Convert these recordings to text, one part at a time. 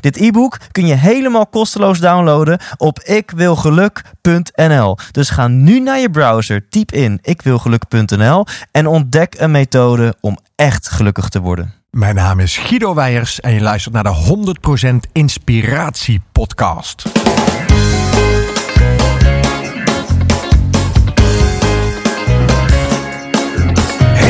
Dit e-book kun je helemaal kosteloos downloaden op ikwilgeluk.nl. Dus ga nu naar je browser, typ in ikwilgeluk.nl en ontdek een methode om echt gelukkig te worden. Mijn naam is Guido Weijers en je luistert naar de 100% Inspiratie Podcast.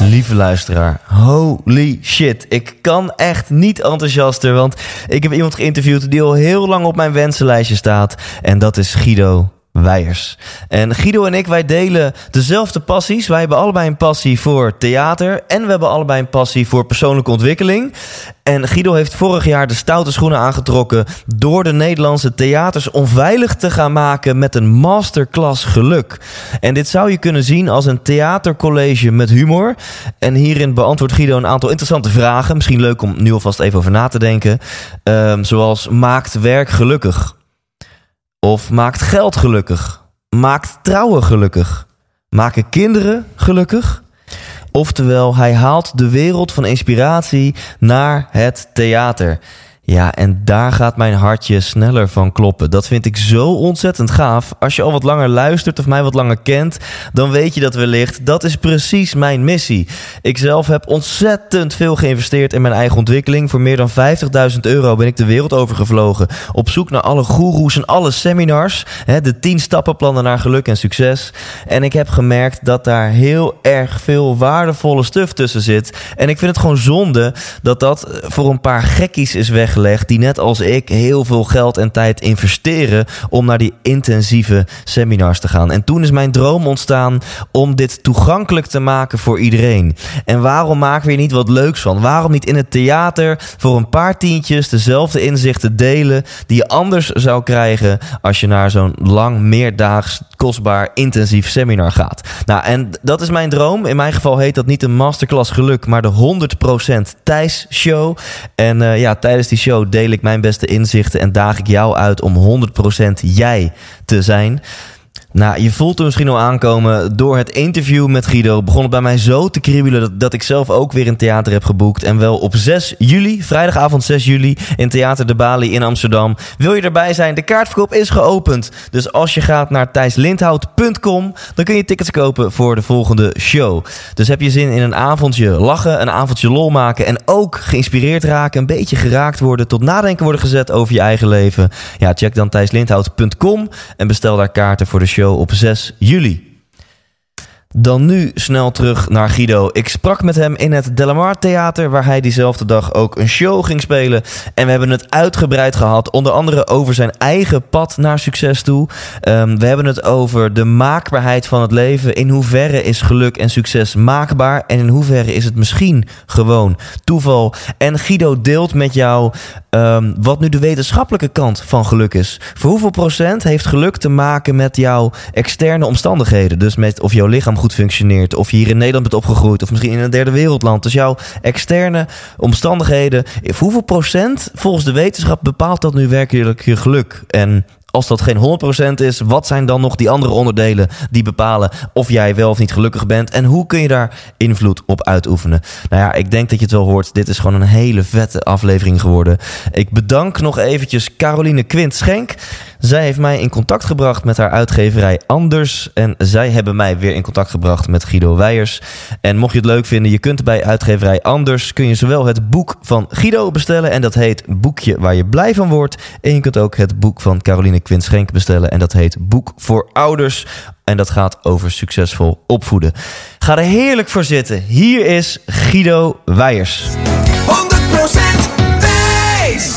Lieve luisteraar, holy shit. Ik kan echt niet enthousiaster, want ik heb iemand geïnterviewd die al heel lang op mijn wensenlijstje staat. En dat is Guido Weijers. En Guido en ik, wij delen dezelfde passies. Wij hebben allebei een passie voor theater en we hebben allebei een passie voor persoonlijke ontwikkeling. En Guido heeft vorig jaar de stoute schoenen aangetrokken door de Nederlandse theaters onveilig te gaan maken met een masterclass geluk. En dit zou je kunnen zien als een theatercollege met humor. En hierin beantwoordt Guido een aantal interessante vragen. Misschien leuk om nu alvast even over na te denken. Ehm, zoals maakt werk gelukkig? Of maakt geld gelukkig? Maakt trouwen gelukkig? Maken kinderen gelukkig? Oftewel, hij haalt de wereld van inspiratie naar het theater. Ja, en daar gaat mijn hartje sneller van kloppen. Dat vind ik zo ontzettend gaaf. Als je al wat langer luistert of mij wat langer kent, dan weet je dat wellicht. Dat is precies mijn missie. Ik zelf heb ontzettend veel geïnvesteerd in mijn eigen ontwikkeling. Voor meer dan 50.000 euro ben ik de wereld overgevlogen. Op zoek naar alle goeroes en alle seminars. Hè, de 10 stappenplannen naar geluk en succes. En ik heb gemerkt dat daar heel erg veel waardevolle stuff tussen zit. En ik vind het gewoon zonde dat dat voor een paar gekkies is weggelegd die net als ik heel veel geld en tijd investeren om naar die intensieve seminars te gaan. En toen is mijn droom ontstaan om dit toegankelijk te maken voor iedereen. En waarom maken we hier niet wat leuks van? Waarom niet in het theater voor een paar tientjes dezelfde inzichten delen die je anders zou krijgen als je naar zo'n lang, meerdaags, kostbaar, intensief seminar gaat? Nou, en dat is mijn droom. In mijn geval heet dat niet een masterclass geluk, maar de 100% Thijs Show. En uh, ja, tijdens die show deel ik mijn beste inzichten en daag ik jou uit om 100% jij te zijn. Nou, je voelt er misschien al aankomen. Door het interview met Guido begon het bij mij zo te kriebelen dat, dat ik zelf ook weer een theater heb geboekt. En wel op 6 juli, vrijdagavond 6 juli, in Theater de Bali in Amsterdam. Wil je erbij zijn? De kaartverkoop is geopend. Dus als je gaat naar thijslindhout.com, dan kun je tickets kopen voor de volgende show. Dus heb je zin in een avondje lachen, een avondje lol maken en ook geïnspireerd raken, een beetje geraakt worden, tot nadenken worden gezet over je eigen leven? Ja, check dan thijslindhout.com en bestel daar kaarten voor de show op 6 juli. Dan nu snel terug naar Guido. Ik sprak met hem in het Delamar Theater, waar hij diezelfde dag ook een show ging spelen. En we hebben het uitgebreid gehad, onder andere over zijn eigen pad naar succes toe. Um, we hebben het over de maakbaarheid van het leven. In hoeverre is geluk en succes maakbaar? En in hoeverre is het misschien gewoon toeval? En Guido deelt met jou um, wat nu de wetenschappelijke kant van geluk is. Voor hoeveel procent heeft geluk te maken met jouw externe omstandigheden? Dus met of jouw lichaam goed functioneert, of je hier in Nederland bent opgegroeid, of misschien in een derde wereldland. Dus jouw externe omstandigheden. Voor hoeveel procent volgens de wetenschap bepaalt dat nu werkelijk je geluk? En als dat geen 100% is, wat zijn dan nog die andere onderdelen die bepalen of jij wel of niet gelukkig bent? En hoe kun je daar invloed op uitoefenen? Nou ja, ik denk dat je het wel hoort. Dit is gewoon een hele vette aflevering geworden. Ik bedank nog eventjes Caroline Quint Schenk. Zij heeft mij in contact gebracht met haar uitgeverij Anders. En zij hebben mij weer in contact gebracht met Guido Weijers. En mocht je het leuk vinden, je kunt bij uitgeverij Anders... kun je zowel het boek van Guido bestellen... en dat heet Boekje waar je blij van wordt. En je kunt ook het boek van Caroline Quint Schenk bestellen... en dat heet Boek voor Ouders. En dat gaat over succesvol opvoeden. Ga er heerlijk voor zitten. Hier is Guido Weijers. 100% wijs!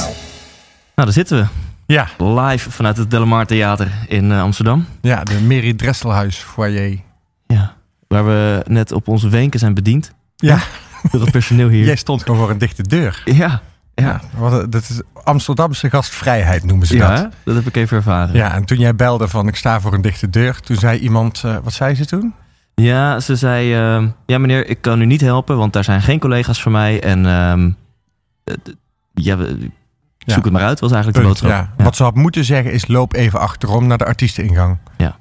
Nou, daar zitten we. Ja, Live vanuit het Delamar Theater in eh, Amsterdam. ja de Mary Dresselhuis foyer. Ja. Waar we net op onze wenken zijn bediend. Ja, Door het personeel hier. jij stond gewoon voor een dichte deur. Ja. Ja. dat is Amsterdamse gastvrijheid noemen ze Ja, dat. dat heb ik even ervaren. Ja, en toen jij belde van ik sta voor een dichte deur, toen zei iemand, eh, wat zei ze toen? Ja, ze zei... ehm, ja, meneer, ik kan u niet helpen, want daar zijn geen collega's voor mij. En d- ja, zoek Ja. het maar uit, was eigenlijk de boodschap. ja. Wat ze had moeten zeggen is loop even achterom naar de artiesteningang. Ja.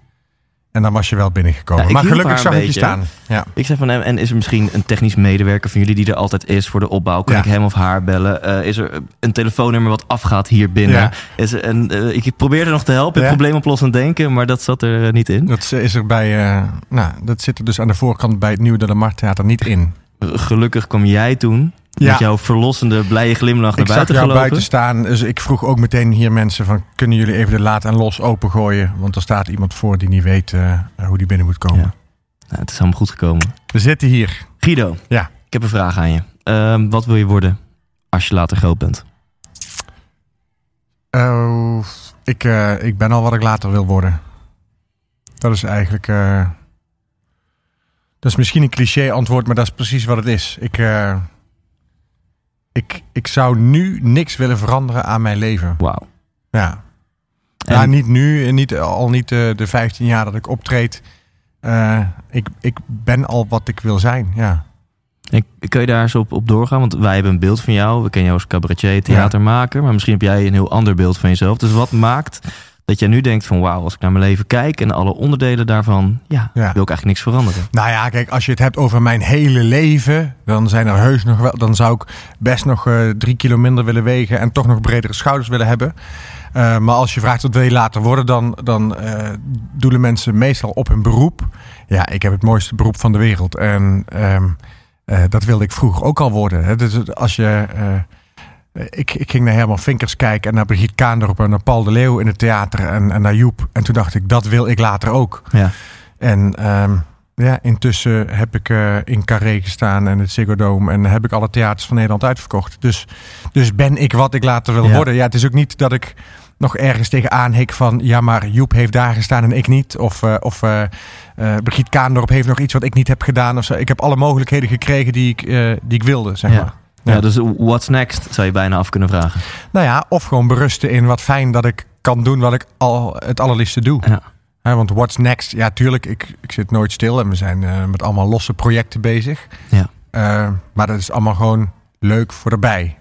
En dan was je wel binnengekomen. Maar gelukkig zag ik je staan. Ja. Ik zei van hem, en is er misschien een technisch medewerker van jullie die er altijd is voor de opbouw? Kan ik hem of haar bellen? Eh, is er een telefoonnummer wat afgaat hier binnen? Is er een, eh, ik probeerde nog te helpen, probleemoplossend denken, maar dat zat er eh, niet in. Dat is er bij, nou, dat zit er dus aan de voorkant bij het Nieuwe de Lamar Theater niet in. Gelukkig kwam jij toen Ja. met jouw verlossende, blije glimlach naar Ik buiten jou gelopen. buiten staan, dus ik vroeg ook meteen hier mensen van... kunnen jullie even de laad en los opengooien? Want er staat iemand voor die niet weet eh, hoe die binnen moet komen. Ja. Nou, het is allemaal goed gekomen. We zitten hier. Guido, Ja. ik heb een vraag aan je. Ehm, wat wil je worden als je later groot bent? Oh, ik, eh, ik ben al wat ik later wil worden. Dat is eigenlijk... eh, dat is misschien een cliché antwoord, maar dat is precies wat het is. Ik, ik, ik zou nu niks willen veranderen aan mijn leven. Wauw. Ja, En- Ja, niet nu, en niet, al niet de, de 15 jaar dat ik optreed. Eh, ik, ik ben al wat ik wil zijn, ja. En kun je daar eens op, op doorgaan? Want wij hebben een beeld van jou. We kennen jou als cabaretier, theatermaker. Maar misschien heb jij een heel ander beeld van jezelf. Dus wat maakt dat jij nu denkt van... wauw, als ik naar mijn leven kijk en alle onderdelen daarvan... ja, Ja. wil ik eigenlijk niks veranderen. Nou ja, kijk, als je het hebt over mijn hele leven, dan zijn er heus nog wel. Dan zou ik best nog eh, drie kilo minder willen wegen en toch nog bredere schouders willen hebben. Eh, maar als je vraagt wat wil je later worden, dan, dan eh, doelen mensen meestal op hun beroep. Ja, ik heb het mooiste beroep van de wereld. En ehm, eh, dat wilde ik vroeger ook al worden. Hè. Dus als je. Ik, ik ging naar Herman Vinkers kijken en naar Brigitte Kaandorp en naar Paul de Leeuw in het theater en, en naar Joep. En toen dacht ik, dat wil ik later ook. Ja. En ehm, ja, intussen heb ik eh, in Carré gestaan en het Ziggo Dome en heb ik alle theaters van Nederland uitverkocht. Dus, dus ben ik wat ik later wil Ja. worden. Ja, het is ook niet dat ik nog ergens tegenaan hik van ja, maar Joep heeft daar gestaan en ik niet. Of, eh of eh Brigitte Kaandorp heeft nog iets wat ik niet heb gedaan. Of zo. Ik heb alle mogelijkheden gekregen die ik, die ik wilde, zeg Ja. maar. Ja. Ja. dus what's next zou je bijna af kunnen vragen. Nou ja, of gewoon berusten in wat fijn dat ik kan doen wat ik al het allerliefste doe. Ja. Want what's next? Ja, tuurlijk, ik, ik zit nooit stil en we zijn eh, met allemaal losse projecten bezig. Ja. Eh, maar dat is allemaal gewoon leuk voor erbij.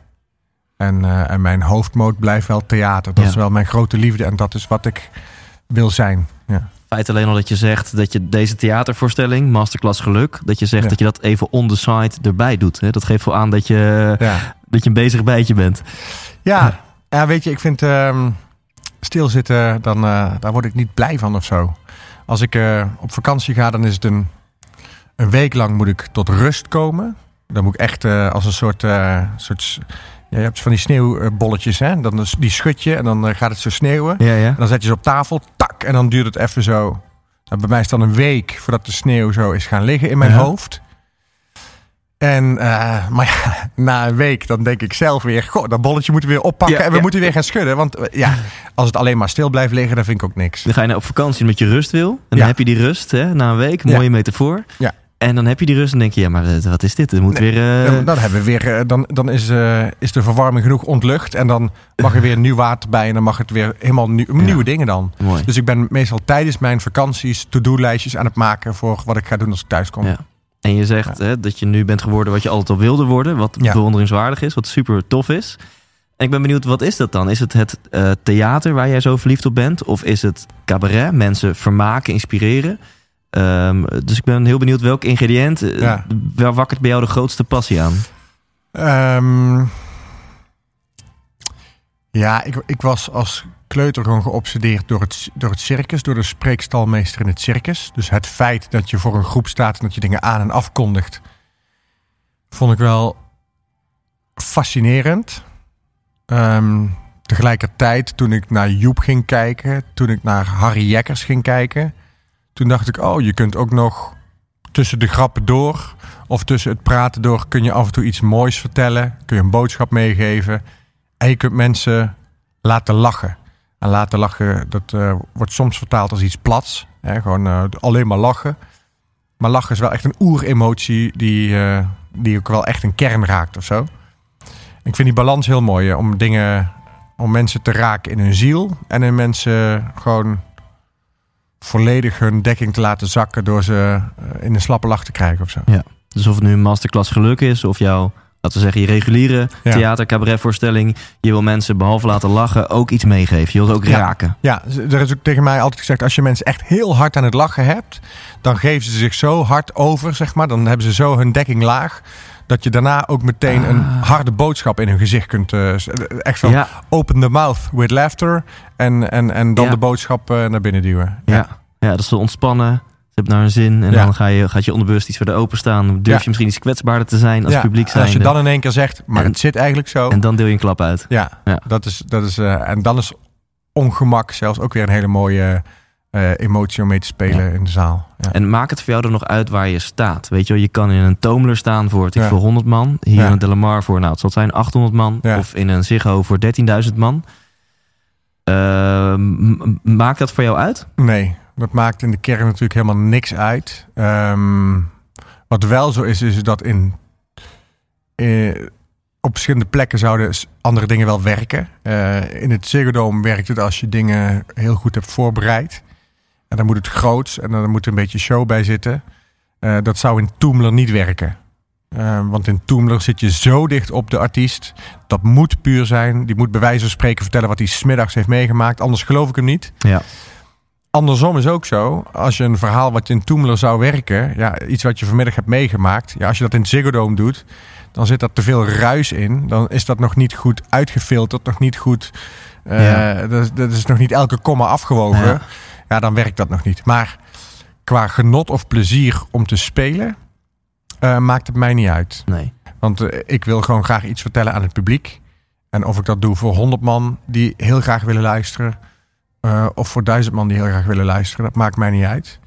En, eh, en mijn hoofdmoot blijft wel theater. Dat Ja. is wel mijn grote liefde en dat is wat ik wil zijn. Ja. Feit alleen al dat je zegt dat je deze theatervoorstelling, Masterclass Geluk... dat je zegt Ja. dat je dat even on the side erbij doet. Hè? Dat geeft wel aan dat je, Ja. dat je een bezig bijtje bent. Ja, ja, weet je, ik vind ehm, stilzitten, dan, eh, daar word ik niet blij van of zo. Als ik eh, op vakantie ga, dan is het een, een week lang moet ik tot rust komen. Dan moet ik echt eh, als een soort, soort ja, je hebt van die sneeuwbolletjes, hè? Dan, die schud je en dan eh, gaat het zo sneeuwen. Ja, ja. En dan zet je ze op tafel, tak, en dan duurt het even zo. Nou, bij mij is het dan een week voordat de sneeuw zo is gaan liggen in mijn hoofd. En, eh, maar ja, na een week dan denk ik zelf weer... Goh, dat bolletje moeten we weer oppakken Ja, en we ja. moeten weer gaan schudden. Want eh, ja, als het alleen maar stil blijft liggen, dan vind ik ook niks. Dan ga je naar op vakantie omdat je rust wil. En dan heb je die rust hè, na een week. Mooie metafoor. Ja. En dan heb je die rust en denk je, ja, maar eh, wat is dit? Er moet Nee, weer... eh, Dan, hebben we weer, eh, dan, dan is, is de verwarming genoeg ontlucht. En dan mag er weer nieuw water bij. En dan mag het weer helemaal nieuw- nieuwe dingen dan. Mooi. Dus ik ben meestal tijdens mijn vakanties to-do-lijstjes aan het maken voor wat ik ga doen als ik thuis kom. Ja. En je zegt hè, dat je nu bent geworden wat je altijd al wilde worden. Wat bewonderingswaardig is, wat super tof is. En ik ben benieuwd, wat is dat dan? Is het het theater waar jij zo verliefd op bent? Of is het cabaret, mensen vermaken, inspireren? Ehm, dus ik ben heel benieuwd welk ingrediënt eh, Ja. waar wakkert bij jou de grootste passie aan? Ehm, Ja, ik, ik was als kleuter gewoon geobsedeerd door het, door het circus, door de spreekstalmeester in het circus. Dus het feit dat je voor een groep staat en dat je dingen aan en afkondigt, vond ik wel fascinerend. Ehm, tegelijkertijd, toen ik naar Joep ging kijken, toen ik naar Harry Jekkers ging kijken, toen dacht ik, oh, je kunt ook nog tussen de grappen door of tussen het praten door kun je af en toe iets moois vertellen, kun je een boodschap meegeven en je kunt mensen laten lachen. En laten lachen, dat eh, wordt soms vertaald als iets plats. Hè? Gewoon uh, alleen maar lachen. Maar lachen is wel echt een oeremotie die, uh, die ook wel echt een kern raakt of zo. Ik vind die balans heel mooi om dingen, om mensen te raken in hun ziel. En in mensen gewoon volledig hun dekking te laten zakken door ze in een slappe lach te krijgen of zo. Ja, dus of het nu een masterclass geluk is of jouw laten we zeggen, je reguliere ja. theater, cabaretvoorstelling. Je wil mensen behalve laten lachen ook iets meegeven. Je wilt ze ook ja. raken. Ja, er is ook tegen mij altijd gezegd: als je mensen echt heel hard aan het lachen hebt, dan geven ze zich zo hard over, zeg maar. Dan hebben ze zo hun dekking laag. Dat je daarna ook meteen ah. een harde boodschap in hun gezicht kunt. Uh, echt van ja. open the mouth with laughter. En, en, en dan de boodschap uh, naar binnen duwen. Ja. ja, dat is zo ontspannen. Je hebt naar een zin en dan ga je, gaat je onderbewust iets verder openstaan. Durf je misschien iets kwetsbaarder te zijn als publiek zijn. Als je dan in één keer zegt, maar en, het zit eigenlijk zo. En dan deel je een klap uit. Ja, Dat is, dat is, uh, en dan is ongemak zelfs ook weer een hele mooie uh, emotie om mee te spelen in de zaal. En maakt het voor jou er nog uit waar je staat? Weet je wel, je kan in een Tomeler staan voor het, voor 100 man. Hier in een Delamar voor, nou het zal zijn 800 man. Of in een Ziggo voor 13.000 man. Uh, maakt dat voor jou uit? Nee, dat maakt in de kern natuurlijk helemaal niks uit. Um, wat wel zo is, is dat in, in, op verschillende plekken zouden andere dingen wel werken. Uh, in het Ziggo Dome werkt het als je dingen heel goed hebt voorbereid. En dan moet het groots en dan moet er een beetje show bij zitten. Uh, dat zou in Toemler niet werken. Uh, want in Toemler zit je zo dicht op de artiest. Dat moet puur zijn. Die moet bij wijze van spreken vertellen wat hij smiddags heeft meegemaakt. Anders geloof ik hem niet. Ja. Andersom is ook zo. Als je een verhaal wat in Toemler zou werken, ja, iets wat je vanmiddag hebt meegemaakt, ja, als je dat in het Ziggo Dome doet, dan zit er te veel ruis in. Dan is dat nog niet goed uitgefilterd, nog niet goed. Uh, ja. dat, dat, is nog niet elke komma afgewogen. Ja. Ja. dan werkt dat nog niet. Maar qua genot of plezier om te spelen, uh, maakt het mij niet uit. Nee. Want uh, ik wil gewoon graag iets vertellen aan het publiek. En of ik dat doe voor honderd man die heel graag willen luisteren uh, of voor duizend man die heel graag willen luisteren. Dat maakt mij niet uit.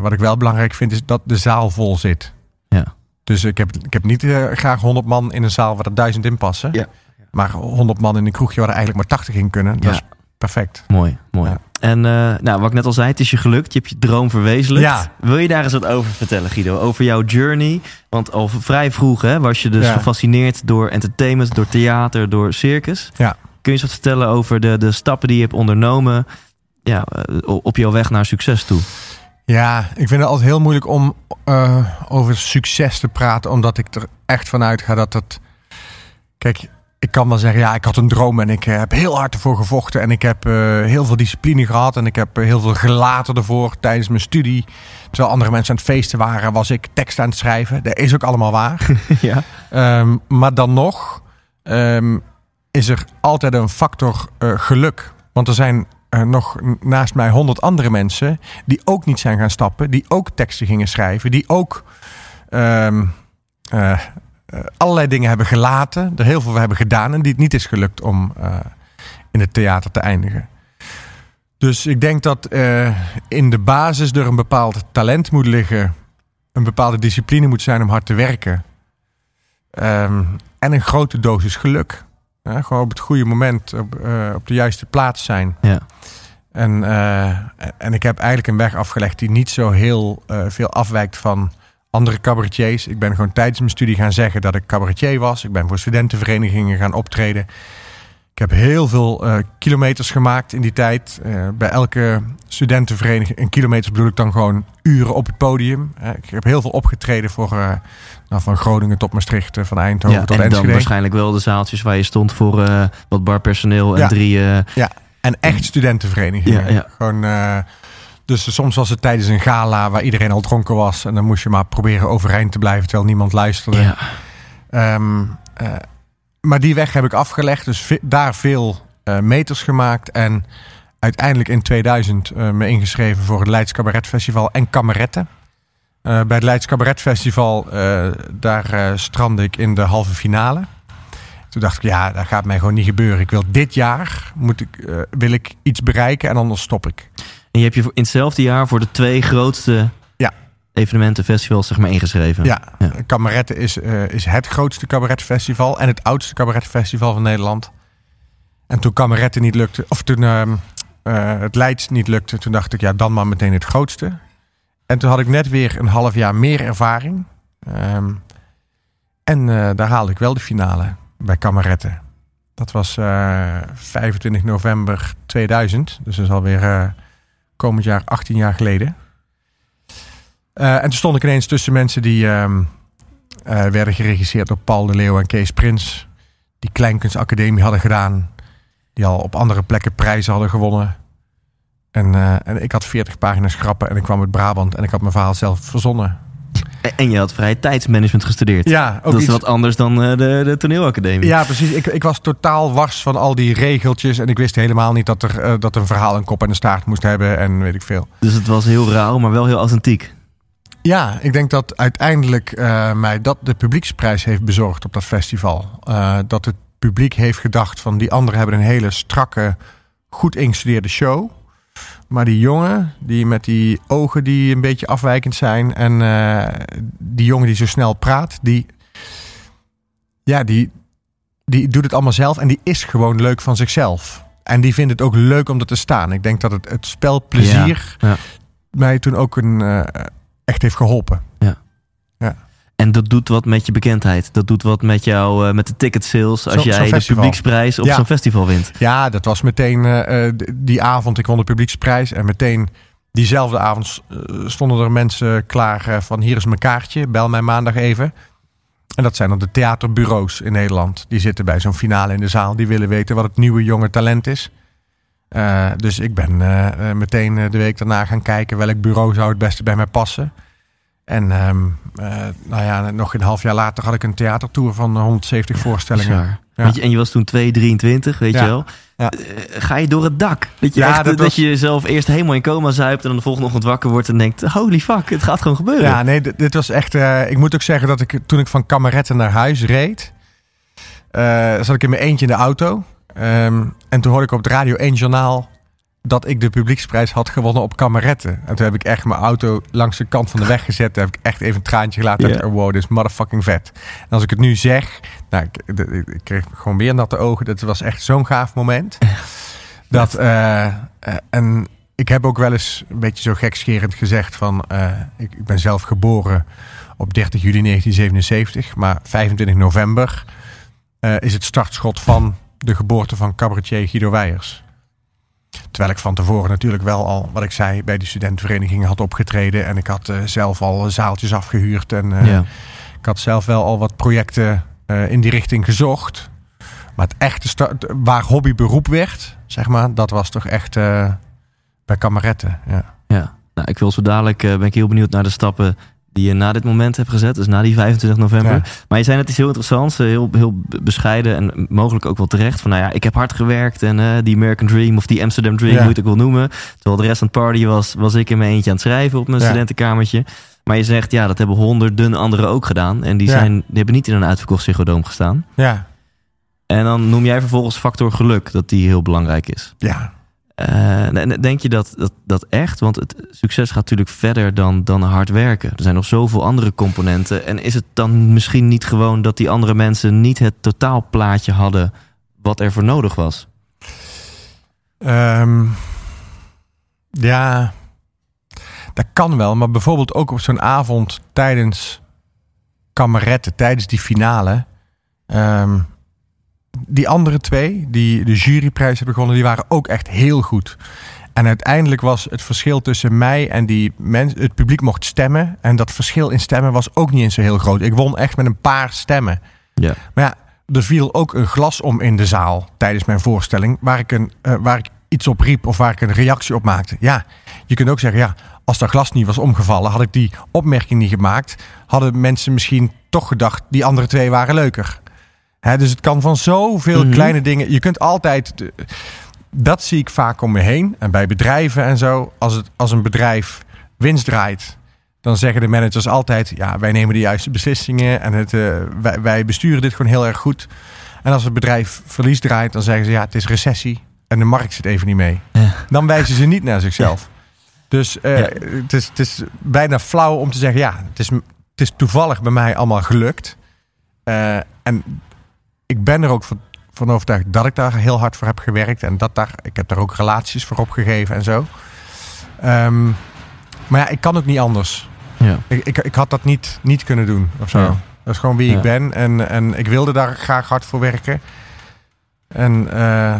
Wat ik wel belangrijk vind is dat de zaal vol zit. Ja. Dus ik heb, ik heb niet graag 100 man in een zaal waar er duizend in passen. Ja. Maar 100 man in een kroegje waar er eigenlijk maar 80 in kunnen. Dat ja. is perfect. Mooi, mooi. Ja. En nou, wat ik net al zei, het is je gelukt. Je hebt je droom verwezenlijkt. Ja. Wil je daar eens wat over vertellen, Guido? Over jouw journey? Want al vrij vroeg hè, was je dus ja. gefascineerd door entertainment, door theater, door circus. Ja. Kun je eens wat vertellen over de, de stappen die je hebt ondernomen ja, op jouw weg naar succes toe? Ja, ik vind het altijd heel moeilijk om uh, over succes te praten, omdat ik er echt vanuit ga dat het. Kijk, ik kan wel zeggen, ja, ik had een droom en ik heb heel hard ervoor gevochten en ik heb uh, heel veel discipline gehad en ik heb heel veel gelaten ervoor tijdens mijn studie. Terwijl andere mensen aan het feesten waren, was ik tekst aan het schrijven. Dat is ook allemaal waar. ja. Um, maar dan nog. Um, is er altijd een factor uh, geluk. Want er zijn uh, nog naast mij honderd andere mensen die ook niet zijn gaan stappen, die ook teksten gingen schrijven, die ook um, uh, allerlei dingen hebben gelaten, er heel veel hebben gedaan en die het niet is gelukt om in het theater te eindigen. Dus ik denk dat in de basis er een bepaald talent moet liggen, een bepaalde discipline moet zijn om hard te werken. Um, en een grote dosis geluk. Ja, gewoon op het goede moment op, uh, op de juiste plaats zijn. Ja. En, uh, en ik heb eigenlijk een weg afgelegd die niet zo heel uh, veel afwijkt van andere cabaretiers. Ik ben gewoon tijdens mijn studie gaan zeggen dat ik cabaretier was. Ik ben voor studentenverenigingen gaan optreden. Ik heb heel veel uh, kilometers gemaakt in die tijd. Uh, bij elke studentenvereniging, en kilometers bedoel ik dan gewoon uren op het podium. Uh, ik heb heel veel opgetreden voor, nou, van Groningen tot Maastricht, van Eindhoven ja, tot en Enschede. dan waarschijnlijk wel de zaaltjes waar je stond voor wat barpersoneel en ja. drie... ja, en echt studentenverenigingen. Ja, ja. Gewoon... Dus soms was het tijdens een gala waar iedereen al dronken was. En dan moest je maar proberen overeind te blijven terwijl niemand luisterde. Ja. Um, maar die weg heb ik afgelegd. Dus daar veel eh, meters gemaakt. En uiteindelijk in 2000 eh, me ingeschreven voor het Leids Cabaret Festival en kameretten. Eh, bij het Leids Cabaret Festival, eh, daar eh, strandde ik in de halve finale. Toen dacht ik, ja, dat gaat mij gewoon niet gebeuren. Ik wil dit jaar, moet ik, eh, wil ik iets bereiken en anders stop ik. En je hebt je in hetzelfde jaar voor de twee grootste Ja. evenementen, festivals, zeg maar, ingeschreven. Ja, Ja. Is, eh, is het grootste cabaretfestival en het oudste cabaretfestival van Nederland. En toen Kameretten niet lukte, of toen ehm, eh, het Leids niet lukte, toen dacht ik, ja, dan maar meteen het grootste. En toen had ik net weer een half jaar meer ervaring. Ehm, en eh, daar haalde ik wel de finale bij Kameretten. Dat was eh, 25 november 2000, dus dat is alweer komend jaar 18 jaar geleden. Eh, en toen stond ik ineens tussen mensen die ehm, eh, werden geregisseerd door Paul de Leeuw en Kees Prins. Die Kleinkunstacademie hadden gedaan. Die al op andere plekken prijzen hadden gewonnen. En, eh, en ik had 40 pagina's grappen en ik kwam uit Brabant en ik had mijn verhaal zelf verzonnen. En- je had vrije tijdsmanagement gestudeerd. Ja, ook dat is iets- wat anders dan eh, de, de toneelacademie. Ja, precies. Ik, ik was totaal wars van al die regeltjes. En ik wist helemaal niet dat, er, eh, dat een verhaal een kop en een staart moest hebben. En weet ik veel. Dus het was heel rauw, maar wel heel authentiek. Ja, ik denk dat uiteindelijk eh, mij dat de publieksprijs heeft bezorgd op dat festival. Dat het publiek heeft gedacht van die anderen hebben een hele strakke, goed ingestudeerde show. Maar die jongen, die met die ogen die een beetje afwijkend zijn. En eh, die jongen die zo snel praat, die, ja, die, die doet het allemaal zelf. En die is gewoon leuk van zichzelf. En die vindt het ook leuk om er te staan. Ik denk dat het, het spelplezier Ja, ja. mij toen ook een, eh, echt heeft geholpen. En dat doet wat met je bekendheid. Dat doet wat met jou, eh, met de ticket sales. Als Zo- jij de publieksprijs op Ja. zo'n festival wint. Ja, dat was meteen eh, eh, die avond. Ik won de publieksprijs. En meteen diezelfde avond stonden er mensen klaar van hier is mijn kaartje. Bel mij maandag even. En dat zijn dan de theaterbureaus in Nederland. Die zitten bij zo'n finale in de zaal. Die willen weten wat het nieuwe jonge talent is. Dus ik ben meteen de week daarna gaan kijken welk bureau zou het beste bij mij passen. En ehm, eh, nou ja, nog een half jaar later had ik een theatertour van eh, 170 voorstellingen. Ja. Weet je, en je was toen 2,23, weet Ja. je wel. Ja. Eh, ga je door het dak? Dat je, echt, dat dat, was- je jezelf eerst helemaal in coma zuipt... en dan de volgende ochtend wakker wordt en denkt... holy fuck, het gaat gewoon gebeuren. Ja, nee, dit, dit was echt. eh, ik moet ook zeggen dat ik toen ik van Kameretten naar huis reed, zat ik in mijn eentje in de auto. Ehm, en toen hoorde ik op het Radio 1 journaal dat ik de publieksprijs had gewonnen op Kameretten. En toen heb ik echt mijn auto langs de kant van de weg gezet. Daar heb ik echt even een traantje gelaten. Ja. En wow, dit is motherfucking vet. En als ik het nu zeg, nou, ik, ik, ik kreeg gewoon weer natte ogen. Dat was echt zo'n gaaf moment. Dat, eh, eh, en ik heb ook wel eens een beetje zo gekscherend gezegd van... eh, ik, ik ben zelf geboren op 30 juli 1977, maar 25 november is het startschot van de geboorte van cabaretier Guido Weijers. Terwijl ik van tevoren natuurlijk wel al, wat ik zei, bij die studentenvereniging had opgetreden. En ik had eh, zelf al zaaltjes afgehuurd. En eh, Ja. ik had zelf wel al wat projecten eh, in die richting gezocht. Maar het echte start, waar hobby beroep werd, zeg maar, dat was toch echt bij kameretten. Ja. Ja. Nou, ik wil zo dadelijk, ben ik heel benieuwd naar de stappen die je na dit moment hebt gezet. Dus na die 25 november. Ja. Maar je zei net iets heel interessants, eh, heel, heel bescheiden en mogelijk ook wel terecht. Van nou ja, ik heb hard gewerkt en eh, die American Dream of die Amsterdam Dream Ja. moet ik wel noemen. Terwijl de rest van het party was, was ik in mijn eentje aan het schrijven op mijn Ja. studentenkamertje. Maar je zegt, ja, dat hebben honderden anderen ook gedaan. En die, zijn, die hebben niet in een uitverkocht psychodoom gestaan. Ja. En dan noem jij vervolgens factor geluk, dat die heel belangrijk is. ja. En denk je dat, dat, dat echt? Want het succes gaat natuurlijk verder dan, dan hard werken. Er zijn nog zoveel andere componenten. En is het dan misschien niet gewoon dat die andere mensen niet het totaalplaatje hadden wat er voor nodig was? Ehm, ja, dat kan wel. Maar bijvoorbeeld ook op zo'n avond tijdens kameretten, tijdens die finale. ehm, die andere twee, die de juryprijs hebben gewonnen, die waren ook echt heel goed. En uiteindelijk was het verschil tussen mij en die mensen, het publiek mocht stemmen. En dat verschil in stemmen was ook niet eens zo heel groot. Ik won echt met een paar stemmen. Ja. Maar ja, er viel ook een glas om in de zaal tijdens mijn voorstelling, waar ik, een, eh, waar ik iets op riep of waar ik een reactie op maakte. Ja, je kunt ook zeggen, ja, als dat glas niet was omgevallen, had ik die opmerking niet gemaakt, hadden mensen misschien toch gedacht, die andere twee waren leuker. Dus het kan van zoveel Mhm. kleine dingen. Je kunt altijd. de- Dat zie ik vaak om me heen. En bij bedrijven en zo. Als, het, als een bedrijf winst draait. Dan zeggen de managers altijd: ja, wij nemen de juiste beslissingen. En het, eh, wij, wij besturen dit gewoon heel erg goed. En als het bedrijf verlies draait, dan zeggen ze: ja, het is recessie. En de markt zit even niet mee. Ja. Dan wijzen ze niet naar zichzelf. Dus eh, Ja. het, is, het is bijna flauw om te zeggen: ja, het is, het is toevallig bij mij allemaal gelukt. Eh, en ik ben er ook van, van overtuigd dat ik daar heel hard voor heb gewerkt. En dat daar, ik heb daar ook relaties voor opgegeven en zo. Ehm, maar ja, ik kan ook niet anders. Ja. Ik, ik, ik had dat niet, niet kunnen doen of zo. Ja. Dat is gewoon wie Ja. ik ben. En, en ik wilde daar graag hard voor werken. En eh,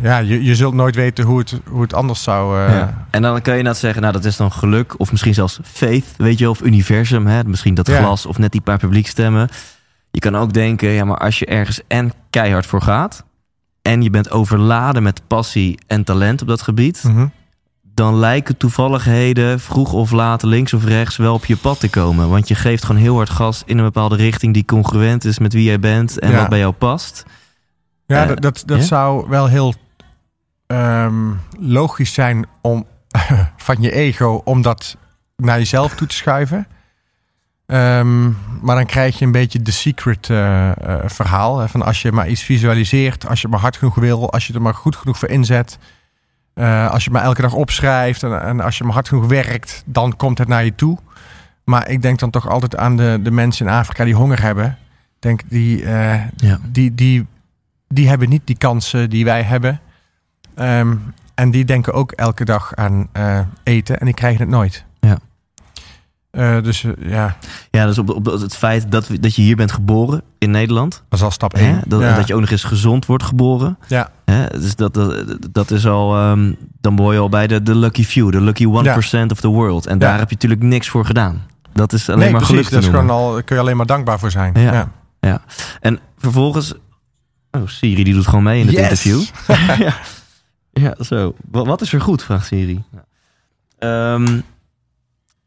ja, je, je zult nooit weten hoe het, hoe het anders zou... eh, Ja. En dan kan je inderdaad zeggen, nou dat is dan geluk. Of misschien zelfs faith, weet je of universum. Hè? Misschien dat Ja. glas of net die paar publiekstemmen. Je kan ook denken, ja maar als je ergens en keihard voor gaat... en je bent overladen met passie en talent op dat gebied... mhm. dan lijken toevalligheden vroeg of laat links of rechts wel op je pad te komen. Want je geeft gewoon heel hard gas in een bepaalde richting die congruent is met wie jij bent en Ja. wat bij jou past. Ja, Eh, dat, dat, zou wel heel ehm, logisch zijn om van je ego om dat naar jezelf toe te schuiven. Ehm, maar dan krijg je een beetje de secret eh, eh, verhaal. Hè, van als je maar iets visualiseert, als je maar hard genoeg wil, als je er maar goed genoeg voor inzet. eh, als je maar elke dag opschrijft en, en als je maar hard genoeg werkt, dan komt het naar je toe. Maar ik denk dan toch altijd aan de, de mensen in Afrika die honger hebben. Denk die, Ja. die, die, die hebben niet die kansen die wij hebben. Ehm, en die denken ook elke dag aan eten en die krijgen het nooit. Ja. Eh, dus eh, ja, Ja, dus op, op het feit dat, we- dat je hier bent geboren in Nederland. dat is al stap Hè? 1. Dat, ja. dat je ook nog eens gezond wordt geboren. ja. Hè? Dus dat, dat, dat is al, ehm, dan behoor je al bij de, de lucky few, de lucky 1% of the world. En daar Ja. heb je natuurlijk niks voor gedaan. Dat is alleen nee, maar precies. geluk te Dat is noemen. gewoon al, daar kun je alleen maar dankbaar voor zijn. Ja. En vervolgens... Oh, Siri die doet gewoon mee in het Yes! interview. ja. ja, zo. Wa- Wat is er goed, vraagt Siri. Ehm,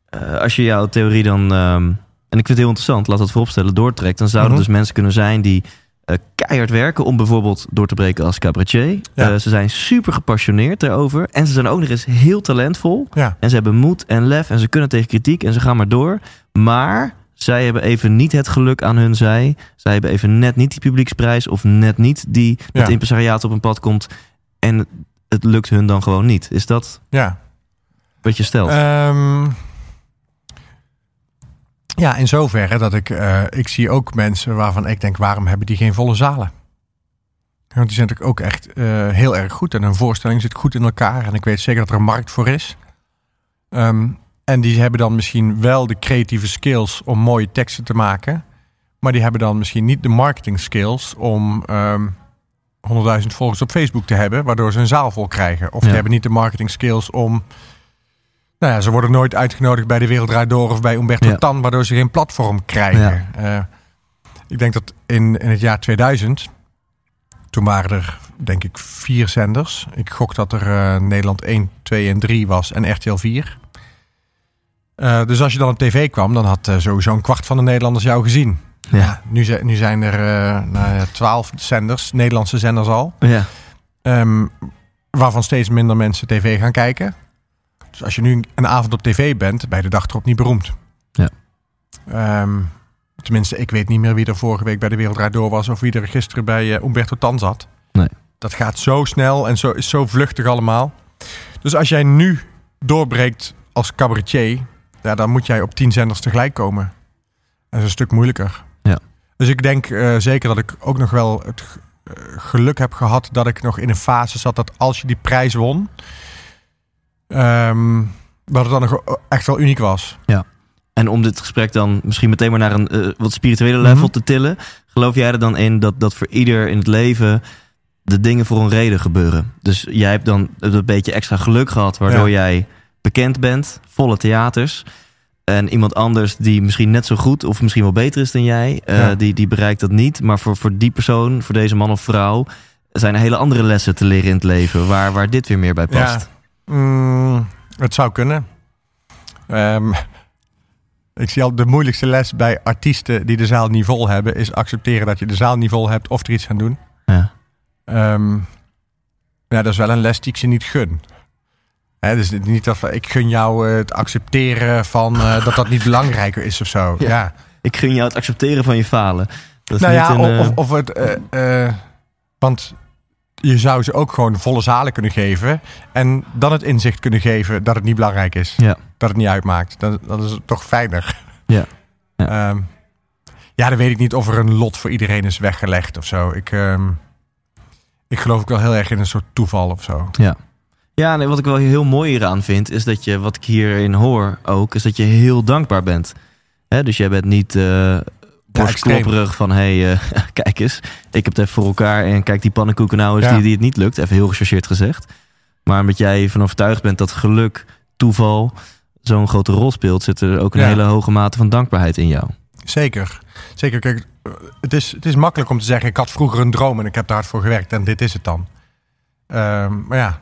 eh, als je jouw theorie dan... ehm, en ik vind het heel interessant, laat dat vooropstellen, doortrekt... dan zouden Mhm. dus mensen kunnen zijn die eh, keihard werken... om bijvoorbeeld door te breken als cabaretier. Ja. Eh, ze zijn super gepassioneerd daarover. En ze zijn ook nog eens heel talentvol. Ja. En ze hebben moed en lef en ze kunnen tegen kritiek en ze gaan maar door. Maar zij hebben even niet het geluk aan hun zij. Zij hebben even net niet die publieksprijs of net niet die Ja. het impresariaat op een pad komt. En het lukt hun dan gewoon niet. Is dat ja. wat je stelt? Ehm, ja, in zoverre dat ik, eh, ik zie ook mensen waarvan ik denk, waarom hebben die geen volle zalen? Want die zijn natuurlijk ook echt eh, heel erg goed. En hun voorstelling zit goed in elkaar. En ik weet zeker dat er een markt voor is. Ehm, en die hebben dan misschien wel de creatieve skills om mooie teksten te maken. Maar die hebben dan misschien niet de marketing skills om ehm 100.000 volgers op Facebook te hebben. Waardoor ze een zaal vol krijgen. Of Ja. die hebben niet de marketing skills om... Nou ja, ze worden nooit uitgenodigd bij de Wereld Door of bij Umberto Ja. Tan. Waardoor ze geen platform krijgen. Eh, ik denk dat in, in het jaar 2000... Toen waren er, denk ik, vier zenders. Ik gok dat er eh, Nederland 1, 2 en 3 was en RTL 4. Eh, dus als je dan op tv kwam, dan had sowieso een kwart van de Nederlanders jou gezien. ja. Nu, zijn- nu zijn er nou twaalf zenders, Nederlandse zenders al. ja. ehm, waarvan steeds minder mensen tv gaan kijken. Dus als je nu een avond op tv bent, ben je de dag erop niet beroemd. Ja. Ehm, tenminste, ik weet niet meer wie er vorige week bij de Wereld Draait Door was... of wie er gisteren bij eh, Umberto Tan zat. Nee. Dat gaat zo snel en zo, is zo vluchtig allemaal. Dus als jij nu doorbreekt als cabaretier... Ja, dan moet jij op tien zenders tegelijk komen. Dat is een stuk moeilijker. Ja. Dus ik denk eh, zeker dat ik ook nog wel het eh, geluk heb gehad... dat ik nog in een fase zat dat als je die prijs won... dat het dan nog echt wel uniek was. En om dit gesprek dan misschien meteen maar naar een eh, wat spirituele level Mhm. te tillen. Geloof jij er dan in dat, dat voor ieder in het leven de dingen voor een reden gebeuren? Dus jij hebt dan een beetje extra geluk gehad, waardoor Ja. jij bekend bent, volle theaters. En iemand anders die misschien net zo goed of misschien wel beter is dan jij, eh, Ja. die, die bereikt dat niet. Maar voor, voor die persoon, voor deze man of vrouw, zijn er hele andere lessen te leren in het leven, waar, waar dit weer meer bij past. Mm, het zou kunnen. Ehm, Ik zie al de moeilijkste les bij artiesten die de zaal niet vol hebben, is accepteren dat je de zaal niet vol hebt of er iets gaan doen. Ja. Ehm, ja, dat is wel een les die ik ze niet gun. Hè, dus niet dat ik gun jou eh, het accepteren van eh, dat dat niet belangrijker is of zo. Ja. Ja. Ik gun jou het accepteren van je falen. Dat is Nou niet ja, een, of, eh, of, het. want je zou ze ook gewoon volle zalen kunnen geven. En dan het inzicht kunnen geven dat het niet belangrijk is. Ja. Dat het niet uitmaakt. Dat, dat is toch fijner. Ja. Ja. ja, dan weet ik niet of er een lot voor iedereen is weggelegd of zo. Ik, ehm, ik geloof ook wel heel erg in een soort toeval of zo. Ja. Ja, nee, wat ik wel heel mooi hieraan vind, is dat je, wat ik hierin hoor ook, is dat je heel dankbaar bent. Dus jij bent niet eh borstklopperig van, hé, hey, eh, kijk eens, ik heb het even voor elkaar en kijk die pannenkoeken nou eens die, die het niet lukt. Even heel gechargeerd gezegd. Maar omdat jij van overtuigd bent dat geluk, toeval zo'n grote rol speelt, zit er ook een hele hoge mate van dankbaarheid in jou. Zeker. Zeker. Kijk, eh, het is, het is makkelijk om te zeggen: ik had vroeger een droom en ik heb daar hard voor gewerkt en dit is het dan. Ehm, maar ja,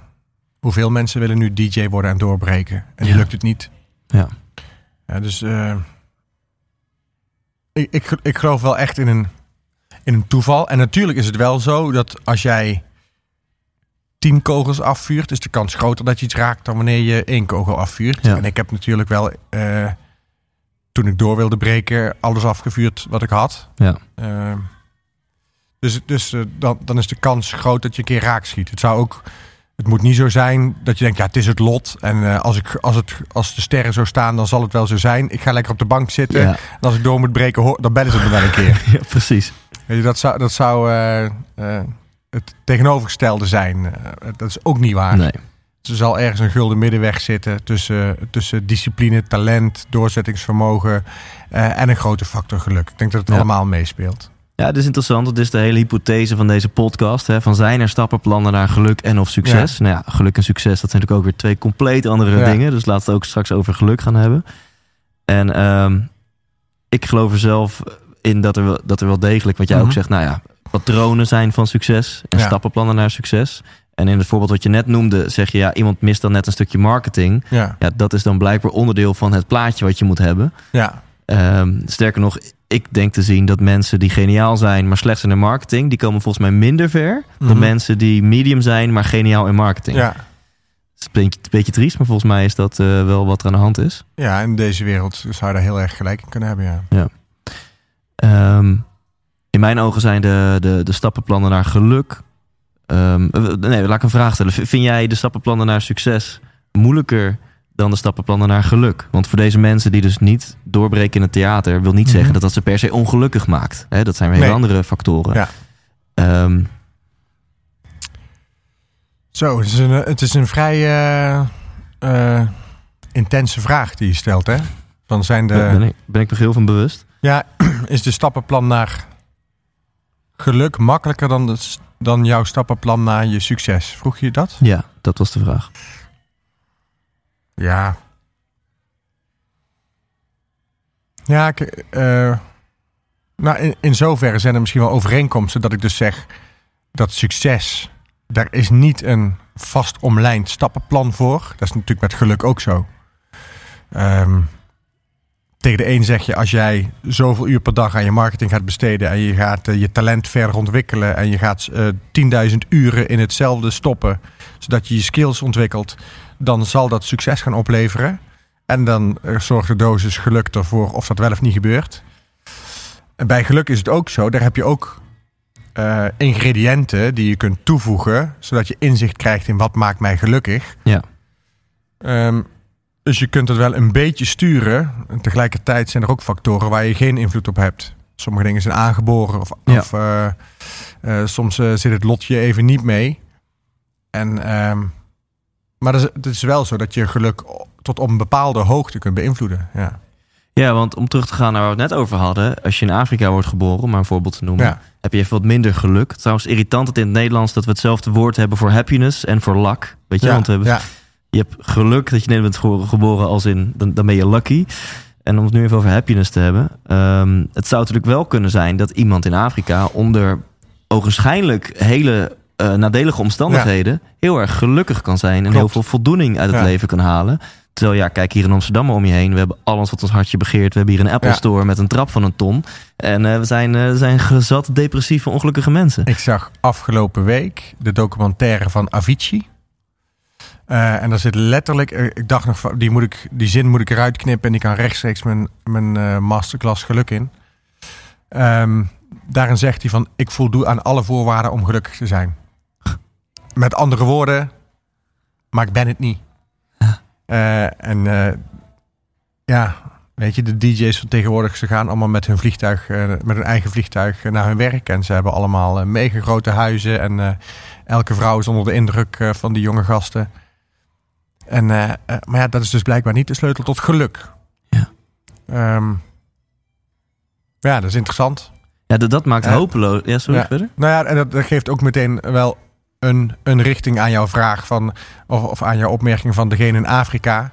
hoeveel mensen willen nu DJ worden en doorbreken? En die Ja. lukt het niet. Ja. Ja, dus eh, ik, ik, ik geloof wel echt in een, in een toeval. En natuurlijk is het wel zo dat als jij tien kogels afvuurt, is de kans groter dat je iets raakt dan wanneer je één kogel afvuurt. Ja. En ik heb natuurlijk wel, eh, toen ik door wilde breken, alles afgevuurd wat ik had. Ja. Eh, dus dus eh, dan, dan is de kans groot dat je een keer raak schiet. Het zou ook. Het moet niet zo zijn dat je denkt, ja, het is het lot. En eh, als, ik, als, het, als de sterren zo staan, dan zal het wel zo zijn. Ik ga lekker op de bank zitten. Ja. En als ik door moet breken, hoor- dan bellen ze me wel een keer. ja, precies. Weet je, dat zou, dat zou eh, eh, het tegenovergestelde zijn. Dat is ook niet waar. Nee. Er zal ergens een gulden middenweg zitten tussen, tussen discipline, talent, doorzettingsvermogen en een grote factor geluk. Ik denk dat het Ja. allemaal meespeelt. Ja, het is interessant. Het is de hele hypothese van deze podcast. Hè, van zijn er stappenplannen naar geluk en of succes? Nou ja, geluk en succes, dat zijn natuurlijk ook weer twee compleet andere Ja. dingen. Dus laten we het ook straks over geluk gaan hebben. En ehm, ik geloof er zelf in dat er, wel, dat er wel degelijk, wat jij ook Mhm. zegt, nou ja, patronen zijn van succes en Ja. stappenplannen naar succes. En in het voorbeeld wat je net noemde, zeg je ja, iemand mist dan net een stukje marketing. Ja, Ja, dat is dan blijkbaar onderdeel van het plaatje wat je moet hebben. ja, Ehm, sterker nog, ik denk te zien dat mensen die geniaal zijn, maar slecht zijn in marketing, die komen volgens mij minder ver dan Mhm. mensen die medium zijn, maar geniaal in marketing. ja. Het is een beetje, een beetje triest, maar volgens mij is dat eh, wel wat er aan de hand is. ja, in deze wereld zou je daar heel erg gelijk in kunnen hebben. Ja. Ehm, in mijn ogen zijn de, de, de stappenplannen naar geluk. ehm, eh, nee, laat ik een vraag stellen. Vind jij de stappenplannen naar succes moeilijker dan de stappenplannen naar geluk? Want voor deze mensen die dus niet doorbreken in het theater, wil niet Mhm. zeggen dat dat ze per se ongelukkig maakt. Hè, dat zijn weer hele andere factoren. Ja. Ehm, Zo, het is een, het is een vrij eh, eh, intense vraag die je stelt, hè? Dan zijn Daar de, ben, ik, ben ik nog heel van bewust. ja, is de stappenplan naar geluk makkelijker dan, de, dan jouw stappenplan naar je succes? Vroeg je dat? Ja, dat was de vraag. Ja. Ja, ik, eh, nou, in, in zoverre zijn er misschien wel overeenkomsten dat ik dus zeg dat succes, daar is niet een vast omlijnd stappenplan voor. Dat is natuurlijk met geluk ook zo. Ehm, tegen de een zeg je, als jij zoveel uur per dag aan je marketing gaat besteden en je gaat eh, je talent verder ontwikkelen en je gaat eh 10.000 uren in hetzelfde stoppen, zodat je je skills ontwikkelt, dan zal dat succes gaan opleveren. En dan eh, zorgt de dosis geluk ervoor of dat wel of niet gebeurt. En bij geluk is het ook zo, daar heb je ook eh, ingrediënten die je kunt toevoegen, zodat je inzicht krijgt in wat maakt mij gelukkig. Ja. Ehm, dus je kunt het wel een beetje sturen. En tegelijkertijd zijn er ook factoren waar je geen invloed op hebt. Sommige dingen zijn aangeboren of, Ja. of eh, soms zit het lotje even niet mee. En, ehm, maar het is, wel zo dat je geluk tot op een bepaalde hoogte kunt beïnvloeden. Ja. Ja, want om terug te gaan naar waar we het net over hadden. Als je in Afrika wordt geboren, om maar een voorbeeld te noemen. Ja. Heb je even wat minder geluk. Trouwens, irritant het in het Nederlands dat we hetzelfde woord hebben voor happiness en voor luck. Weet je, Ja, want we hebben, ja. je hebt geluk dat je net bent ge- geboren als in, dan, dan ben je lucky. En om het nu even over happiness te hebben. ehm, het zou natuurlijk wel kunnen zijn dat iemand in Afrika onder ogenschijnlijk hele eh, nadelige omstandigheden heel erg gelukkig kan zijn en Klopt. heel veel voldoening uit het Ja. leven kan halen. Terwijl ja, kijk hier in Amsterdam om je heen. We hebben alles wat ons hartje begeert. We hebben hier een Apple Ja. Store met een trap van een ton. En eh, we zijn, we zijn gezat depressieve, ongelukkige mensen. Ik zag afgelopen week de documentaire van Avicii. En daar zit letterlijk, ik dacht nog, die, moet ik, die zin moet ik eruit knippen en die kan rechtstreeks mijn, mijn masterclass geluk in. Ehm, daarin zegt hij van, ik voldoe aan alle voorwaarden om gelukkig te zijn. Met andere woorden, maar ik ben het niet. Eh, en eh, ja, weet je, de DJ's van tegenwoordig, ze gaan allemaal met hun vliegtuig, eh, met hun eigen vliegtuig naar hun werk. En ze hebben allemaal mega grote huizen. En elke vrouw is onder de indruk van die jonge gasten. En, maar ja, dat is dus blijkbaar niet de sleutel tot geluk. Ja. Ehm, ja, dat is interessant. Ja, dat, dat maakt hopeloos. Ja, sorry, Ja. verder? Nou ja, en dat, dat geeft ook meteen wel een, een richting aan jouw vraag van, of, of aan jouw opmerking van degene in Afrika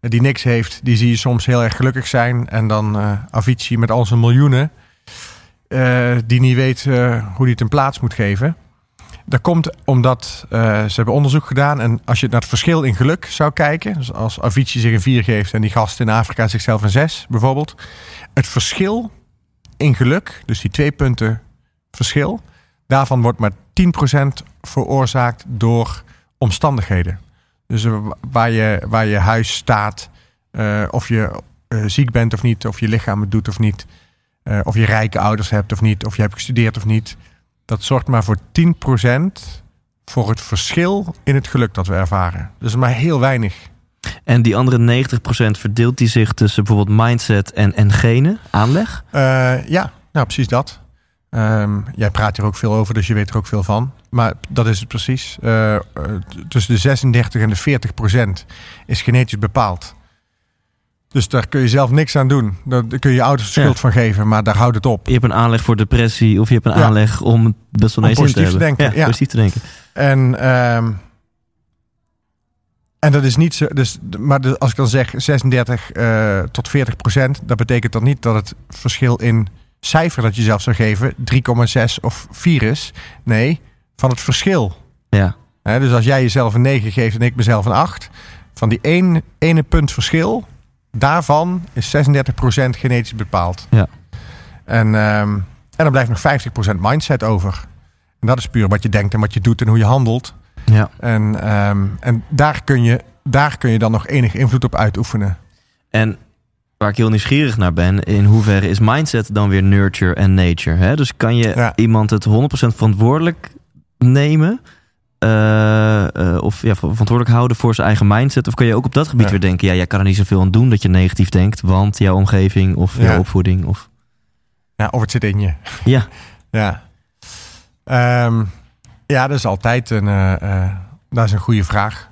eh, die niks heeft, die zie je soms heel erg gelukkig zijn. En dan eh Avicii met al zijn miljoenen, eh, die niet weet hoe hij het een plaats moet geven. Dat komt omdat ze hebben onderzoek gedaan. En als je naar het verschil in geluk zou kijken. Dus als Avicii zich een 4 geeft en die gast in Afrika zichzelf een 6 bijvoorbeeld. Het verschil in geluk, dus die twee punten verschil. Daarvan wordt maar 10% veroorzaakt door omstandigheden. Dus eh, waar je, waar je huis staat, eh, of je eh, ziek bent of niet, of je lichaam het doet of niet, of je rijke ouders hebt of niet, of je hebt gestudeerd of niet. Dat zorgt maar voor 10% voor het verschil in het geluk dat we ervaren. Dus maar heel weinig. En die andere 90% verdeelt die zich tussen bijvoorbeeld mindset en, en genen, aanleg? Ja, nou precies dat. Ehm, jij praat hier ook veel over, dus je weet er ook veel van. Maar dat is het precies. Eh, eh, tussen de 36 en de 40 procent is genetisch bepaald. Dus daar kun je zelf niks aan doen. Daar kun je je ouders Ja. schuld van geven, maar daar houdt het op. Je hebt een aanleg voor depressie of je hebt een Ja. aanleg om best wel Om te positief te hebben. denken, Ja, positief te denken. En, ehm, en dat is niet zo. Dus, maar als ik dan zeg 36 eh, tot 40 procent, dat betekent dan niet dat het verschil in cijfer dat je zelf zou geven 3,6 of 4 is. Nee, van het verschil. Ja. Dus als jij jezelf een 9 geeft en ik mezelf een 8, van die één, ene punt verschil, daarvan is 36% genetisch bepaald. Ja. En, ehm, en dan blijft nog 50% mindset over. En dat is puur wat je denkt en wat je doet en hoe je handelt. ja. En, ehm, en daar, kun je, daar kun je dan nog enige invloed op uitoefenen. En waar ik heel nieuwsgierig naar ben, in hoeverre is mindset dan weer nurture en nature? Hè? Dus kan je Ja. iemand het 100% verantwoordelijk nemen? eh, eh, of ja, verantwoordelijk houden voor zijn eigen mindset? Of kan je ook op dat gebied Ja. weer denken: ja, jij kan er niet zoveel aan doen dat je negatief denkt, want jouw omgeving of Ja. jouw opvoeding? Of... Ja, of het zit in je. Ja, Ja. Ehm, ja, dat is altijd een, eh, dat is een goede vraag.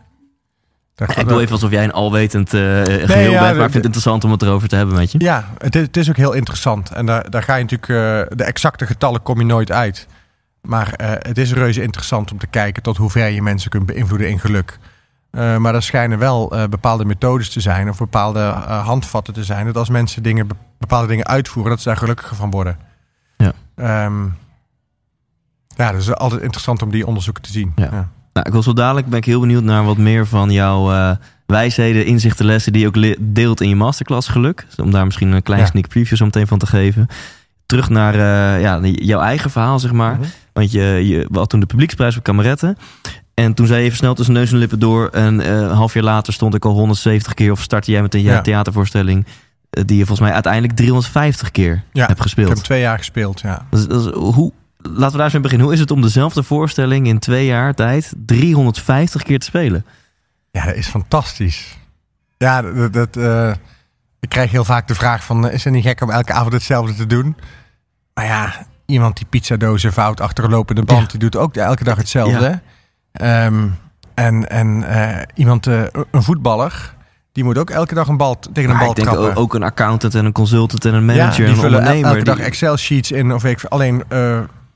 Ik doe even alsof jij een alwetend eh geheel ja, bent, maar ik vind het interessant om het erover te hebben met je. Ja, het is, het is ook heel interessant. En daar, daar ga je natuurlijk, eh, de exacte getallen kom je nooit uit. Maar eh, het is reuze interessant om te kijken tot hoe ver je mensen kunt beïnvloeden in geluk. Maar er schijnen wel bepaalde methodes te zijn of bepaalde handvatten te zijn. Dat als mensen dingen, be- bepaalde dingen uitvoeren, dat ze daar gelukkiger van worden. Ja. Ehm, ja, dat is altijd interessant om die onderzoeken te zien. Ja. Nou, ik wil zo dadelijk ben ik heel benieuwd naar wat meer van jouw eh, wijsheden, inzichten, lessen die je ook deelt in je masterclass geluk. Dus om daar misschien een klein Ja. sneak preview zo meteen van te geven. Terug naar eh, ja, jouw eigen verhaal, zeg maar. Mhm. Want je, je had toen de publieksprijs voor kameretten. En toen zei je even snel tussen neus en lippen door. En eh, een half jaar later stond ik al 170 keer. Of startte jij met een Ja. theatervoorstelling. eh, die je volgens mij uiteindelijk 350 keer Ja, hebt Ik gespeeld. heb twee jaar gespeeld, ja. Dat is- hoe, laten we daar eens mee beginnen. Hoe is het om dezelfde voorstelling in twee jaar tijd 350 keer te spelen? Ja, dat is fantastisch. Ja, dat, dat, eh, ik krijg heel vaak de vraag van... eh, is het niet gek om elke avond hetzelfde te doen? Maar ja, iemand die pizzadozen vouwt achter een lopende band... Ja. die doet ook elke dag hetzelfde. Ehm, en en eh, iemand, een voetballer... die moet ook elke dag een bal tegen een Maar bal ik denk trappen. ook, een accountant en een consultant en een manager ja, en die een vullen el- ondernemer. elke dag die- Excel-sheets in. Of ik, alleen,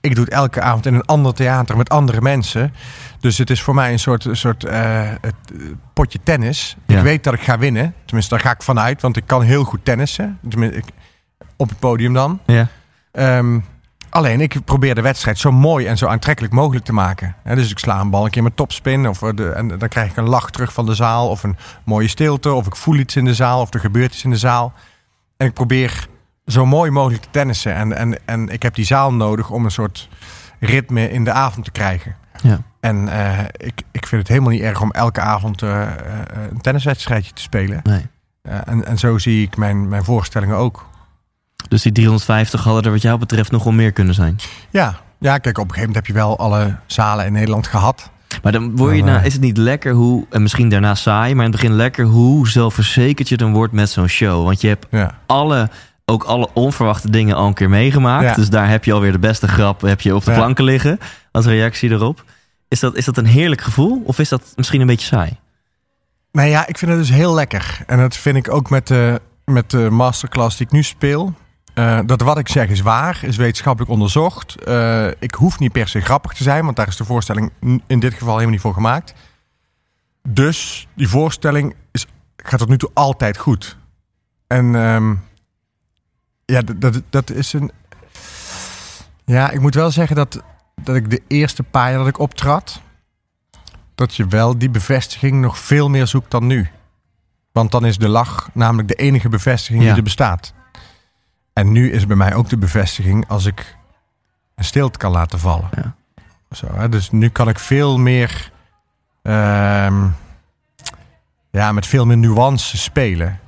ik doe het elke avond in een ander theater met andere mensen. Dus het is voor mij een soort, een soort eh, het, eh, potje tennis. Ja. Ik weet dat ik ga winnen. Tenminste, daar ga ik vanuit. Want ik kan heel goed tennissen. Tenminste, ik, op het podium dan. ja. Ehm, Alleen ik probeer de wedstrijd zo mooi en zo aantrekkelijk mogelijk te maken. Dus ik sla een bal een keer met topspin. Of de, en dan krijg ik een lach terug van de zaal. Of een mooie stilte. Of ik voel iets in de zaal. Of er gebeurt iets in de zaal. En ik probeer zo mooi mogelijk te tennissen. En, en, en ik heb die zaal nodig om een soort ritme in de avond te krijgen. Ja. En eh, ik, ik vind het helemaal niet erg om elke avond eh, eh, een tenniswedstrijdje te spelen. Nee. En, en zo zie ik mijn, mijn voorstellingen ook. Dus die 350 hadden er wat jou betreft nog wel meer kunnen zijn. Ja, ja, kijk, op een gegeven moment heb je wel alle zalen in Nederland gehad. Maar dan word je nou, is het niet lekker hoe, en misschien daarna saai, maar in het begin lekker hoe zelfverzekerd je dan wordt met zo'n show. Want je hebt Ja. alle, ook alle onverwachte dingen al een keer meegemaakt. Ja. Dus daar heb je alweer de beste grap heb je op de Ja. planken liggen als reactie erop. Is dat, is dat een heerlijk gevoel of is dat misschien een beetje saai? Nee, ja, ik vind het dus heel lekker. En dat vind ik ook met de, met de masterclass die ik nu speel. Eh, dat wat ik zeg is waar, is wetenschappelijk onderzocht. Eh, ik hoef niet per se grappig te zijn, want daar is de voorstelling in dit geval helemaal niet voor gemaakt. Dus die voorstelling is, gaat tot nu toe altijd goed. En ehm, ja, dat, dat, dat is een. Ja, ik moet wel zeggen dat, dat ik de eerste paar jaar dat ik optrad, dat je wel die bevestiging nog veel meer zoekt dan nu. Want dan is de lach namelijk de enige bevestiging Ja. die er bestaat. En nu is bij mij ook de bevestiging als ik een stilte kan laten vallen. Ja. Zo, hè? Dus nu kan ik veel meer, ehm, ja, met veel meer nuance spelen.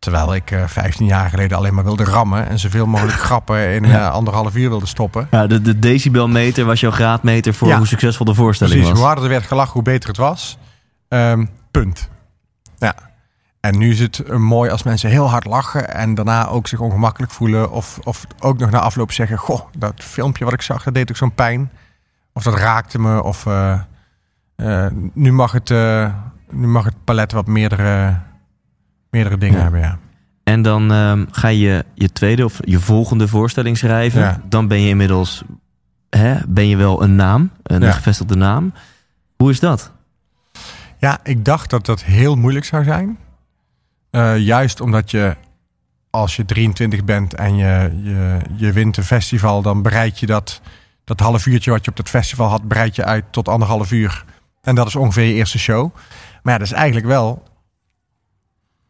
Terwijl ik eh 15 jaar geleden alleen maar wilde rammen en zoveel mogelijk grappen in eh, anderhalf uur wilde stoppen. Ja, de, de decibelmeter was jouw graadmeter voor Ja. hoe succesvol de voorstelling Precies, hoe was. harder er werd gelachen, hoe beter het was. Ehm, punt. Ja. En nu is het eh, mooi als mensen heel hard lachen en daarna ook zich ongemakkelijk voelen. Of, of ook nog na afloop zeggen: Goh, dat filmpje wat ik zag, dat deed ook zo'n pijn. Of dat raakte me. Of eh, eh, nu, mag het, eh, nu mag het palet wat meerdere, meerdere dingen Ja. hebben. Ja. En dan ehm, ga je je tweede of je volgende voorstelling schrijven. Ja. Dan ben je inmiddels hè, ben je wel een naam, een Ja. gevestigde naam. Hoe is dat? Ja, ik dacht dat dat heel moeilijk zou zijn. Eh, juist omdat je, als je 23 bent en je, je, je wint een festival, dan bereid je dat, dat half uurtje wat je op dat festival had, bereid je uit tot anderhalf uur. En dat is ongeveer je eerste show. Maar ja, dat is eigenlijk wel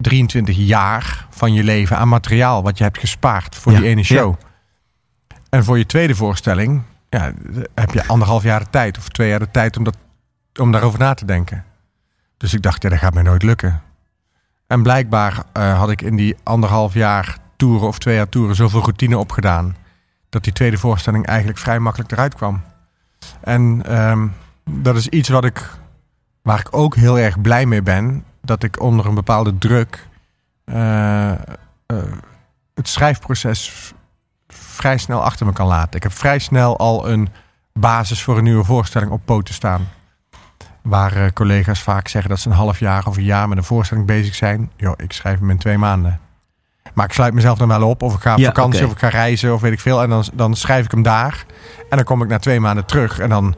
23 jaar van je leven aan materiaal wat je hebt gespaard voor Ja, die ene show. En voor je tweede voorstelling ja, heb je anderhalf jaar de tijd of twee jaar de tijd om, dat, om daarover na te denken. Dus ik dacht, ja, dat gaat mij nooit lukken. En blijkbaar eh, had ik in die anderhalf jaar toeren of twee jaar toeren zoveel routine opgedaan. Dat die tweede voorstelling eigenlijk vrij makkelijk eruit kwam. En ehm, dat is iets wat ik, waar ik ook heel erg blij mee ben. Dat ik onder een bepaalde druk eh, eh, het schrijfproces vrij snel achter me kan laten. Ik heb vrij snel al een basis voor een nieuwe voorstelling op poten staan. Waar eh, collega's vaak zeggen dat ze een half jaar of een jaar met een voorstelling bezig zijn. Yo, ik schrijf hem in twee maanden. Maar ik sluit mezelf dan wel op. Of ik ga op Ja, vakantie of ik ga reizen of weet ik veel. En dan, dan schrijf ik hem daar. En dan kom ik na twee maanden terug. En dan,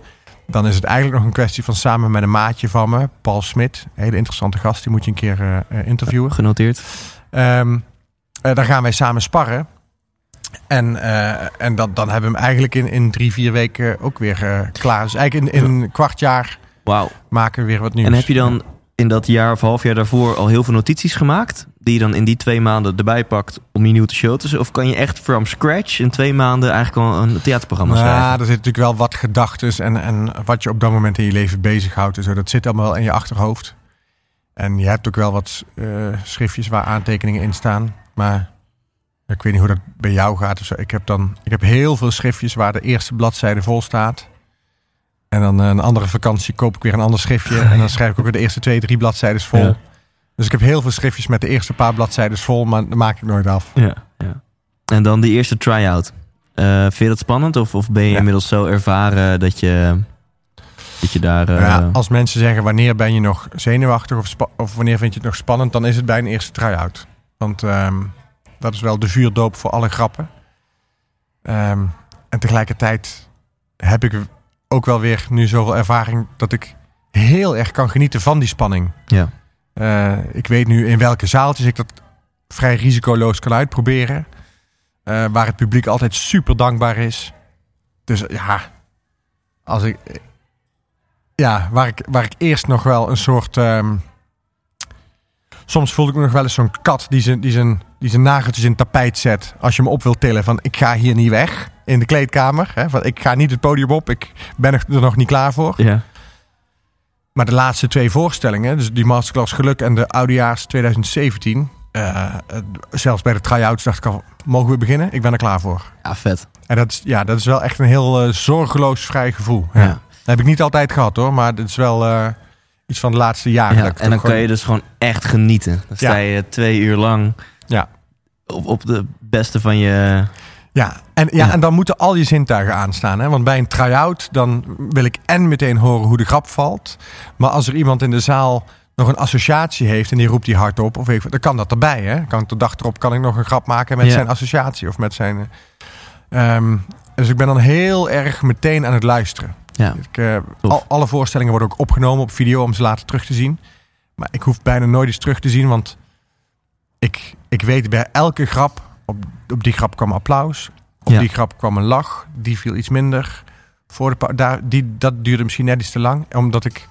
dan is het eigenlijk nog een kwestie van samen met een maatje van me. Paul Smit. Hele interessante gast. Die moet je een keer eh, eh, interviewen. Genoteerd. Eh, dan gaan wij samen sparren. En, en dan, dan hebben we hem eigenlijk in, in drie, vier weken ook weer klaar. Dus eigenlijk in, in een kwart jaar Wauw. maken we weer wat nieuws. En heb je dan in dat jaar of half jaar daarvoor al heel veel notities gemaakt? Die je dan in die twee maanden erbij pakt om je nieuw te show te? Of kan je echt from scratch in twee maanden eigenlijk al een theaterprogramma Ja, schrijven? er zitten natuurlijk wel wat gedachten en, en wat je op dat moment in je leven bezighoudt. En zo. Dat zit allemaal wel in je achterhoofd. En je hebt ook wel wat eh, schriftjes waar aantekeningen in staan. Maar ik weet niet hoe dat bij jou gaat. of zo. Ik, heb dan, ik heb heel veel schriftjes waar de eerste bladzijde vol staat. En dan eh, een andere vakantie koop ik weer een ander schriftje. En dan schrijf ik ook weer de eerste twee, drie bladzijden vol. Ja. Dus ik heb heel veel schriftjes met de eerste paar bladzijden vol. Maar dat maak ik nooit af. Ja, ja. En dan die eerste try-out. Eh, vind je dat spannend? Of, of ben je Ja. inmiddels zo ervaren dat je, dat je daar... eh, Ja, als mensen zeggen wanneer ben je nog zenuwachtig of, of wanneer vind je het nog spannend, dan is het bij een eerste try-out. Want ehm, dat is wel de vuurdoop voor alle grappen. Ehm, en tegelijkertijd heb ik ook wel weer nu zoveel ervaring dat ik heel erg kan genieten van die spanning. Ja. Eh, ik weet nu in welke zaaltjes ik dat vrij risicoloos kan uitproberen. Eh, waar het publiek altijd super dankbaar is. Dus ja, als ik. Ja, waar ik, waar ik eerst nog wel een soort. ehm, soms voelde ik me nog wel eens zo'n kat die zijn, die, zijn, die zijn nageltjes in het tapijt zet. Als je me op wilt tillen van ik ga hier niet weg in de kleedkamer. Hè, van, ik ga niet het podium op, ik ben er nog niet klaar voor. Ja. Maar de laatste twee voorstellingen, dus die Masterclass Geluk en de Oudejaars 2017. eh, eh, zelfs bij de try-outs dacht ik al, mogen we beginnen? Ik ben er klaar voor. ja, vet. En dat is, ja, dat is wel echt een heel eh, zorgeloos vrij gevoel. Ja. Ja. Dat heb ik niet altijd gehad hoor, maar het is wel eh, iets van de laatste jaren. Ja, dat en dan kan gewoon- je dus gewoon echt genieten. Dan sta je twee uur lang Ja. op, op de beste van je... Ja, en, ja, Ja. en dan moeten al je zintuigen aanstaan. Hè? Want bij een try-out, dan wil ik en meteen horen hoe de grap valt. Maar als er iemand in de zaal nog een associatie heeft en die roept die hard op, of even, dan kan dat erbij. Hè? Kan ik de dag erop kan ik nog een grap maken met Ja. zijn associatie of met zijn. eh, ehm, dus ik ben dan heel erg meteen aan het luisteren. Ja, Ik, eh, al, alle voorstellingen worden ook opgenomen op video om ze later terug te zien. Maar ik hoef bijna nooit eens terug te zien, want ik, ik weet bij elke grap, op, op die grap kwam applaus, op Ja. die grap kwam een lach, die viel iets minder. Voor de, daar, die, dat duurde misschien net iets te lang, omdat ik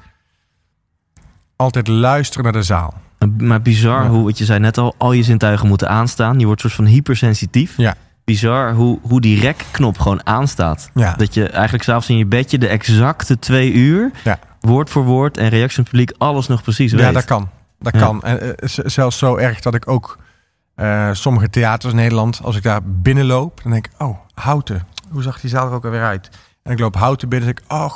altijd luister naar de zaal. maar bizar Ja. hoe, wat je zei net al, al je zintuigen moeten aanstaan. Je wordt soort van hypersensitief. Ja. Bizar hoe, hoe die rekknop gewoon aanstaat. Ja, Dat je eigenlijk s'avonds in je bedje de exacte twee uur, Ja. woord voor woord en reactie van het publiek, alles nog precies weet. ja dat kan. Dat kan. En eh, zelfs zo erg dat ik ook eh, sommige theaters in Nederland, als ik daar binnenloop, dan denk ik, oh, Houten. Hoe zag die zaal er ook alweer uit? En ik loop Houten binnen en denk ik, oh,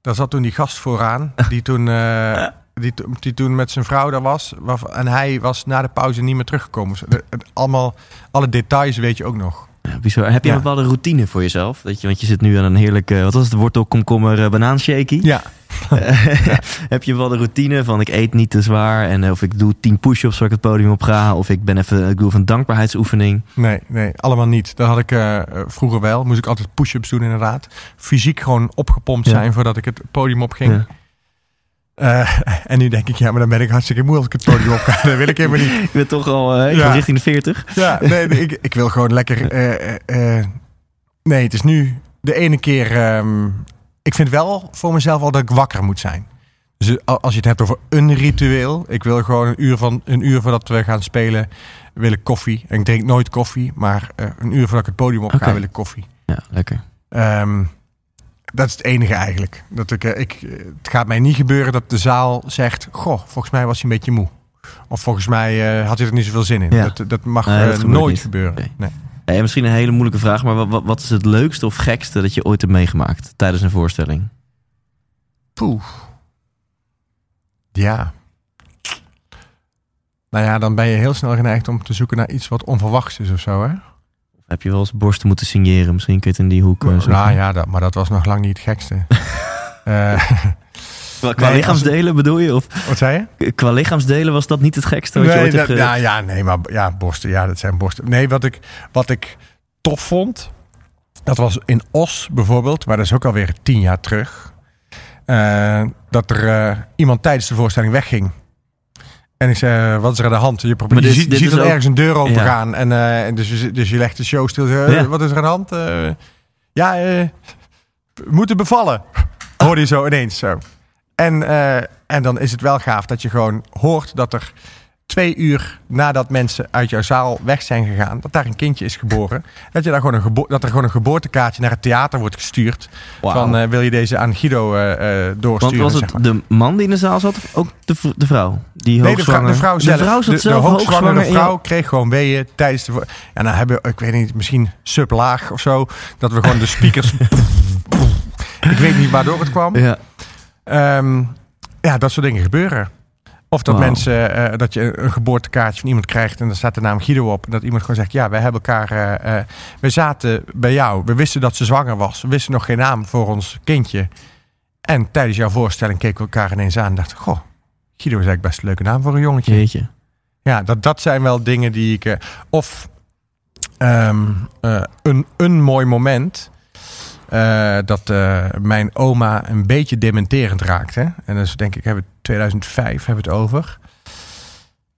daar zat toen die gast vooraan, die toen, eh, die, die toen met zijn vrouw daar was. En hij was na de pauze niet meer teruggekomen. Dus, eh, allemaal, alle details weet je ook nog. Ja, bizar. Heb je Ja. een bepaalde routine voor jezelf? Dat je, want je zit nu aan een heerlijke, wat was het, wortel, komkommer, banaanshaky. Ja, Heb je wel de routine van ik eet niet te zwaar en eh, of ik doe tien push-ups voor ik het podium op ga of ik ben even, ik doe even een dankbaarheidsoefening. nee, nee, allemaal niet. Dat had ik eh, vroeger wel. Moest ik altijd push-ups doen inderdaad. Fysiek gewoon opgepompt Ja. zijn voordat ik het podium opging. Ja. Eh, en nu denk ik, ja, maar dan ben ik hartstikke moe als ik het podium op ga. Dat wil ik helemaal niet. Ik ben toch al ik Ja. richting de 40. Ja, nee, nee, ik, ik wil gewoon lekker. nee, het is nu de ene keer. ehm, ik vind wel voor mezelf al dat ik wakker moet zijn. Dus eh, als je het hebt over een ritueel. Ik wil gewoon een uur, van, een uur voordat we gaan spelen. Wil ik koffie. En ik drink nooit koffie. Maar eh, een uur voordat ik het podium op ga, wil ik koffie. Ja, lekker. Ehm, dat is het enige eigenlijk. Dat ik, eh, ik, het gaat mij niet gebeuren dat de zaal zegt: Goh, volgens mij was hij een beetje moe. Of volgens mij had hij er niet zoveel zin in. Ja. Dat, dat mag dat nooit niet. gebeuren. Nee. Eh, misschien een hele moeilijke vraag, maar wat, wat, wat is het leukste of gekste dat je ooit hebt meegemaakt tijdens een voorstelling? Poeh. Ja. Nou ja, dan ben je heel snel geneigd om te zoeken naar iets wat onverwachts is of zo, hè? Heb je wel eens borsten moeten signeren? Misschien kun je het in die hoek eh, nou ja, dat, maar dat was nog lang niet het gekste. Eh, Qua, qua Nee, lichaamsdelen bedoel je? Of wat zei je? qua lichaamsdelen was dat niet het gekste wat je ooit hebt dat- ge- ja, ja, nee, maar ja, borsten, ja, dat zijn borsten. Nee, wat ik, wat ik tof vond, dat was in Os bijvoorbeeld, maar dat is ook alweer tien jaar terug. eh, dat er eh, iemand tijdens de voorstelling wegging. En ik zei, wat is er aan de hand? Je, probeert, je ziet, ook- ergens een deur open Ja. gaan. En, eh, en dus, je- dus je legt de show stil. Eh, Ja. Wat is er aan de hand? Eh, ja, eh, moeten bevallen. Hoorde je zo ineens zo. En, eh, en dan is het wel gaaf dat je gewoon hoort dat er twee uur nadat mensen uit jouw zaal weg zijn gegaan, dat daar een kindje is geboren. Dat, je daar gewoon een gebo- dat er gewoon een geboortekaartje naar het theater wordt gestuurd. Van eh, wil je deze aan Guido eh, eh, Want doorsturen? was het zeg maar. de man die in de zaal zat of ook de, de vrouw? Die Nee, de vrouw, de vrouw zelf. De vrouw zat de, zelf de hoogzwangere vrouw kreeg gewoon weeën tijdens de... Ja, nou hebben we, ik weet niet, misschien sublaag of zo. Dat we gewoon de speakers... ik weet niet waardoor het kwam. Ja. Ehm, ja, dat soort dingen gebeuren. Of dat mensen, eh, dat je een geboortekaartje van iemand krijgt en daar staat de naam Guido op. En dat iemand gewoon zegt, ja, wij hebben elkaar, eh, we zaten bij jou. We wisten dat ze zwanger was. We wisten nog geen naam voor ons kindje. En tijdens jouw voorstelling keken we elkaar ineens aan en dachten, goh, Guido is eigenlijk best een leuke naam voor een jongetje. Jeetje. Ja, dat, dat zijn wel dingen die ik. of ehm, eh, een, een mooi moment. Eh, dat eh, mijn oma een beetje dementerend raakte. En is denk ik, hebben we 2005 hebben we het over.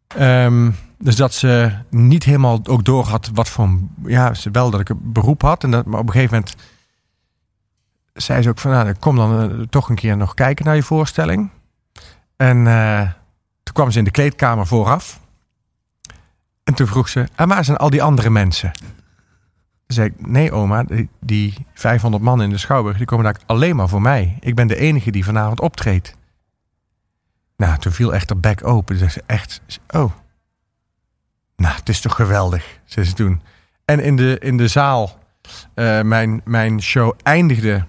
Ehm, dus dat ze niet helemaal ook door had wat voor. Ja, ze wel dat ik een beroep had. En dat, maar op een gegeven moment zei ze ook van, nou, kom dan eh, toch een keer nog kijken naar je voorstelling. En toen kwam ze in de kleedkamer vooraf. En toen vroeg ze, en waar zijn al die andere mensen? Zei ik, nee oma, die, die 500 man in de Schouwburg, die komen daar alleen maar voor mij. Ik ben de enige die vanavond optreedt. Nou, toen viel echt haar bek open. Toen zei ze echt, oh. Nou, het is toch geweldig, zei ze toen. En in de, in de zaal, eh, mijn, mijn show eindigde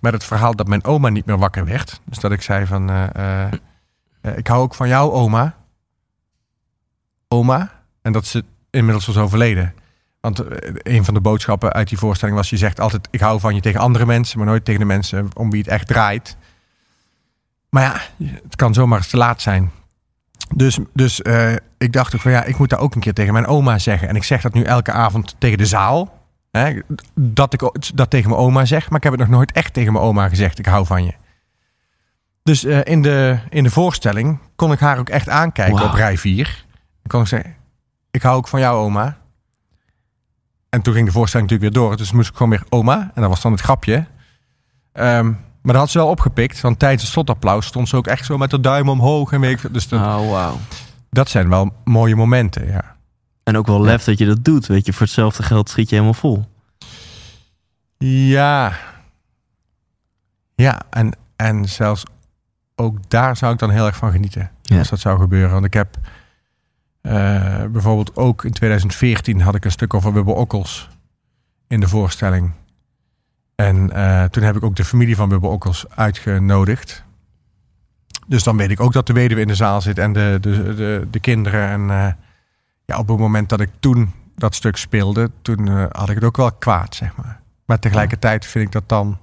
met het verhaal dat mijn oma niet meer wakker werd. Dus dat ik zei van, eh, eh, ik hou ook van jou oma. Oma. En dat ze inmiddels was overleden. Want eh, een van de boodschappen uit die voorstelling was, je zegt altijd, ik hou van je tegen andere mensen, maar nooit tegen de mensen om wie het echt draait. Maar ja, het kan zomaar eens te laat zijn. Dus, dus eh, ik dacht ook van ja, ik moet dat ook een keer tegen mijn oma zeggen. En ik zeg dat nu elke avond tegen de zaal. Hè, dat ik dat tegen mijn oma zeg. Maar ik heb het nog nooit echt tegen mijn oma gezegd. Ik hou van je. Dus eh, in, de, in de voorstelling kon ik haar ook echt aankijken op rij 4. En kon ik zeggen, ik hou ook van jou oma. En toen ging de voorstelling natuurlijk weer door. Dus moest ik gewoon weer oma. En dat was dan het grapje. Ehm, maar dat had ze wel opgepikt. Want tijdens het slotapplaus stond ze ook echt zo met de duim omhoog. En weet ik, dus dat, Oh, wauw. dat zijn wel mooie momenten, ja. En ook wel lef dat je dat doet. Weet je, voor hetzelfde geld schiet je helemaal vol. Ja. Ja, en, en zelfs ook daar zou ik dan heel erg van genieten. Ja. Als dat zou gebeuren. Want ik heb eh, bijvoorbeeld ook in 2014 had ik een stuk over Bubbel Okkels in de voorstelling. En eh, toen heb ik ook de familie van Bubbel Okkels uitgenodigd. Dus dan weet ik ook dat de weduwe in de zaal zit en de, de, de, de kinderen. En eh, ja, op het moment dat ik toen dat stuk speelde, toen had ik het ook wel kwaad, zeg maar. Maar tegelijkertijd vind ik dat dan...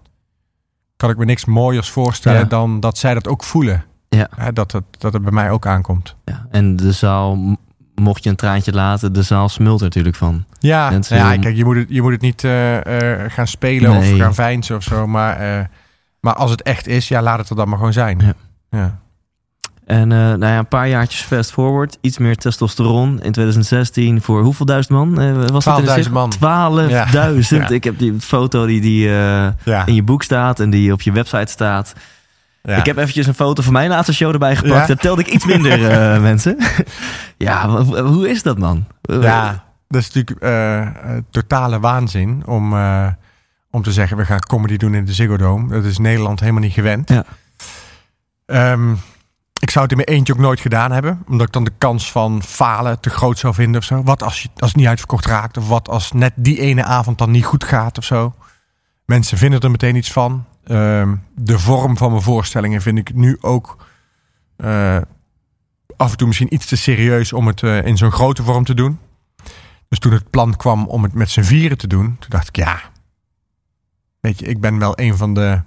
kan ik me niks mooiers voorstellen Ja. dan dat zij dat ook voelen. Ja. Hè, dat, het, dat het bij mij ook aankomt. Ja. En de zaal, mocht je een traantje laten, de zaal smult er natuurlijk van. Ja, Mensen- ja kijk, je moet het, je moet het niet eh, eh, gaan spelen Nee. of gaan veinzen of zo. Maar, eh, maar als het echt is, ja, laat het er dan maar gewoon zijn. Ja. ja. En nou ja, een paar jaartjes fast forward. Iets meer testosteron in 2016 voor hoeveel duizend man? was dat in de 12.000 man. 12.000. Ja. Ik heb die foto die, die Ja. in je boek staat en die op je website staat. Ja. Ik heb eventjes een foto van mijn laatste show erbij gepakt. Ja? Dat telde ik iets minder, eh, mensen. ja, hoe is dat, man? Ja, dat is natuurlijk eh, eh, totale waanzin om, eh, om te zeggen... we gaan comedy doen in de Ziggo Dome. Dat is Nederland helemaal niet gewend. Ja. Ehm, ik zou het in mijn eentje ook nooit gedaan hebben. Omdat ik dan de kans van falen te groot zou vinden of zo. Wat als, je, als het niet uitverkocht raakt? Of wat als net die ene avond dan niet goed gaat of zo? Mensen vinden er meteen iets van. Ehm, de vorm van mijn voorstellingen vind ik nu ook... eh, af en toe misschien iets te serieus om het eh, in zo'n grote vorm te doen. Dus toen het plan kwam om het met z'n vieren te doen, toen dacht ik ja. Weet je, ik ben wel een van de,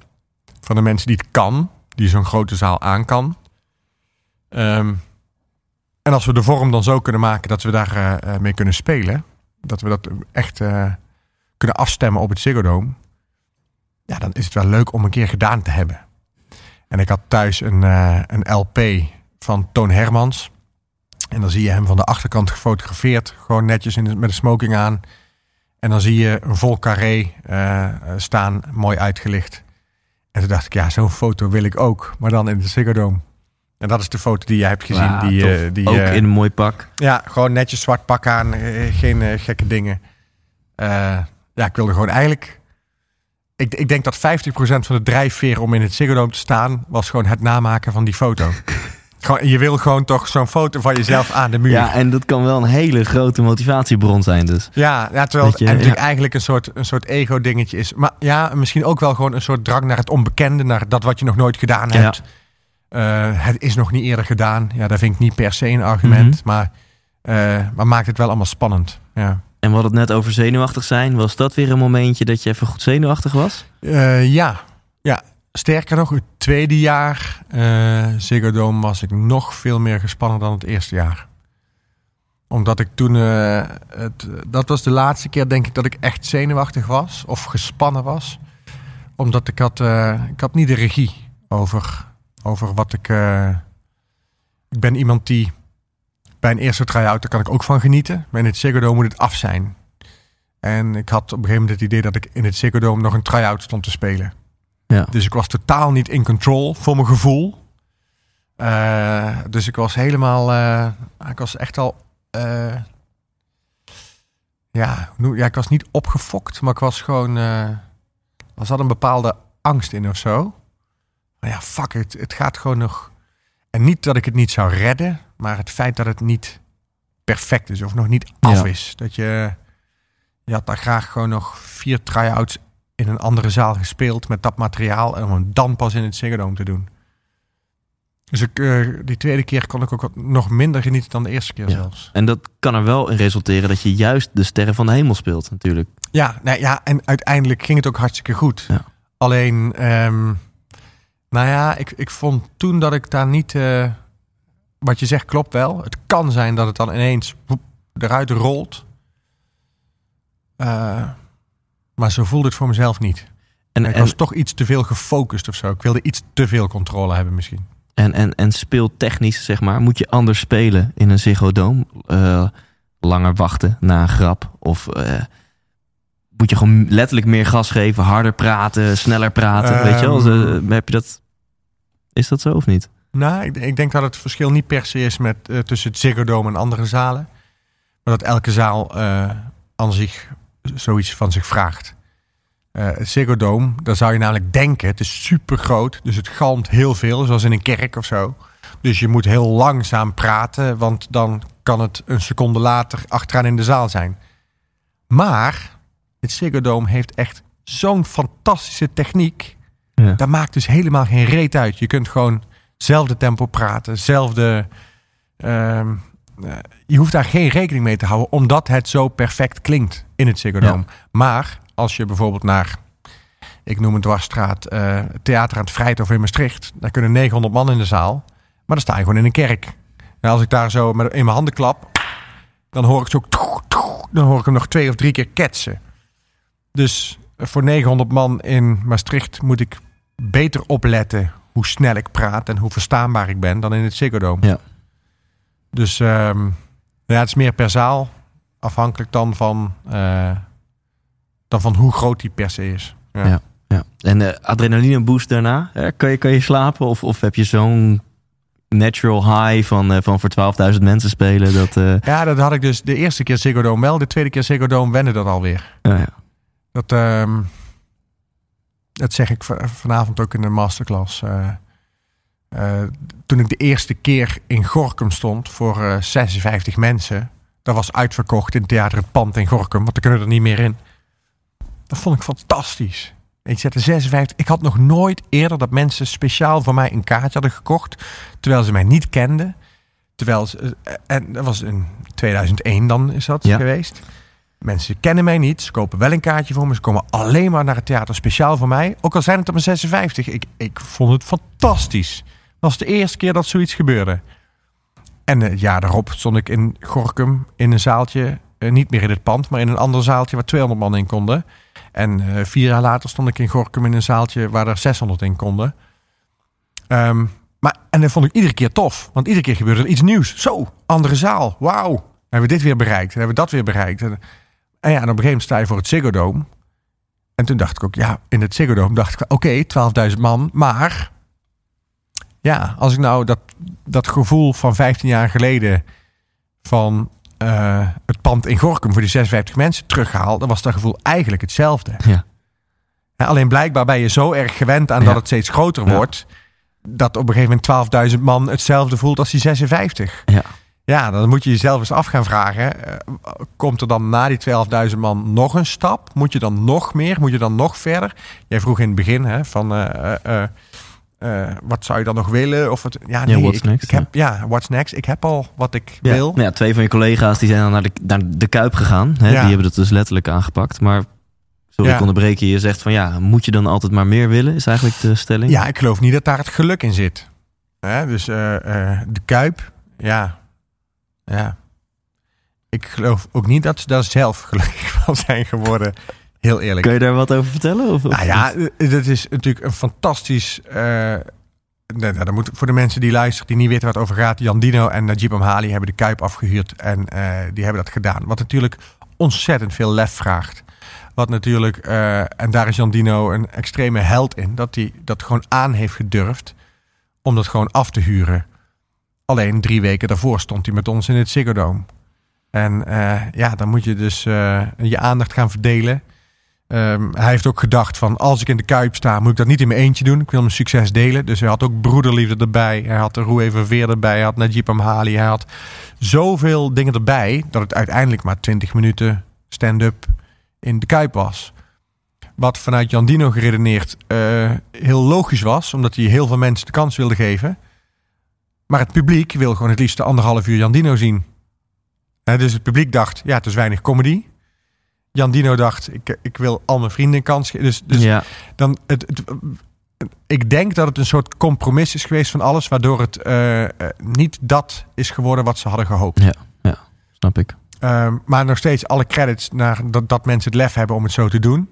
van de mensen die het kan, die zo'n grote zaal aan kan. Ehm, en als we de vorm dan zo kunnen maken dat we daar eh, mee kunnen spelen, dat we dat echt kunnen afstemmen op het Ziggo Dome, ja, dan is het wel leuk om een keer gedaan te hebben. En ik had thuis een, eh, een LP van Toon Hermans. En dan zie je hem van de achterkant gefotografeerd. Gewoon netjes in de- met een smoking aan. En dan zie je een vol carré eh, staan, mooi uitgelicht. En toen dacht ik, ja, zo'n foto wil ik ook. Maar dan in de Ziggo Dome. En dat is de foto die jij hebt gezien. Wauw, die, eh, die, Ook eh, in een mooi pak. Ja, gewoon netjes zwart pak aan. eh, geen eh, gekke dingen. Eh, ja, ik wilde gewoon eigenlijk... Ik, ik denk dat 50% van de drijfveer om in het Ziggo Dome te staan... was gewoon het namaken van die foto. gewoon, je wil gewoon toch zo'n foto van jezelf aan de muur. Ja, en dat kan wel een hele grote motivatiebron zijn dus. Ja, ja terwijl je, het natuurlijk ja. eigenlijk een soort, een soort ego-dingetje is. Maar ja, misschien ook wel gewoon een soort drang naar het onbekende, naar dat wat je nog nooit gedaan Ja. hebt. Eh, het is nog niet eerder gedaan. Ja, dat vind ik niet per se een argument, Mhm. maar, eh, maar maakt het wel allemaal spannend. Ja, En we hadden het net over zenuwachtig zijn. Was dat weer een momentje dat je even goed zenuwachtig was? Eh, ja. ja, sterker nog, het tweede jaar eh Ziggo Dome was ik nog veel meer gespannen dan het eerste jaar. Omdat ik toen, eh, het, dat was de laatste keer denk ik dat ik echt zenuwachtig was of gespannen was. Omdat ik had, ik had niet de regie over, over wat ik... ik ben iemand die bij een eerste try-out, daar kan ik ook van genieten. Maar in het Ziggo Dome moet het af zijn. En ik had op een gegeven moment het idee dat ik in het Ziggo Dome nog een try-out stond te spelen. Ja. Dus ik was totaal niet in control voor mijn gevoel. Eh, dus ik was helemaal, eh, ik was echt al, eh, ja, ja, ik was niet opgefokt, maar ik was gewoon, er zat een bepaalde angst in of zo. Maar ja, fuck it, het gaat gewoon nog. En niet dat ik het niet zou redden, maar het feit dat het niet perfect is of nog niet af Ja. is. Dat je, je had daar graag gewoon nog vier try-outs in een andere zaal gespeeld met dat materiaal en om hem dan pas in het Ziggo te doen. Dus ik, eh, die tweede keer kon ik ook wat, nog minder genieten dan de eerste keer Ja. zelfs. En dat kan er wel in resulteren dat je juist de sterren van de hemel speelt, natuurlijk. Ja, nee, ja, en uiteindelijk ging het ook hartstikke goed. Ja. Alleen, ehm, nou ja, ik, ik vond toen dat ik daar niet... eh, wat je zegt klopt wel. Het kan zijn dat het dan ineens woep, eruit rolt. Eh, maar zo voelde het voor mezelf niet. En, ik en, was toch iets te veel gefocust of zo. Ik wilde iets te veel controle hebben misschien. en, en, en speeltechnisch, zeg maar, moet je anders spelen in een Ziggo Dome? Eh, langer wachten na een grap? Of eh, moet je gewoon letterlijk meer gas geven, harder praten, sneller praten? weet je wel? Ehm. Heb je dat... Is dat zo of niet? Nou, ik, ik denk dat het verschil niet per se is met, eh, tussen het Ziggo Dome en andere zalen. Maar dat elke zaal eh, aan zich zoiets van zich vraagt. Eh het Ziggo Dome, daar zou je namelijk denken, het is super groot. Dus het galmt heel veel, zoals in een kerk of zo. Dus je moet heel langzaam praten, want dan kan het een seconde later achteraan in de zaal zijn. Maar het Ziggo Dome heeft echt zo'n fantastische techniek. Ja. Dat maakt dus helemaal geen reet uit. Je kunt gewoon zelfde tempo praten, zelfde. ehm, eh, je hoeft daar geen rekening mee te houden, omdat het zo perfect klinkt in het Ziggo Ja. Maar als je bijvoorbeeld naar, ik noem het dwarsstraat, eh Theater aan het Vrijthof in Maastricht, daar kunnen 900 man in de zaal, maar dan sta je gewoon in een kerk. En als ik daar zo met, in mijn handen klap, dan hoor ik zo, dan hoor ik hem nog twee of drie keer ketsen. Dus voor 900 man in Maastricht moet ik beter opletten hoe snel ik praat en hoe verstaanbaar ik ben dan in het Ziggo Dome. Ja. Dus ehm, ja, het is meer per zaal, afhankelijk dan van, eh, dan van hoe groot die per se is. Ja. Ja. Ja. En de adrenaline boost daarna, hè? Kan, je, kan je slapen? Of, of heb je zo'n natural high van, eh, van voor 12.000 mensen spelen? Dat, eh, Ja, dat had ik dus de eerste keer Ziggo Dome wel. De tweede keer Ziggo Dome wende dat alweer. ja, ja. Dat, ehm, dat zeg ik va- vanavond ook in de masterclass. Eh, eh, toen ik de eerste keer in Gorkum stond voor eh, 56 mensen. Dat was uitverkocht in het theater Het Pand in Gorkum, want er kunnen er niet meer in. Dat vond ik fantastisch. Ik zette 56. Ik had nog nooit eerder dat mensen speciaal voor mij een kaartje hadden gekocht. Terwijl ze mij niet kenden. Terwijl ze, eh, en dat was in 2001 dan is dat Ja. geweest. Mensen kennen mij niet. Ze kopen wel een kaartje voor me. Ze komen alleen maar naar het theater speciaal voor mij. Ook al zijn het op mijn 56. Ik, ik vond het fantastisch. Dat was de eerste keer dat zoiets gebeurde. En eh, het jaar daarop stond ik in Gorkum in een zaaltje. eh, niet meer in het pand, maar in een ander zaaltje waar 200 man in konden. En eh, vier jaar later stond ik in Gorkum in een zaaltje waar er 600 in konden. Ehm, maar, en dat vond ik iedere keer tof. Want iedere keer gebeurde er iets nieuws. Zo, andere zaal. Wauw. Hebben we dit weer bereikt. Hebben we dat weer bereikt. En, en ja, en op een gegeven moment sta je voor het Ziggo Dome. En toen dacht ik ook, ja, in het Ziggo Dome dacht ik, oké, 12.000 man. Maar ja, als ik nou dat, dat gevoel van 15 jaar geleden van eh, het pand in Gorkum voor die 56 mensen terughaal, dan was dat gevoel eigenlijk hetzelfde. Ja. Alleen blijkbaar ben je zo erg gewend aan Ja. dat het steeds groter Ja. wordt, dat op een gegeven moment 12.000 man hetzelfde voelt als die 56. Ja. Ja, dan moet je jezelf eens af gaan vragen. eh, komt er dan na die 12.000 man nog een stap? Moet je dan nog meer? Moet je dan nog verder? Jij vroeg in het begin hè, van eh, eh, wat zou je dan nog willen? Of het, ja, nee, what's ik, next, ik heb, ja. what's next? Ik heb al wat ik Ja. wil. Nou ja, twee van je collega's die zijn dan naar de, naar de Kuip gegaan. Hè? Ja. Die hebben dat dus letterlijk aangepakt. Maar, sorry, Ja. ik onderbreek je. Je zegt van ja, moet je dan altijd maar meer willen? Is eigenlijk de stelling. Ja, ik geloof niet dat daar het geluk in zit. Hè? Dus eh, eh, de Kuip, ja. Ja. Ik geloof ook niet dat ze daar zelf gelukkig van zijn geworden. Heel eerlijk. Kun je daar wat over vertellen? Of, Nou ja, eh, dat is natuurlijk een fantastisch. eh, nee, nou, dan moet, voor de mensen die luisteren, die niet weten waar het over gaat. Jan Dino en Najib Amhali hebben de Kuip afgehuurd. En eh, die hebben dat gedaan. Wat natuurlijk ontzettend veel lef vraagt. Wat natuurlijk, en daar is Jan Dino een extreme held in, dat hij dat gewoon aan heeft gedurfd om dat gewoon af te huren. Alleen drie weken daarvoor stond hij met ons in het Ziggo Dome. En eh, ja, dan moet je dus eh, je aandacht gaan verdelen. Ehm, hij heeft ook gedacht van als ik in de Kuip sta, moet ik dat niet in mijn eentje doen. Ik wil mijn succes delen. Dus hij had ook broederliefde erbij. Hij had de Roe Veer erbij. Hij had Najib Amhali. Hij had zoveel dingen erbij dat het uiteindelijk maar 20 minuten stand-up in de Kuip was. Wat vanuit Jandino geredeneerd uh, heel logisch was, omdat hij heel veel mensen de kans wilde geven. Maar het publiek wil gewoon het liefst anderhalf uur Jandino zien. Uh, dus het publiek dacht, ja, het is weinig comedy. Jan Dino dacht, ik, ik wil al mijn vrienden een kans geven. Dus, dus Ja. dan het, het- ik denk dat het een soort compromis is geweest van alles, waardoor het eh, eh, niet dat is geworden wat ze hadden gehoopt. Snap ik. Ehm, maar nog steeds alle credits naar dat, dat mensen het lef hebben om het zo te doen.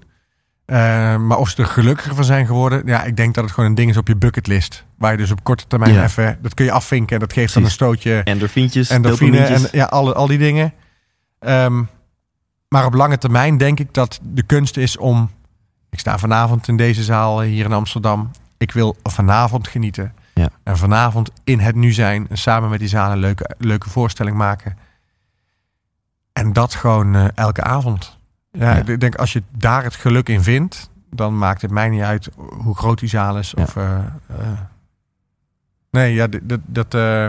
Ehm, maar of ze er gelukkiger van zijn geworden, ja, ik denk dat het gewoon een ding is op je bucketlist. Waar je dus op korte termijn Ja. even, dat kun je afvinken en dat geeft dan een stootje Endorfientjes, endorfine en ja, alle, al die dingen. Ehm, maar op lange termijn denk ik dat de kunst is om. Ik sta vanavond in deze zaal hier in Amsterdam. Ik wil vanavond genieten. Ja. En vanavond in het nu zijn. En samen met die zaal een leuke, leuke voorstelling maken. En dat gewoon eh, elke avond. Ja, Ja. ik denk als je daar het geluk in vindt. Dan maakt het mij niet uit hoe groot die zaal is. Ja. Of, eh, eh, nee, ja, dat, dat, dat, eh,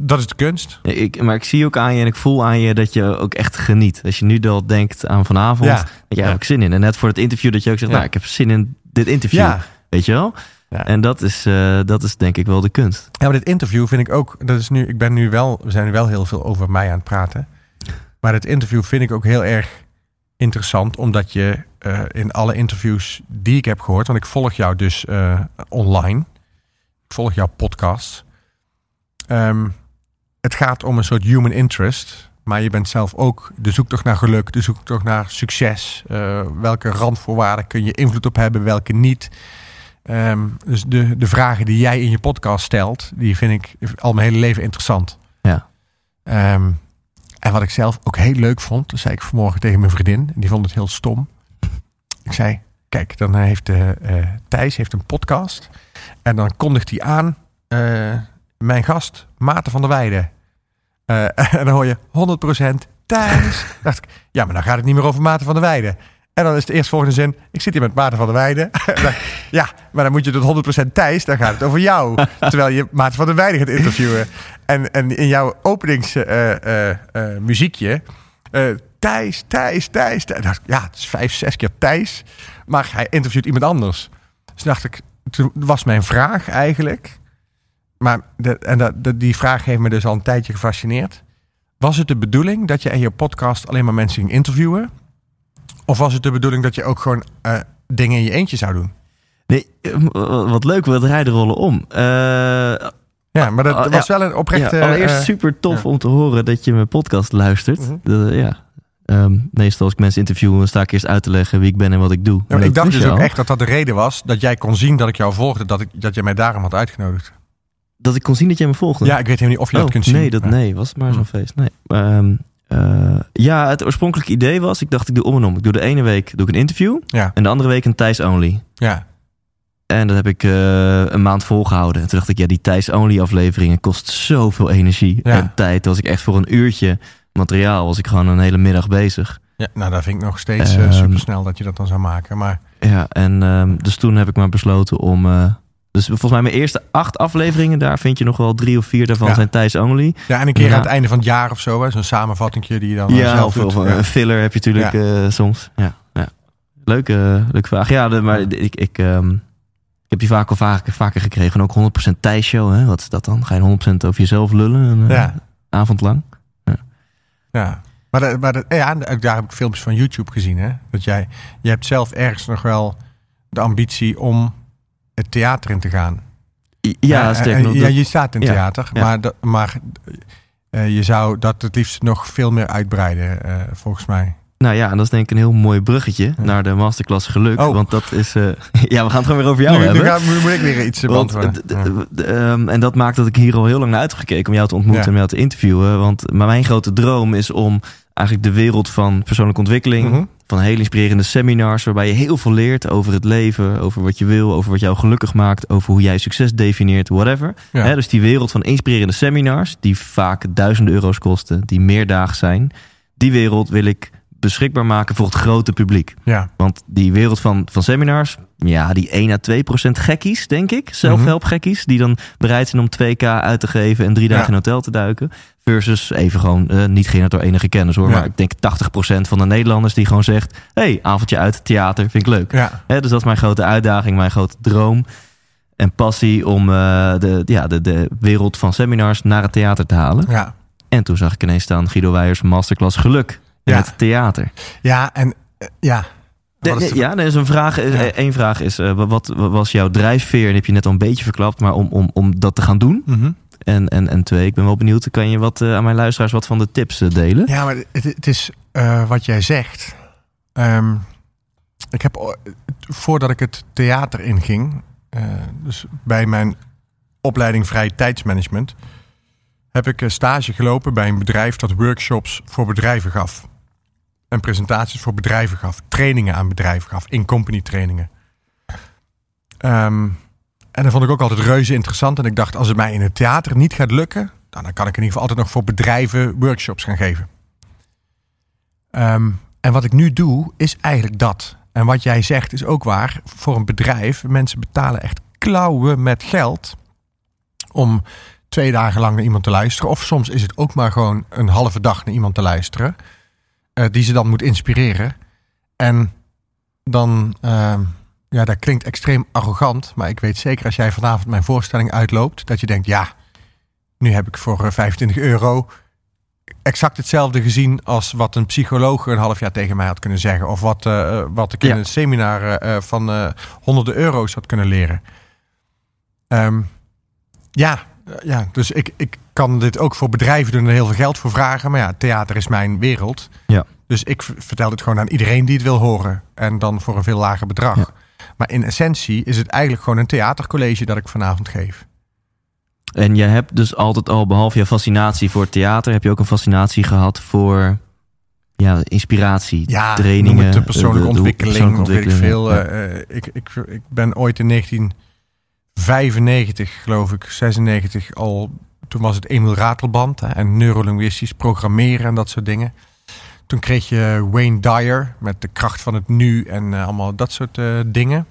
dat is de kunst. Ik, maar ik zie ook aan je en ik voel aan je dat je ook echt geniet. Als je nu al denkt aan vanavond, Ja. dat heb ik zin in. En net voor het interview dat je ook zegt, nou, ik heb zin in dit interview. Ja. Weet je wel? Ja. En dat is, dat is denk ik wel de kunst. Ja, maar dit interview vind ik ook. Dat is nu, ik ben nu wel, we zijn nu wel heel veel over mij aan het praten. Maar dit interview vind ik ook heel erg interessant, omdat je eh, in alle interviews die ik heb gehoord, want ik volg jou dus eh, online, ik volg jouw podcast. Ehm, het gaat om een soort human interest, maar je bent zelf ook de zoektocht naar geluk, de zoektocht naar succes. Eh, welke randvoorwaarden kun je invloed op hebben, welke niet. Ehm, dus de, de vragen die jij in je podcast stelt, die vind ik al mijn hele leven interessant. Ja. Ehm, en wat ik zelf ook heel leuk vond, dat zei ik vanmorgen tegen mijn vriendin, en die vond het heel stom. Ik zei, kijk, dan heeft eh, eh, Thijs heeft een podcast en dan kondigt hij aan eh, mijn gast Maarten van der Weijden. Eh, en dan hoor je 100% Thijs. dacht ik, ja, maar dan gaat het niet meer over Maarten van der Weijden. En dan is de eerstvolgende zin, ik zit hier met Maarten van der Weijden. Ja, maar dan moet je tot 100% Thijs, dan gaat het over jou. Terwijl je Maarten van der Weijden gaat interviewen. En, en in jouw openingsmuziekje, muziekje, eh, Thijs, Thijs, Thijs. Thijs. dacht ik, ja, het is vijf, zes keer Thijs. Maar hij interviewt iemand anders. Dus dacht ik, toen was mijn vraag eigenlijk... Maar de, en dat, de- die vraag heeft me dus al een tijdje gefascineerd. Was het de bedoeling dat je in je podcast alleen maar mensen ging interviewen? Of was het de bedoeling dat je ook gewoon eh, dingen in je eentje zou doen? Nee, eh, wat leuk, we draaien de rollen om. Eh, Ja, maar dat Ah, was wel een oprechte... ja, allereerst eh, super tof ja. om te horen dat je mijn podcast luistert. Mhm. Eh, ja. Ehm, meestal als ik mensen interview, dan sta ik eerst uit te leggen wie ik ben en wat ik doe. ja, maar En ik dacht dus ook echt dat dat de reden was dat jij kon zien dat ik jou volgde, dat, ik, dat je mij daarom had uitgenodigd. Dat ik kon zien dat jij me volgde. Ja, ik weet helemaal niet of je dat Oh, kunt zien. Nee, dat, nee, was maar zo'n Hm. feest. Nee. Ehm, eh, ja, het oorspronkelijke idee was, ik dacht ik doe om en om. Ik doe de ene week doe ik een interview Ja, en de andere week een Thijs Only. ja. En dat heb ik eh, een maand volgehouden. En toen dacht ik, ja, die Thijs Only afleveringen kost zoveel energie Ja. en tijd. Toen was ik echt voor een uurtje materiaal, was ik gewoon een hele middag bezig. ja nou, dat vind ik nog steeds Ehm, super snel dat je dat dan zou maken. Maar Ja, en ehm, dus toen heb ik maar besloten om... eh, dus volgens mij mijn eerste acht afleveringen, daar vind je nog wel drie of vier daarvan Ja. zijn Thijs Only. ja, en een keer Ja. aan het einde van het jaar of zo, zo'n samenvatting die je dan eh, Ja, zelf doet. of Ja. een filler heb je natuurlijk eh, soms. Ja, ja. Leuke, leuke vraag. Ja, de, maar ik, ik, ehm, ik heb die vaak al vaker, vaker gekregen. En ook 100% Thijs show. Hè? Wat is dat dan? Ga je 100% over jezelf lullen? Een eh, Ja. avond lang? Ja, maar, maar ja, daar heb ik filmpjes van YouTube gezien. Hè? Dat jij, je hebt zelf ergens nog wel de ambitie om het theater in te gaan. Ja, Eh, eh, ja, je staat in ja, theater, ja. maar, dat, maar eh, je zou dat het liefst nog veel meer uitbreiden, volgens mij. Nou ja, en dat is denk ik een heel mooi bruggetje naar de masterclass geluk. Oh. Want dat is... ja, we gaan het gewoon weer over jou nu, nu, hebben. ga- nu moet ik weer iets beantwoorden. Ja. ehm, en dat maakt dat ik hier al heel lang naar uit heb gekeken om jou te ontmoeten Ja. en jou te interviewen. Want maar mijn grote droom is om eigenlijk de wereld van persoonlijke ontwikkeling. Mhm. Van hele inspirerende seminars waarbij je heel veel leert over het leven, over wat je wil, over wat jou gelukkig maakt, over hoe jij succes definieert, whatever. Ja. Dus die wereld van inspirerende seminars, die vaak duizenden euro's kosten, die meerdaags zijn, die wereld wil ik beschikbaar maken voor het grote publiek. Ja, Want die wereld van, van seminars, ja, die 1 à 2 procent gekkies, denk ik. Zelfhelp gekkies, die dan bereid zijn om 2k uit te geven en drie dagen Ja. in hotel te duiken. Versus even gewoon, eh, niet gehinderd door enige kennis hoor. Ja. Maar ik denk 80 procent van de Nederlanders die gewoon zegt... hey, avondje uit, theater, vind ik leuk. ja, Hè, dus dat is mijn grote uitdaging, mijn grote droom en passie... om eh, de, ja, de, de wereld van seminars naar het theater te halen. ja. En toen zag ik ineens staan Guido Weijers Masterclass Geluk Ja. het theater. Ja, en eh, ja. De- de- ja, er is een vraag. eh, Ja. Eén vraag is: eh, wat, wat was jouw drijfveer? En heb je net al een beetje verklapt, maar om, om, om dat te gaan doen. Mhm. En, en, en twee, ik ben wel benieuwd. Kan je wat eh, aan mijn luisteraars wat van de tips eh, delen? Ja, maar het, het is eh, wat jij zegt. Ehm, ik heb, voordat ik het theater inging, eh, dus bij mijn opleiding vrije tijdsmanagement, heb ik eh, stage gelopen bij een bedrijf dat workshops voor bedrijven gaf. En presentaties voor bedrijven gaf. Trainingen aan bedrijven gaf. In-company trainingen. Ehm, en dat vond ik ook altijd reuze interessant. En ik dacht, als het mij in het theater niet gaat lukken, dan kan ik in ieder geval altijd nog voor bedrijven workshops gaan geven. Ehm, en wat ik nu doe, is eigenlijk dat. En wat jij zegt is ook waar. Voor een bedrijf, mensen betalen echt klauwen met geld om twee dagen lang naar iemand te luisteren. Of soms is het ook maar gewoon een halve dag naar iemand te luisteren. Eh, die ze dan moet inspireren. En dan, ehm, ja, dat klinkt extreem arrogant. Maar ik weet zeker als jij vanavond mijn voorstelling uitloopt, dat je denkt, ja, nu heb ik voor eh, 25 euro exact hetzelfde gezien als wat een psycholoog een half jaar tegen mij had kunnen zeggen. Of wat, eh, eh, wat ik in Ja. een seminar eh, eh, van eh, honderden euro's had kunnen leren. Ehm, ja, eh, ja, dus ik, ik kan dit ook voor bedrijven doen en er heel veel geld voor vragen. Maar ja, theater is mijn wereld. Ja. Dus ik vertel het gewoon aan iedereen die het wil horen. En dan voor een veel lager bedrag. Ja. Maar in essentie is het eigenlijk gewoon een theatercollege dat ik vanavond geef. En je hebt dus altijd al, behalve je fascinatie voor theater, heb je ook een fascinatie gehad voor ja, inspiratie, Ja, trainingen, de persoonlijke de- de- de ontwikkeling, persoonlijke of weet ik veel. ontwikkeling, ja. Eh, eh, ik, ik, ik ben ooit in 1995, geloof ik, 96 al... Toen was het Emil Ratelband hè, en neurolinguistisch programmeren en dat soort dingen. Toen kreeg je Wayne Dyer met de kracht van het nu en eh, allemaal dat soort eh, dingen.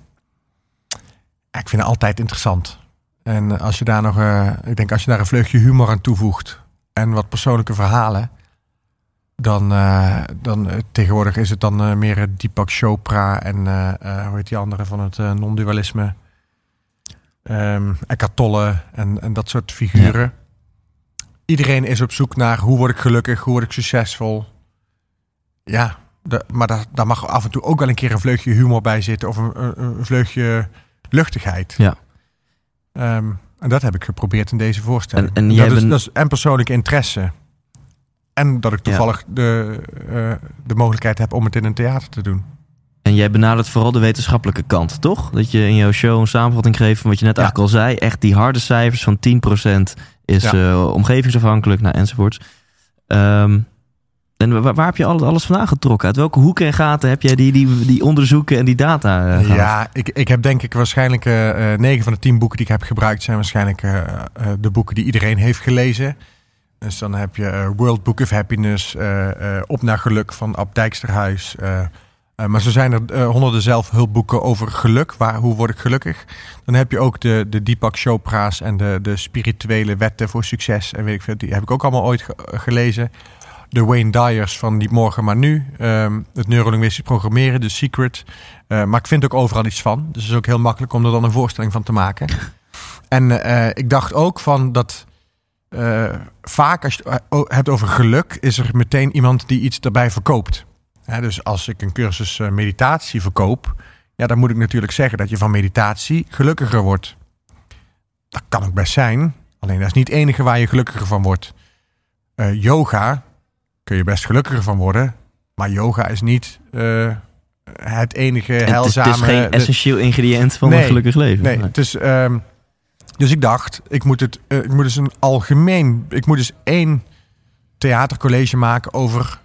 Ik vind het altijd interessant. En als je daar nog, eh, ik denk als je daar een vleugje humor aan toevoegt en wat persoonlijke verhalen, dan, dan tegenwoordig is het dan meer Deepak Chopra en hoe heet die andere van het non-dualisme? Ehm Eckhart Tolle en, en dat soort figuren. Iedereen is op zoek naar hoe word ik gelukkig, hoe word ik succesvol. Ja, de, maar daar, daar mag af en toe ook wel een keer een vleugje humor bij zitten of een, een, vleugje luchtigheid. Ja. Ehm, en dat heb ik geprobeerd in deze voorstelling. En- en dat, is, bent- dat is en persoonlijke interesse. En dat ik toevallig de, eh, de mogelijkheid heb om het in een theater te doen. En jij benadert vooral de wetenschappelijke kant, toch? Dat je in jouw show een samenvatting geeft van wat je net Ja. eigenlijk al zei. Echt die harde cijfers van 10% is Ja. eh, omgevingsafhankelijk, nou, enzovoorts. Ehm, en waar, waar heb je al- alles vandaan getrokken? Uit welke hoeken en gaten heb jij die, die, die onderzoeken en die data eh? Ja, ik, ik heb denk ik waarschijnlijk eh, eh, negen van de tien boeken die ik heb gebruikt zijn waarschijnlijk de boeken die iedereen heeft gelezen. Dus dan heb je World Book of Happiness, Op naar Geluk van Ab Dijksterhuis. Eh, eh, maar zo zijn er eh, honderden zelfhulpboeken over geluk. Waar, hoe word ik gelukkig? Dan heb je ook de, de Deepak Chopra's en de, de spirituele wetten voor succes. En weet ik veel, die heb ik ook allemaal ooit ge- gelezen. De Wayne Dyers van Niet Morgen Maar Nu. ehm, het neurolinguistisch programmeren, The Secret. Eh, maar ik vind ook overal iets van. Dus het is ook heel makkelijk om er dan een voorstelling van te maken. En eh, ik dacht ook van dat eh, vaak als je het hebt over geluk, is er meteen iemand die iets daarbij verkoopt. Dus als ik een cursus eh, meditatie verkoop, ja, dan moet ik natuurlijk zeggen dat je van meditatie gelukkiger wordt. Dat kan ook best zijn, alleen dat is niet het enige waar je gelukkiger van wordt. Eh, yoga kun je best gelukkiger van worden, maar yoga is niet eh, het enige En het, is, heilzame... het is geen essentieel ingrediënt van Nee, een gelukkig leven. Nee, het is, ehm, dus ik dacht, ik moet, het, ik moet dus een algemeen, ik moet dus één theatercollege maken over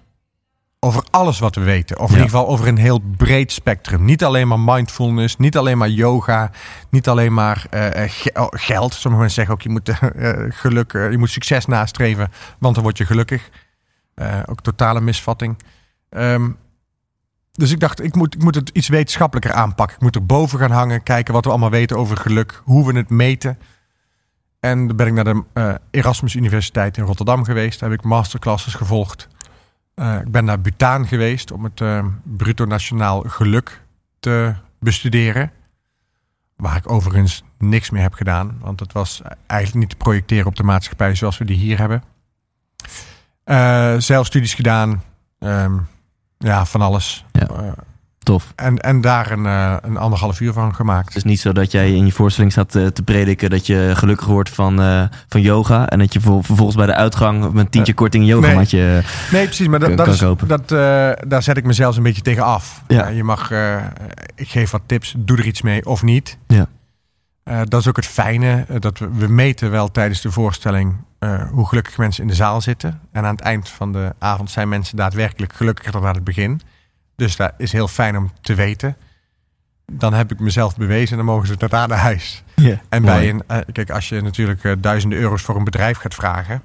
over alles wat we weten. Of in Ja. ieder geval over een heel breed spectrum. Niet alleen maar mindfulness, niet alleen maar yoga, niet alleen maar eh, eh, ge- oh, geld. Sommige mensen zeggen ook je moet eh, geluk, je moet succes nastreven, want dan word je gelukkig. Ook totale misvatting. Ehm, dus ik dacht, ik moet, ik moet het iets wetenschappelijker aanpakken. Ik moet er boven gaan hangen, kijken wat we allemaal weten over geluk, hoe we het meten. En dan ben ik naar de Erasmus Universiteit in Rotterdam geweest. Daar heb ik masterclasses gevolgd. Eh, ik ben naar Bhutan geweest om het eh, bruto nationaal geluk te bestuderen. Waar ik overigens niks meer heb gedaan. Want het was eigenlijk niet te projecteren op de maatschappij zoals we die hier hebben. Eh zelf studies gedaan. Ehm, ja, van alles. Ja. Tof. en, en daar een, eh, een anderhalf uur van gemaakt. Het is niet zo dat jij in je voorstelling staat eh, te prediken dat je gelukkig wordt van, eh, van yoga. En dat je ver- vervolgens bij de uitgang met een tientje korting een yogamatje. Nee, precies, maar dat, dat is, daar zet ik mezelf een beetje tegen af. Ja. Ja, je mag, ik geef wat tips, doe er iets mee of niet. Ja. Dat is ook het fijne, dat we, we meten wel tijdens de voorstelling hoe gelukkig mensen in de zaal zitten. En aan het eind van de avond zijn mensen daadwerkelijk gelukkiger dan aan het begin. Dus dat is heel fijn om te weten. Dan heb ik mezelf bewezen en dan mogen ze daarna naar huis. Ja. En Mooi. bij een, eh, kijk, als je natuurlijk eh, duizenden euro's voor een bedrijf gaat vragen,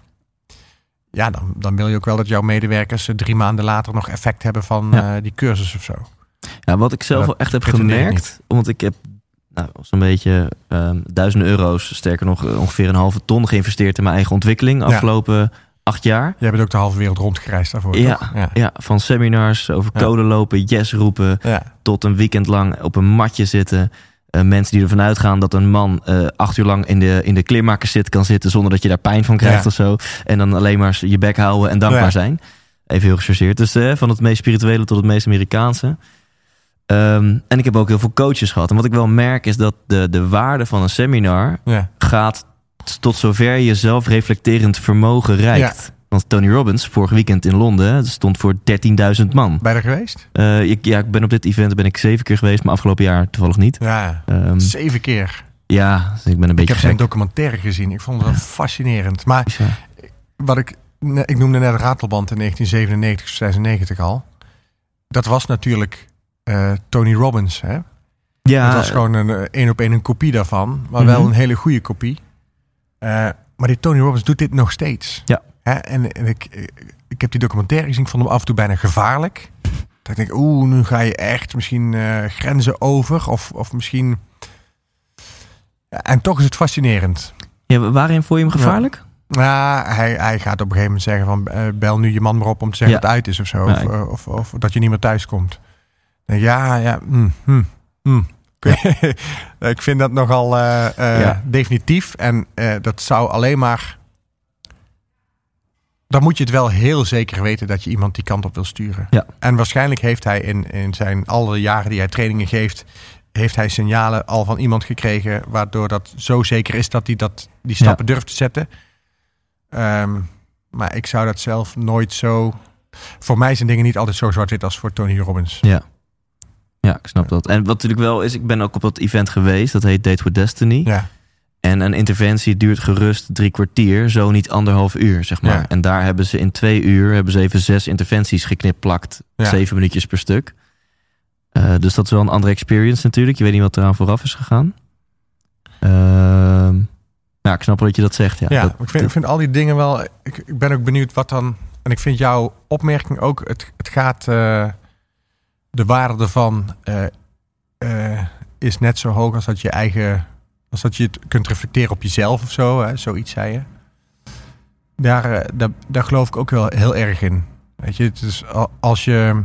ja, dan, dan wil je ook wel dat jouw medewerkers eh, drie maanden later nog effect hebben van Ja. die cursus of zo. Ja, wat ik zelf wel echt heb gemerkt, want ik heb nou, zo'n beetje ehm, duizenden euro's, sterker nog ongeveer een halve ton geïnvesteerd in mijn eigen ontwikkeling Ja. Acht jaar. Jij bent ook de halve wereld rondgereisd daarvoor. Ja. toch? ja. Ja, van seminars over Ja. code lopen, yes roepen, Ja. tot een weekend lang op een matje zitten. Eh, mensen die ervan uitgaan dat een man eh, acht uur lang in de, in de kleermakerszit kan zitten zonder dat je daar pijn van krijgt of zo. En dan alleen maar je bek houden en dankbaar zijn. Even heel gechargeerd. Dus eh, van het meest spirituele tot het meest Amerikaanse. Ehm, en ik heb ook heel veel coaches gehad. En wat ik wel merk is dat de, de waarde van een seminar gaat tot zover je zelfreflecterend vermogen reikt. Want Tony Robbins, vorig weekend in Londen, stond voor 13.000 man. Er geweest? Eh, ik, ja, ik ben op dit event ben ik zeven keer geweest, maar afgelopen jaar toevallig niet. Ja. Ehm, Zeven keer. ja, dus ik ben een Ik beetje heb zijn documentaire gezien. Ik vond het wel fascinerend. Maar ja. wat ik, ik noemde net Ratelband in 1997, 96 al. Dat was natuurlijk eh, Tony Robbins. Hè? Ja, het was gewoon een eh, één op één een kopie daarvan. Maar Mhm. wel een hele goede kopie. Eh, maar die Tony Robbins doet dit nog steeds. Ja. Hè? En, en ik, ik heb die documentaire gezien. Ik vond hem af en toe bijna gevaarlijk. Dat ik denk, oeh, nu ga je echt misschien eh, grenzen over. Of, of misschien... En toch is het fascinerend. ja, waarin vond je hem gevaarlijk? Ja, hij, hij gaat op een gegeven moment zeggen van... eh, bel nu je man maar op om te zeggen Ja. dat het uit is of zo. Ja, of, ik- of, of, dat je niet meer thuis komt. Ja, ja, mm, mm, mm. ik vind dat nogal eh, eh, Ja. definitief. En eh, dat zou alleen maar... Dan moet je het wel heel zeker weten dat je iemand die kant op wil sturen. Ja. En waarschijnlijk heeft hij in, in zijn alle jaren die hij trainingen geeft... heeft hij signalen al van iemand gekregen... waardoor dat zo zeker is dat hij dat, die stappen durft te zetten. Ehm, maar ik zou dat zelf nooit zo... Voor mij zijn dingen niet altijd zo zwart-wit als voor Tony Robbins. Ja. Ja, ik snap dat. En wat natuurlijk wel is, ik ben ook op dat event geweest. Dat heet Date with Destiny. Ja, En een interventie duurt gerust drie kwartier, zo niet anderhalf uur, zeg maar. Ja. En daar hebben ze in twee uur hebben ze even zes interventies geknipt-plakt. Ja. Zeven minuutjes per stuk. Eh, dus dat is wel een andere experience natuurlijk. Je weet niet wat eraan vooraf is gegaan. Ja, ik snap wel dat je dat zegt. Ja, ja dat, ik, vind, ik vind al die dingen wel... Ik, ik ben ook benieuwd wat dan... En ik vind jouw opmerking ook... Het, het gaat... eh, de waarde ervan eh, eh, is net zo hoog als dat je eigen... Als dat je het kunt reflecteren op jezelf of zo. Hè? Zoiets zei je. Daar, eh, daar, daar geloof ik ook wel heel erg in. Weet je, het is al- als je...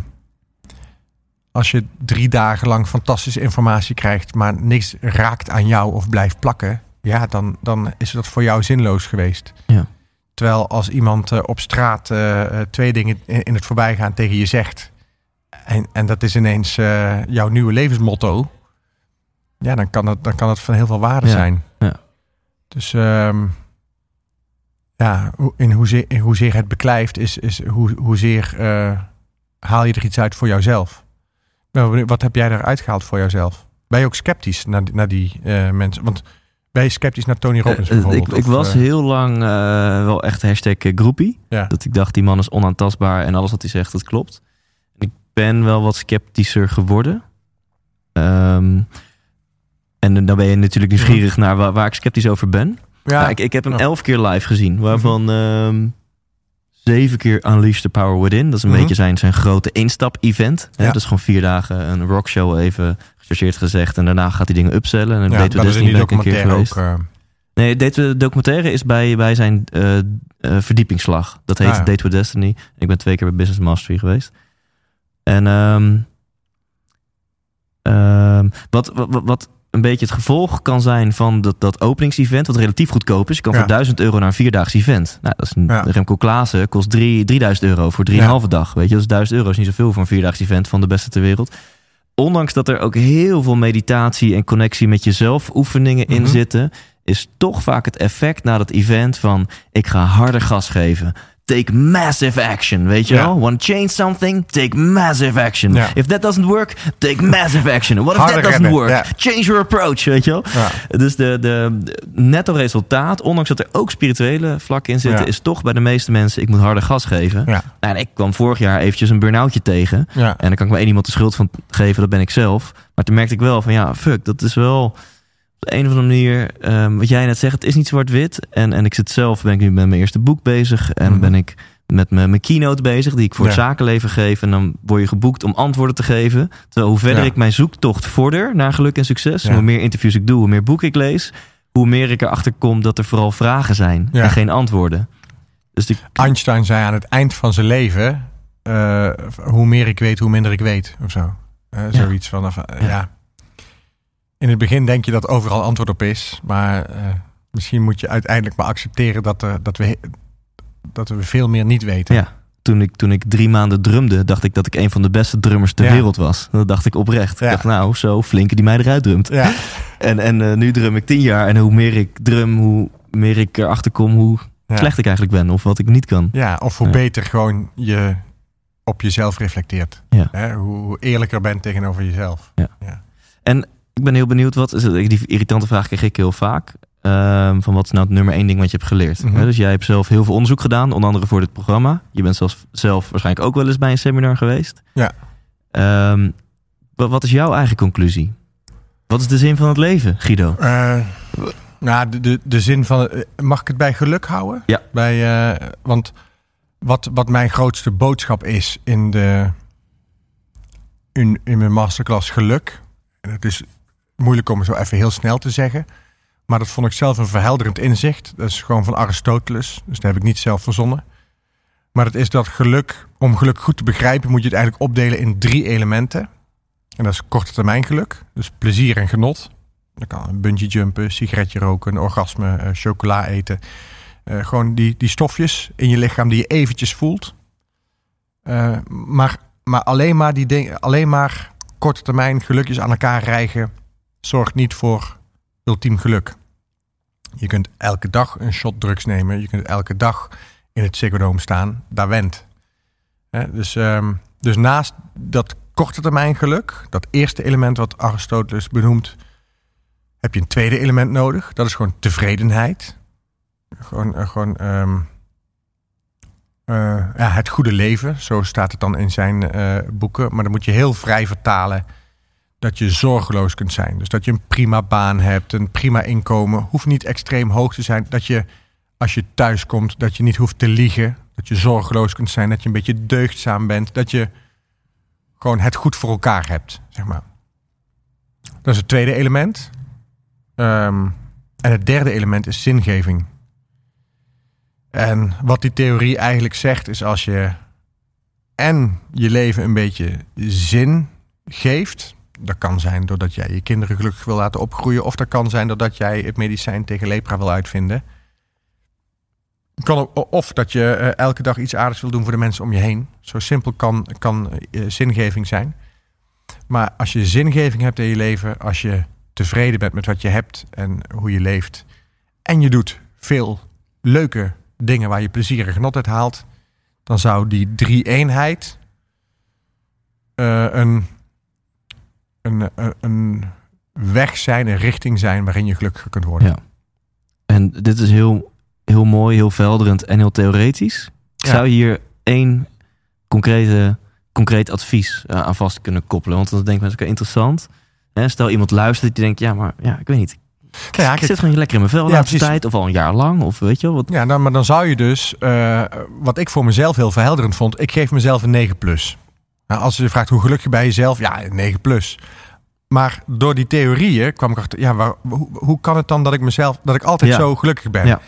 Als je drie dagen lang fantastische informatie krijgt... maar niks raakt aan jou of blijft plakken... ja, dan, dan is dat voor jou zinloos geweest. Ja. Terwijl als iemand op straat twee dingen in, in het voorbijgaan tegen je zegt... en, en dat is ineens eh, jouw nieuwe levensmotto... ja, dan kan het, dan kan het van heel veel waarde Ja, zijn. ja. Dus ehm, ja, in hoezeer, in hoezeer het beklijft... is, is hoe, hoezeer eh, haal je er iets uit voor jouzelf. Benieuwd, Wat heb jij eruit gehaald voor jouzelf? Ben je ook sceptisch naar, die- naar die eh, mensen? Want ben je sceptisch naar Tony Robbins bijvoorbeeld? ik, ik Of, was heel lang wel echt hashtag groepie. ja. Dat ik dacht, die man is onaantastbaar en alles wat hij zegt, dat klopt. Ben wel wat sceptischer geworden. Ehm, en dan ben je natuurlijk nieuwsgierig naar waar, waar ik sceptisch over ben. Ja, ik, ik heb hem elf keer live gezien, waarvan ehm, zeven keer Unleash the Power Within. Dat is een Mhm. beetje zijn, zijn grote instap-event. Ja. Dat is gewoon vier dagen een rockshow even gechargeerd gezegd. En daarna gaat hij dingen upsellen. En dan ja, weten we ben ik een keer geweest. ook. eh, Nee, Date with- documentaire is bij, bij zijn eh, verdiepingsslag. Dat heet Ah, ja. Date with Destiny. Ik ben twee keer bij Business Mastery geweest. En ehm, ehm, wat, wat, wat een beetje het gevolg kan zijn van dat, dat openingsevent, wat relatief goedkoop is. Je kan Ja. voor 1000 euro naar een vierdaags event. Nou, dat is een, Ja. Remco Klaassen kost drie, 3000 euro voor 3,5 dag. Weet je, dat is 1000 euro is niet zoveel voor een vierdaags event van de beste ter wereld. Ondanks dat er ook heel veel meditatie en connectie met jezelf oefeningen in Mhm. zitten, is toch vaak het effect na dat event van ik ga harder gas geven. Take massive action, weet je wel? Want change something, take massive action. If that doesn't work, take massive action. What if Harder that doesn't rennen, work? Change your approach, weet je wel? Dus de, de, netto resultaat, ondanks dat er ook spirituele vlakken in zitten, is toch bij de meeste mensen, ik moet harder gas geven. Nou, en ik kwam vorig jaar eventjes een burn-outje tegen. En dan kan ik maar één iemand de schuld van geven, dat ben ik zelf. Maar toen merkte ik wel van ja, fuck, dat is wel de een of andere manier, ehm, wat jij net zegt, het is niet zwart-wit. En, en ik zit zelf, ben ik nu met mijn eerste boek bezig. En Mhm. ben ik met mijn, mijn keynote bezig, die ik voor het zakenleven geef. En dan word je geboekt om antwoorden te geven. Terwijl hoe verder Ja. ik mijn zoektocht vorder naar geluk en succes, Ja. hoe meer interviews ik doe, hoe meer boeken ik lees, hoe meer ik erachter kom dat er vooral vragen zijn en geen antwoorden. Dus die, Einstein zei aan het eind van zijn leven: eh, hoe meer ik weet, hoe minder ik weet. Of zo. Eh, Zoiets van. eh, Ja. Ja. In het begin denk je dat overal antwoord op is. Maar eh, misschien moet je uiteindelijk maar accepteren dat, er, dat, we, dat we veel meer niet weten. Ja. toen, ik, toen ik drie maanden drumde, dacht ik dat ik een van de beste drummers ter Ja. wereld was. Dat dacht ik oprecht. Ja. Ik dacht, nou, zo flinke die mij eruit drumt. Ja. En, en eh, nu drum ik tien jaar. En hoe meer ik drum, hoe meer ik erachter kom hoe Ja. slecht ik eigenlijk ben. Of wat ik niet kan. Ja, of hoe Ja. beter gewoon je op jezelf reflecteert. Ja. Hè, hoe, hoe eerlijker bent tegenover jezelf. Ik ben heel benieuwd, wat het, die irritante vraag kreeg ik heel vaak. Ehm, van wat is nou het nummer één ding wat je hebt geleerd? Mhm. Dus jij hebt zelf heel veel onderzoek gedaan, onder andere voor dit programma. Je bent zelfs, zelf waarschijnlijk ook wel eens bij een seminar geweest. Ja. Ehm, wa- wat is jouw eigen conclusie? Wat is de zin van het leven, Guido? Eh, nou, de, de, de zin van. eh, Mag ik het bij geluk houden? Ja. Bij, eh, want wat, wat mijn grootste boodschap is in, de, in, in mijn masterclass geluk. En het is moeilijk om zo even heel snel te zeggen. Maar dat vond ik zelf een verhelderend inzicht. Dat is gewoon van Aristoteles. Dus dat heb ik niet zelf verzonnen. Maar het is dat geluk, om geluk goed te begrijpen, moet je het eigenlijk opdelen in drie elementen. En dat is korte termijn geluk. Dus plezier en genot. Dan kan een bungee jumpen, sigaretje roken, orgasme, eh, chocola eten. Eh, gewoon die, die stofjes in je lichaam die je eventjes voelt. Eh, maar, maar, alleen maar die alleen maar korte termijn gelukjes aan elkaar rijgen, zorgt niet voor ultiem geluk. Je kunt elke dag een shot drugs nemen. Je kunt elke dag in het Ziggo Dome staan. Daar went. Dus, ehm, dus naast dat korte termijn geluk, dat eerste element wat Aristoteles benoemt, heb je een tweede element nodig. Dat is gewoon tevredenheid. Gewoon, eh, gewoon ehm, eh, ja, het goede leven, zo staat het dan in zijn eh, boeken. Maar dan moet je heel vrij vertalen dat je zorgeloos kunt zijn. Dus dat je een prima baan hebt, een prima inkomen. Hoeft niet extreem hoog te zijn. Dat je als je thuis komt, dat je niet hoeft te liegen. Dat je zorgeloos kunt zijn, dat je een beetje deugdzaam bent. Dat je gewoon het goed voor elkaar hebt, zeg maar. Dat is het tweede element. Ehm, en het derde element is zingeving. En wat die theorie eigenlijk zegt, is als je en je leven een beetje zin geeft. Dat kan zijn doordat jij je kinderen gelukkig wil laten opgroeien. Of dat kan zijn doordat jij het medicijn tegen lepra wil uitvinden. Kan ook, of dat je eh, elke dag iets aardigs wil doen voor de mensen om je heen. Zo simpel kan, kan eh, zingeving zijn. Maar als je zingeving hebt in je leven, als je tevreden bent met wat je hebt en hoe je leeft, en je doet veel leuke dingen waar je plezier en genot uit haalt, dan zou die drie-eenheid eh, een, een, weg zijn, een richting zijn waarin je gelukkig kunt worden. Ja. En dit is heel, heel mooi, heel velderend en heel theoretisch. Ja. Zou je hier één concrete concreet advies eh, aan vast kunnen koppelen. Want dan denken mensen, oké, interessant. Hè, stel iemand luistert die denkt, ja, maar ja, ik weet niet. Ik, Ja, ik zit gewoon lekker in mijn vel de Ja, tijd. Of al een jaar lang. Of weet je wel. Wat, Ja, dan, maar dan zou je dus, eh, wat ik voor mezelf heel verhelderend vond, ik geef mezelf een 9 plus. Nou, als je vraagt hoe gelukkig je bij jezelf, ja, een 9 plus. Maar door die theorieën kwam ik achter, ja, waar, hoe, hoe kan het dan dat ik mezelf, dat ik altijd Ja. zo gelukkig ben? Ja.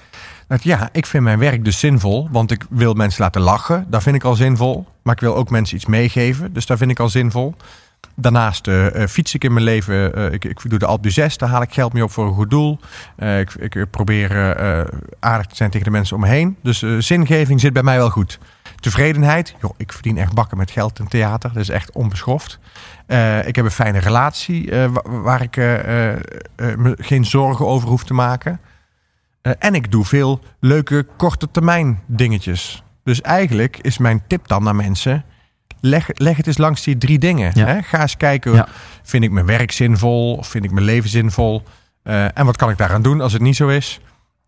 Dat, ja, ik vind mijn werk dus zinvol, want ik wil mensen laten lachen. Dat vind ik al zinvol. Maar ik wil ook mensen iets meegeven, dus dat vind ik al zinvol. Daarnaast eh, fiets ik in mijn leven. eh, ik, ik doe de Alpe d'Huez, daar haal ik geld mee op voor een goed doel. Ik, ik probeer aardig te zijn tegen de mensen om me heen. Dus zingeving zit bij mij wel goed. Tevredenheid. Joh, ik verdien echt bakken met geld in theater. Dat is echt onbeschoft. Eh, ik heb een fijne relatie eh, wa- waar ik eh, me geen zorgen over hoef te maken. En ik doe veel leuke korte termijn dingetjes. Dus eigenlijk is mijn tip dan naar mensen... Leg, leg het eens langs die drie dingen. Ja. Hè? Ga eens kijken, Ja. vind ik mijn werk zinvol? Of vind ik mijn leven zinvol? En wat kan ik daaraan doen als het niet zo is?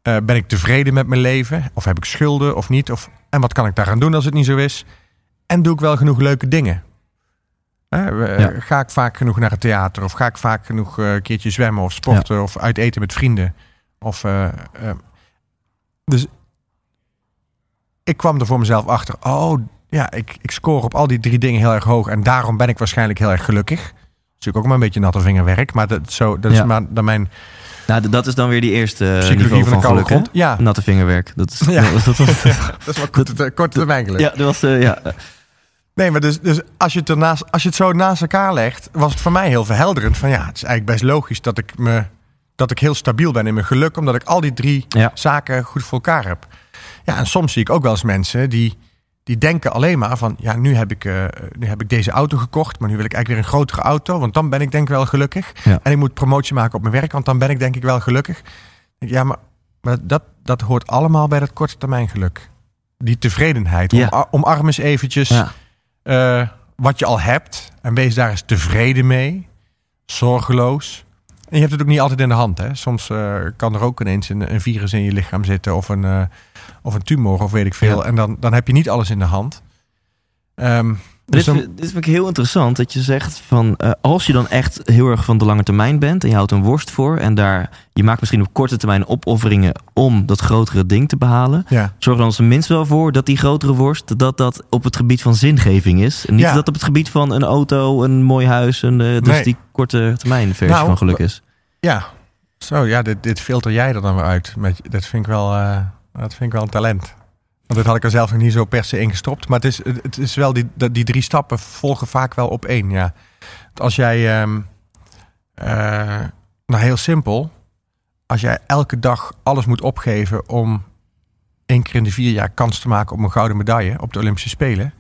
Ben ik tevreden met mijn leven? Of heb ik schulden of niet? Of, en wat kan ik daaraan doen als het niet zo is? En doe ik wel genoeg leuke dingen? Hè, eh, Ja. Ga ik vaak genoeg naar het theater? Of ga ik vaak genoeg eh, een keertje zwemmen of sporten? Of uit eten met vrienden? Of, eh, dus ik kwam er voor mezelf achter. Oh, ja, ik, ik score op al die drie dingen heel erg hoog. En daarom ben ik waarschijnlijk heel erg gelukkig. Dat is natuurlijk ook maar een beetje natte vingerwerk. Maar dat, zo, dat Ja. is maar dan mijn nou, dat is dan weer die eerste eh, psychologie niveau van van geluk. Ja, Natte vingerwerk. Dat is, Ja. dat, dat was, dat is wel korte, korte termijn geluk. ja, dat was, eh, ja. Nee, maar dus, dus als, je het ernaast, als je het zo naast elkaar legt, was het voor mij heel verhelderend. Van ja, het is eigenlijk best logisch dat ik, me, dat ik heel stabiel ben in mijn geluk, omdat ik al die drie Ja. zaken goed voor elkaar heb. Ja, en soms zie ik ook wel eens mensen die, die denken alleen maar van, ja, nu heb, ik, eh, nu heb ik deze auto gekocht, maar nu wil ik eigenlijk weer een grotere auto, want dan ben ik denk ik wel gelukkig. Ja. En ik moet promotie maken op mijn werk, want dan ben ik denk ik wel gelukkig. Ja, maar, maar dat, dat hoort allemaal bij dat korte termijn geluk. Die tevredenheid. Ja. Om, omarm eens eventjes ja. eh, wat je al hebt. En wees daar eens tevreden mee. Zorgeloos. En je hebt het ook niet altijd in de hand. Hè? Soms eh, kan er ook ineens een, een virus in je lichaam zitten. Of een, of een tumor of weet ik veel. Ja. En dan, dan heb je niet alles in de hand. Ehm, dus Dit, dit vind ik heel interessant dat je zegt van eh, als je dan echt heel erg van de lange termijn bent en je houdt een worst voor en daar je maakt misschien op korte termijn opofferingen om dat grotere ding te behalen. ja. Zorg dan tenminste wel voor dat die grotere worst dat dat op het gebied van zingeving is. En niet Ja. dat op het gebied van een auto, een mooi huis, een, eh, dus Nee. die korte termijn versie Nou, van geluk is. ja. Zo, ja, dit, dit filter jij er dan weer uit. Met, dat, vind ik wel, eh, dat vind ik wel een talent. Want dit had ik er zelf nog niet zo per se in gestopt. Maar het is, het is wel, die, dat- die drie stappen volgen vaak wel op één, ja. Als jij, ehm, eh, nou heel simpel. Als jij elke dag alles moet opgeven om één keer in de vier jaar kans te maken op een gouden medaille op de Olympische Spelen.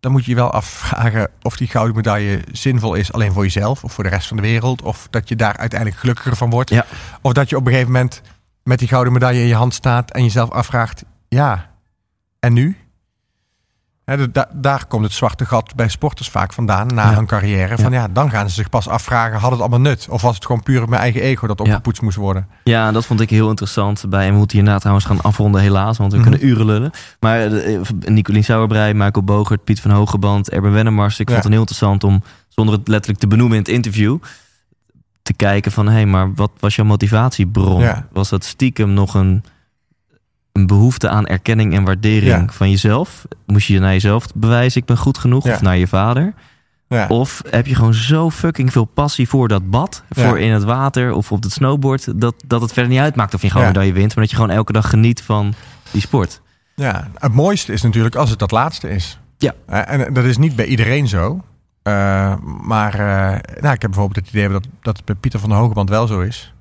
Dan moet je je wel afvragen of die gouden medaille zinvol is alleen voor jezelf of voor de rest van de wereld. Of dat je daar uiteindelijk gelukkiger van wordt. Ja. Of dat je op een gegeven moment met die gouden medaille in je hand staat en jezelf afvraagt, ja, en nu? Da- daar komt het zwarte gat bij sporters vaak vandaan na Ja. hun carrière. Van ja. dan gaan ze zich pas afvragen, had het allemaal nut? Of was het gewoon puur mijn eigen ego dat Ja. opgepoetst moest worden? Ja, dat vond ik heel interessant bij. En we moeten hierna trouwens gaan afronden, helaas, want we Mhm. kunnen uren lullen. Maar eh, Nicolien Sauerbrei, Michael Bogert, Piet van Hogeband, Erben Wennemars. Ik vond het heel interessant om, zonder het letterlijk te benoemen in het interview, te kijken van, hé, hey, maar wat was jouw motivatiebron? Ja. Was dat stiekem nog een, een behoefte aan erkenning en waardering Ja. van jezelf? Moest je naar jezelf bewijzen, ik ben goed genoeg? Ja. Of naar je vader? Ja. Of heb je gewoon zo fucking veel passie voor dat bad, voor in het water of op het snowboard, dat, dat het verder niet uitmaakt of je gewoon medaille wint, maar dat je gewoon elke dag geniet van die sport. Ja, het mooiste is natuurlijk als het dat laatste is. Ja. Eh, En dat is niet bij iedereen zo. Eh, maar eh, nou, ik heb bijvoorbeeld het idee dat, dat het bij Pieter van der Hogeband wel zo is.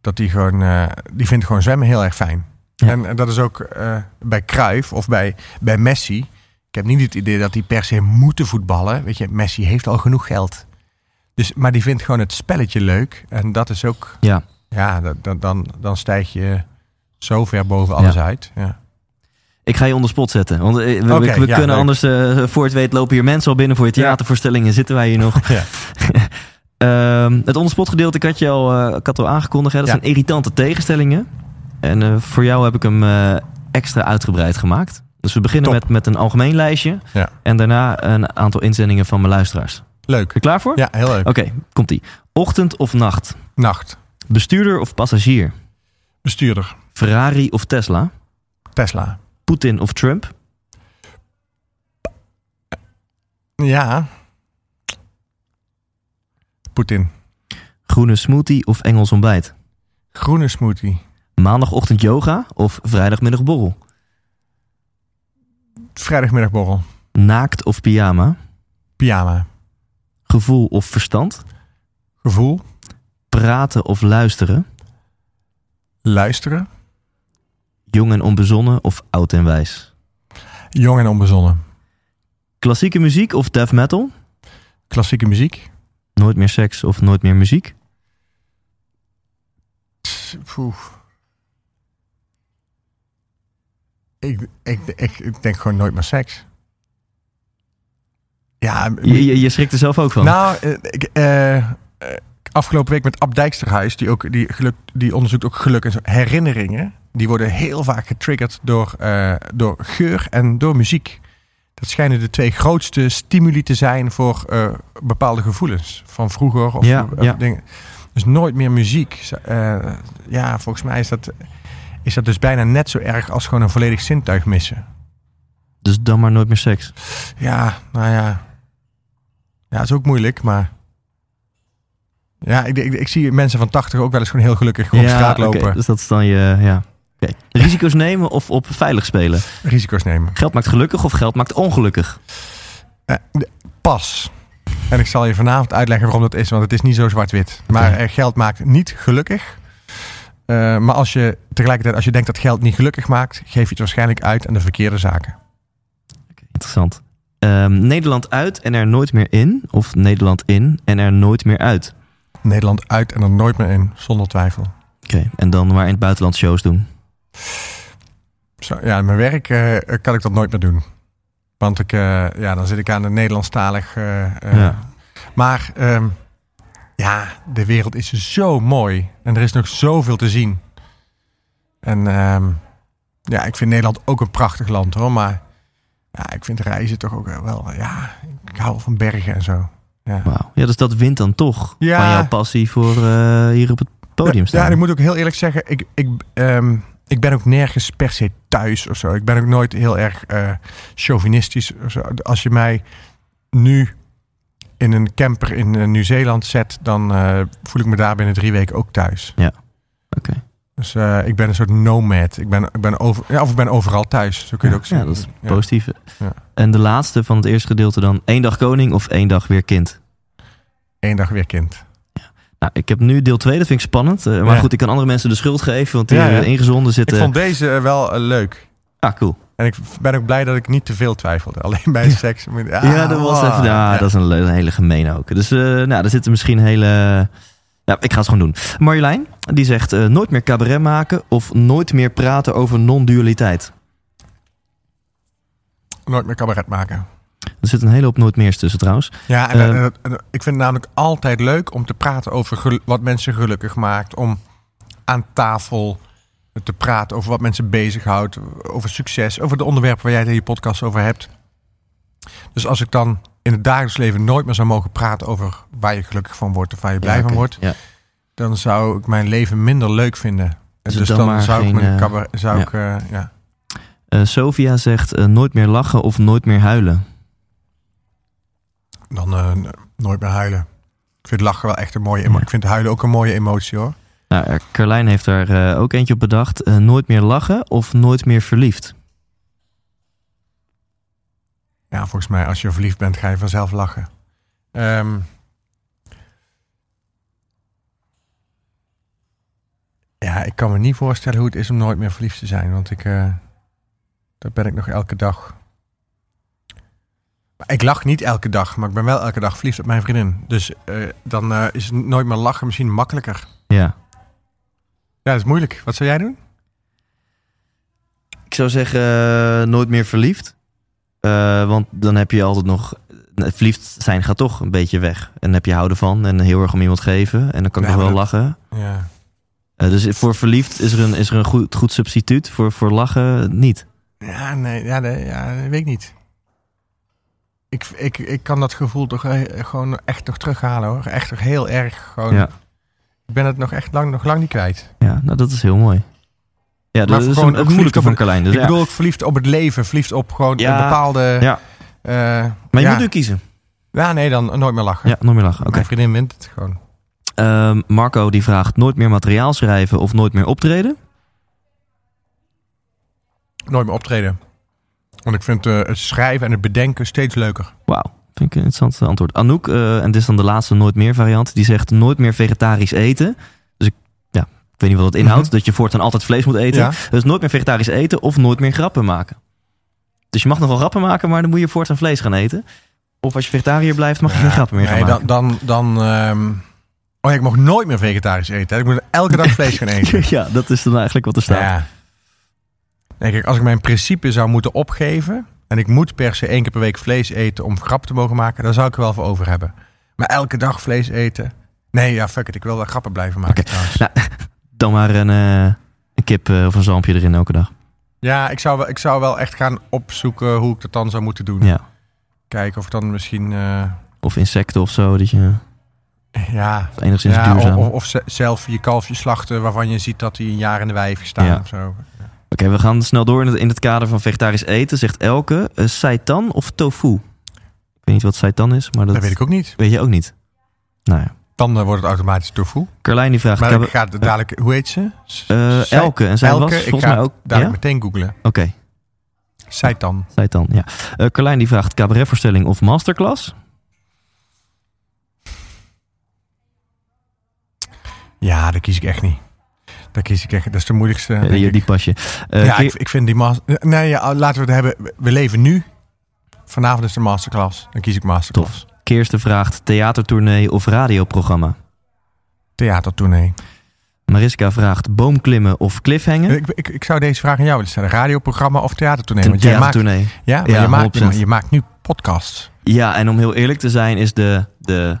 Dat die gewoon, eh, die vindt gewoon zwemmen heel erg fijn. Ja. En, en dat is ook bij Cruijff of bij, bij Messi. Ik heb niet het idee dat die per se moeten voetballen. Weet je, Messi heeft al genoeg geld. Dus, maar die vindt gewoon het spelletje leuk. En dat is ook, Ja, ja, dat- dan, dan stijg je zo ver boven alles Ja. uit. Ja. Ik ga je onder spot zetten, want eh, we, we- Oké, we ja, kunnen leuk. anders, eh, voor het weet lopen hier mensen al binnen voor je Ja. theatervoorstellingen, zitten wij hier nog. Ja. Ehm, het onderspotgedeelte, ik had je al, ik had al aangekondigd, hè, dat zijn irritante tegenstellingen. En voor jou heb ik hem extra uitgebreid gemaakt. Dus we beginnen Top. met, met een algemeen lijstje. En daarna een aantal inzendingen van mijn luisteraars. Leuk. je klaar voor? Ja, heel leuk. Oké, komt-ie. Ochtend of nacht? Nacht. Bestuurder of passagier? Bestuurder. Ferrari of Tesla? Tesla. Poetin of Trump? Ja. Poetin. Groene smoothie of Engels ontbijt? Groene smoothie. Maandagochtend yoga of vrijdagmiddag borrel? Vrijdagmiddagborrel. Naakt of pyjama? Pyjama. Gevoel of verstand? Gevoel. Praten of luisteren? Luisteren. Jong en onbezonnen of oud en wijs? Jong en onbezonnen. Klassieke muziek of death metal? Klassieke muziek. Nooit meer seks of nooit meer muziek? Poeh. Ik, ik, ik, ik denk gewoon nooit meer seks. Ja, Je, je, je schrikt er zelf ook van. nou, eh, ik, eh, eh, afgelopen week met Ab Dijksterhuis, die, ook, die, geluk, die onderzoekt ook geluk en zo. Herinneringen, die worden heel vaak getriggerd door, eh, door geur en door muziek. Dat schijnen de twee grootste stimuli te zijn voor eh, bepaalde gevoelens. Van vroeger of, Ja, of ja. dingen. Dus nooit meer muziek. Eh, ja, volgens mij is dat, is dat dus bijna net zo erg als gewoon een volledig zintuig missen. Dus dan maar nooit meer seks. Ja, nou ja. Ja, is ook moeilijk, maar... Ja, ik, ik, ik zie mensen van 80 ook wel eens gewoon heel gelukkig gewoon op straat oké, lopen. dus dat is dan je... Ja. Risico's nemen of op veilig spelen? Risico's nemen. Geld maakt gelukkig of geld maakt ongelukkig? Eh, pas. En ik zal je vanavond uitleggen waarom dat is, want het is niet zo zwart-wit. Maar eh, geld maakt niet gelukkig. Eh, maar als je tegelijkertijd, als je denkt dat geld niet gelukkig maakt, geef je het waarschijnlijk uit aan de verkeerde zaken. Interessant. Ehm, Nederland uit en er nooit meer in? Of Nederland in en er nooit meer uit? Nederland uit en er nooit meer in, zonder twijfel. Oké, en dan maar in het buitenland shows doen. Zo, ja, in mijn werk eh, kan ik dat nooit meer doen. Want ik, eh, ja, dan zit ik aan de Nederlandstalig. eh, Ja. Maar ehm, ja, de wereld is zo mooi. En er is nog zoveel te zien. En ehm, ja, ik vind Nederland ook een prachtig land hoor. Maar ja, ik vind reizen toch ook wel. Ja, ik hou van bergen en zo. Ja. Wauw. Ja, dus dat wint dan toch Ja. van jouw passie voor hier op het podium staan. Ja, en ik moet ook heel eerlijk zeggen, ik, ik, ehm, ik ben ook nergens per se thuis of zo. Ik ben ook nooit heel erg eh, chauvinistisch. Of zo. Als je mij nu in een camper in eh, Nieuw-Zeeland zet, dan eh, voel ik me daar binnen drie weken ook thuis. Oké. Dus ik ben een soort nomad. Ik ben, ik ben over, ja, of ik ben overal thuis. Zo kun je Ja, het ook zien. ja, dat is Ja. positief. Ja. En de laatste van het eerste gedeelte dan. één dag koning of één dag weer kind? Eén dag weer kind. Nou, ik heb nu deel 2, dat vind ik spannend. Eh, maar Ja. goed, ik kan andere mensen de schuld geven, want die Ja, ja. eh, ingezonden zitten. Ik vond deze eh, wel leuk. Ah, cool. En ik ben ook blij dat ik niet te veel twijfelde. Alleen bij seks. ja, dat was ah, even. Ja, dat is een, le- een hele gemeen ook. Dus nou, daar zitten misschien hele. Ja, ik ga het gewoon doen. Marjolein, die zegt nooit meer cabaret maken of nooit meer praten over non-dualiteit. Nooit meer cabaret maken. Er zit een hele hoop nooit meers tussen trouwens. Ja, en, Ehm. en- en- ik vind het namelijk altijd leuk om te praten over wat mensen gelukkig maakt. Om aan tafel te praten over wat mensen bezighoudt. Over succes, over de onderwerpen waar jij het in je podcast over hebt. Dus als ik dan in het dagelijks leven nooit meer zou mogen praten over waar je gelukkig van wordt of waar je blij Ja, van wordt, Ja. dan zou ik mijn leven minder leuk vinden. Dus Dus, dan zou ik mijn eh, zou ja. ik, eh, ja. Eh, Sophia zegt nooit meer lachen of nooit meer huilen. Dan eh, nooit meer huilen. Ik vind lachen wel echt een mooie emotie. Ja. Ik vind huilen ook een mooie emotie hoor. Nou, eh, Carlijn heeft daar eh, ook eentje op bedacht. Nooit meer lachen of nooit meer verliefd. Ja, volgens mij als je verliefd bent ga je vanzelf lachen. Ehm, ja, ik kan me niet voorstellen hoe het is om nooit meer verliefd te zijn. Want ik, eh, dat ben ik nog elke dag. Ik lach niet elke dag, maar ik ben wel elke dag verliefd op mijn vriendin. Dus eh, dan eh, is nooit meer lachen misschien makkelijker. Ja. Ja, dat is moeilijk. Wat zou jij doen? Ik zou zeggen eh, nooit meer verliefd. Want dan heb je altijd nog... Verliefd zijn gaat toch een beetje weg. En dan heb je houden van en heel erg om iemand geven. En dan kan ik nog wel lachen. Ja. Dus voor verliefd is er een, is er een goed, goed substituut. Voor, voor lachen niet. Ja, nee, ja, nee, ja, weet ik niet. Ik, ik, ik kan dat gevoel toch eh, gewoon echt nog terughalen hoor. Echt nog heel erg. Gewoon, Ja. Ik ben het nog echt lang, nog lang niet kwijt. Ja, nou dat is heel mooi. Ja, dat is gewoon een, het moeilijke van Carlijn. Dus ik ja. bedoel ook verliefd op het leven. Verliefd op gewoon Ja, een bepaalde... ja. eh, Maar je moet nu kiezen. Ja, nee, dan nooit meer lachen. Ja, nooit meer lachen. Oké. Mijn vriendin wint het gewoon. Ehm, Marco die vraagt nooit meer materiaal schrijven of nooit meer optreden. Nooit meer optreden. Want ik vind eh, het schrijven en het bedenken steeds leuker. Wauw, vind ik een interessant antwoord. Anouk, eh, en dit is dan de laatste nooit meer variant, die zegt nooit meer vegetarisch eten. Dus ik, ja, ik weet niet wat dat inhoudt, Mhm. dat je voortaan altijd vlees moet eten. Ja. Dus nooit meer vegetarisch eten of nooit meer grappen maken. Dus je mag nog wel grappen maken, maar dan moet je voortaan vlees gaan eten. Of als je vegetariër blijft, mag je geen grappen meer gaan nee, maken. dan, dan, dan ehm, Oh ja, ik mag nooit meer vegetarisch eten. hè. Ik moet elke dag vlees gaan eten. ja, dat is dan eigenlijk wat er staat. Ja. Nee, kijk, als ik mijn principe zou moeten opgeven... en ik moet per se één keer per week vlees eten om grap te mogen maken... dan zou ik er wel voor over hebben. Maar elke dag vlees eten... Nee, ja, fuck it. Ik wil wel grappen blijven maken trouwens. Nou, dan maar een, eh, een kip eh, of een zalmpje erin elke dag. Ja, ik zou, wel, ik zou wel echt gaan opzoeken hoe ik dat dan zou moeten doen. Ja. Kijken of dan misschien... eh, Of insecten of zo, dat je ja, enigszins ja duurzaam... of, of ze- zelf je kalfje slachten... waarvan je ziet dat hij een jaar in de heeft gestaan Ja. of zo. Oké, we gaan snel door in het, in het kader van vegetarisch eten. Zegt Elke, eh, seitan of tofu? Ik weet niet wat seitan is, maar dat, Dat weet ik ook niet. weet je ook niet. Nou ja. Dan eh, wordt het automatisch tofu. Carlijn die vraagt... Maar ik ga dadelijk... Hoe heet ze? eh, Elke, en zij Elke, was ik volgens ga mij ook... dadelijk Ja? meteen googlen. Oké, Seitan. seitan, ja. Eh Carlijn die vraagt cabaretvoorstelling of masterclass? Ja, daar kies ik echt niet. Daar kies ik echt. Dat is de moeilijkste. Ja, die, pas je. Eh, ja, ik, ik vind die master. Nee, ja, laten we het hebben. We leven nu. Vanavond is de masterclass. Dan kies ik masterclass. Kirsten vraagt theatertournee of radioprogramma? Theatertournee. Mariska vraagt boomklimmen of cliffhangen? Ik, ik, ik zou deze vraag aan jou willen stellen: radioprogramma of theatertournee? Want jij maakt, ja, maar Ja, je, maakt, 100%. je maakt nu podcasts. Ja, en om heel eerlijk te zijn is de, de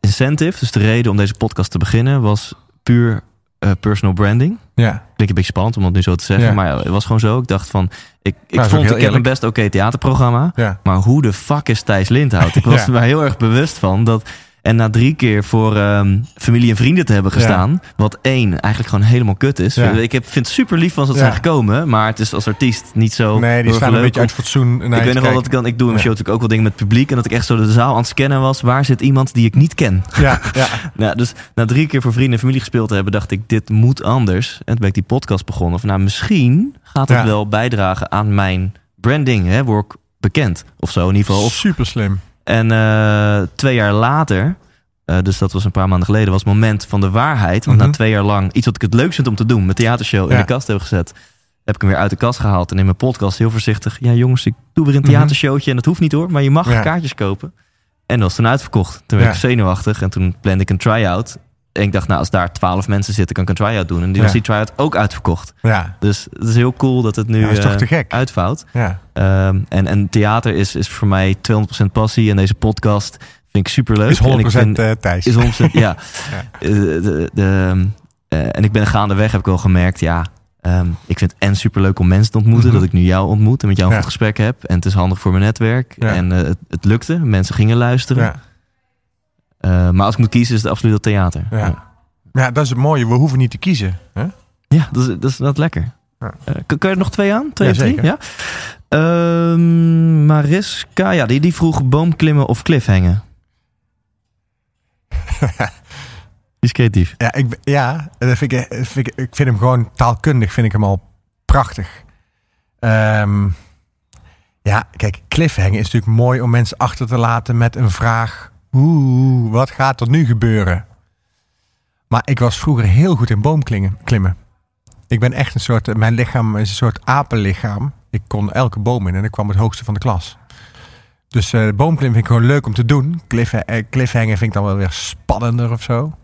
incentive, dus de reden om deze podcast te beginnen, was puur eh, personal branding. Ja. Klinkt een beetje spannend om dat nu zo te zeggen, Ja. maar het was gewoon zo. Ik dacht van, ik, ik ook vond, ik heb een best oké theaterprogramma, Ja. maar hoe de fuck is Thijs Lindhout? Ik was Ja. er heel erg bewust van dat... En na drie keer voor ehm, familie en vrienden te hebben gestaan, wat één eigenlijk gewoon helemaal kut is. Ja. Ik heb, vind het super lief van ze dat Ja. zijn gekomen, maar het is als artiest niet zo. Nee, die staan een beetje uit fatsoen. ik weet nog wel dat ik dan, ik doe in mijn Ja. show natuurlijk ook wel dingen met publiek. En dat ik echt zo de zaal aan het scannen was. Waar zit iemand die ik niet ken? Ja, ja. Nou, dus na drie keer voor vrienden en familie gespeeld te hebben, dacht ik, dit moet anders. En toen ben ik die podcast begonnen. Van, nou, misschien gaat het wel bijdragen aan mijn branding. Hè? Word ik bekend of zo in ieder geval. Of- Super slim. En eh, twee jaar later, eh, dus dat was een paar maanden geleden, was het moment van de waarheid. Want Mhm. na twee jaar lang iets wat ik het leukst vind om te doen, mijn theatershow in de kast heb gezet, heb ik hem weer uit de kast gehaald. En in mijn podcast heel voorzichtig, ja jongens, ik doe weer een Mhm. theatershowtje en dat hoeft niet hoor, maar je mag Ja. kaartjes kopen. En dat was toen uitverkocht. Toen werd Ja. ik zenuwachtig en toen plande ik een try-out. En ik dacht, nou als daar twaalf mensen zitten, kan ik een try-out doen. En die was die try-out ook uitverkocht. Ja. Dus het is heel cool dat het nu Ja, dat is toch eh, te gek? uitvouwt. Ja. Ehm, en, en theater is, is voor mij 200% passie. En deze podcast vind ik super leuk. Is 100% en ik vind, eh, Thijs. is 100%, ja. Ja. Eh, de, de, eh, en ik ben gaandeweg, heb ik wel gemerkt, ja. ehm, ik vind het en super leuk om mensen te ontmoeten. Mhm. Dat ik nu jou ontmoet en met jou een Ja. goed gesprek heb. En het is handig voor mijn netwerk. Ja. En het, het lukte. Mensen gingen luisteren. Ja. Eh, maar als ik moet kiezen, is het absoluut dat theater. Ja. Ja, ja, dat is het mooie. We hoeven niet te kiezen. Hè? Ja, dat, is, dat is dat lekker. Ja. Eh, kun, kun je er nog twee aan? Twee of drie? Ja. Ehm, Mariska, ja, die, die vroeg boomklimmen of cliffhangen. die is creatief. Ja, ik, ja dat vind ik, dat vind ik, ik vind hem gewoon taalkundig vind ik hem al prachtig. Ehm, ja, kijk, cliffhanger is natuurlijk mooi om mensen achter te laten met een vraag. Oeh, wat gaat er nu gebeuren? Maar ik was vroeger heel goed in boomklimmen. klimmen. Ik ben echt een soort, mijn lichaam is een soort apenlichaam. Ik kon elke boom in en ik kwam het hoogste van de klas. Dus eh boomklimmen vind ik gewoon leuk om te doen. Cliff, eh, cliffhanger vind ik dan wel weer spannender of zo.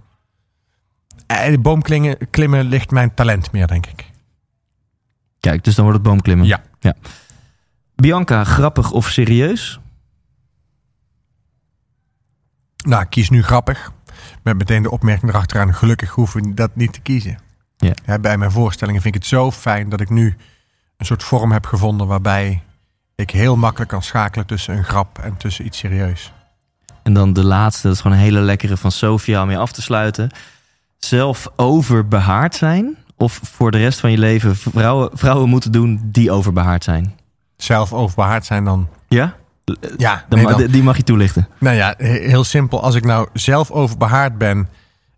Eh, boomklimmen klimmen ligt mijn talent meer, denk ik. Kijk, dus dan wordt het boomklimmen. Ja. ja. Bianca, grappig of serieus? Nou, kies nu grappig. Met meteen de opmerking erachteraan. Gelukkig hoeven we dat niet te kiezen. Ja. Hè, bij mijn voorstellingen vind ik het zo fijn dat ik nu een soort vorm heb gevonden waarbij ik heel makkelijk kan schakelen tussen een grap en tussen iets serieus. En dan de laatste, dat is gewoon een hele lekkere van Sofia om je af te sluiten. Zelf overbehaard zijn of voor de rest van je leven vrouwen, vrouwen moeten doen die overbehaard zijn? Zelf overbehaard zijn dan. Ja? Ja, nee, dan- Die mag je toelichten. Nou ja, he- heel simpel. Als ik nou zelf overbehaard ben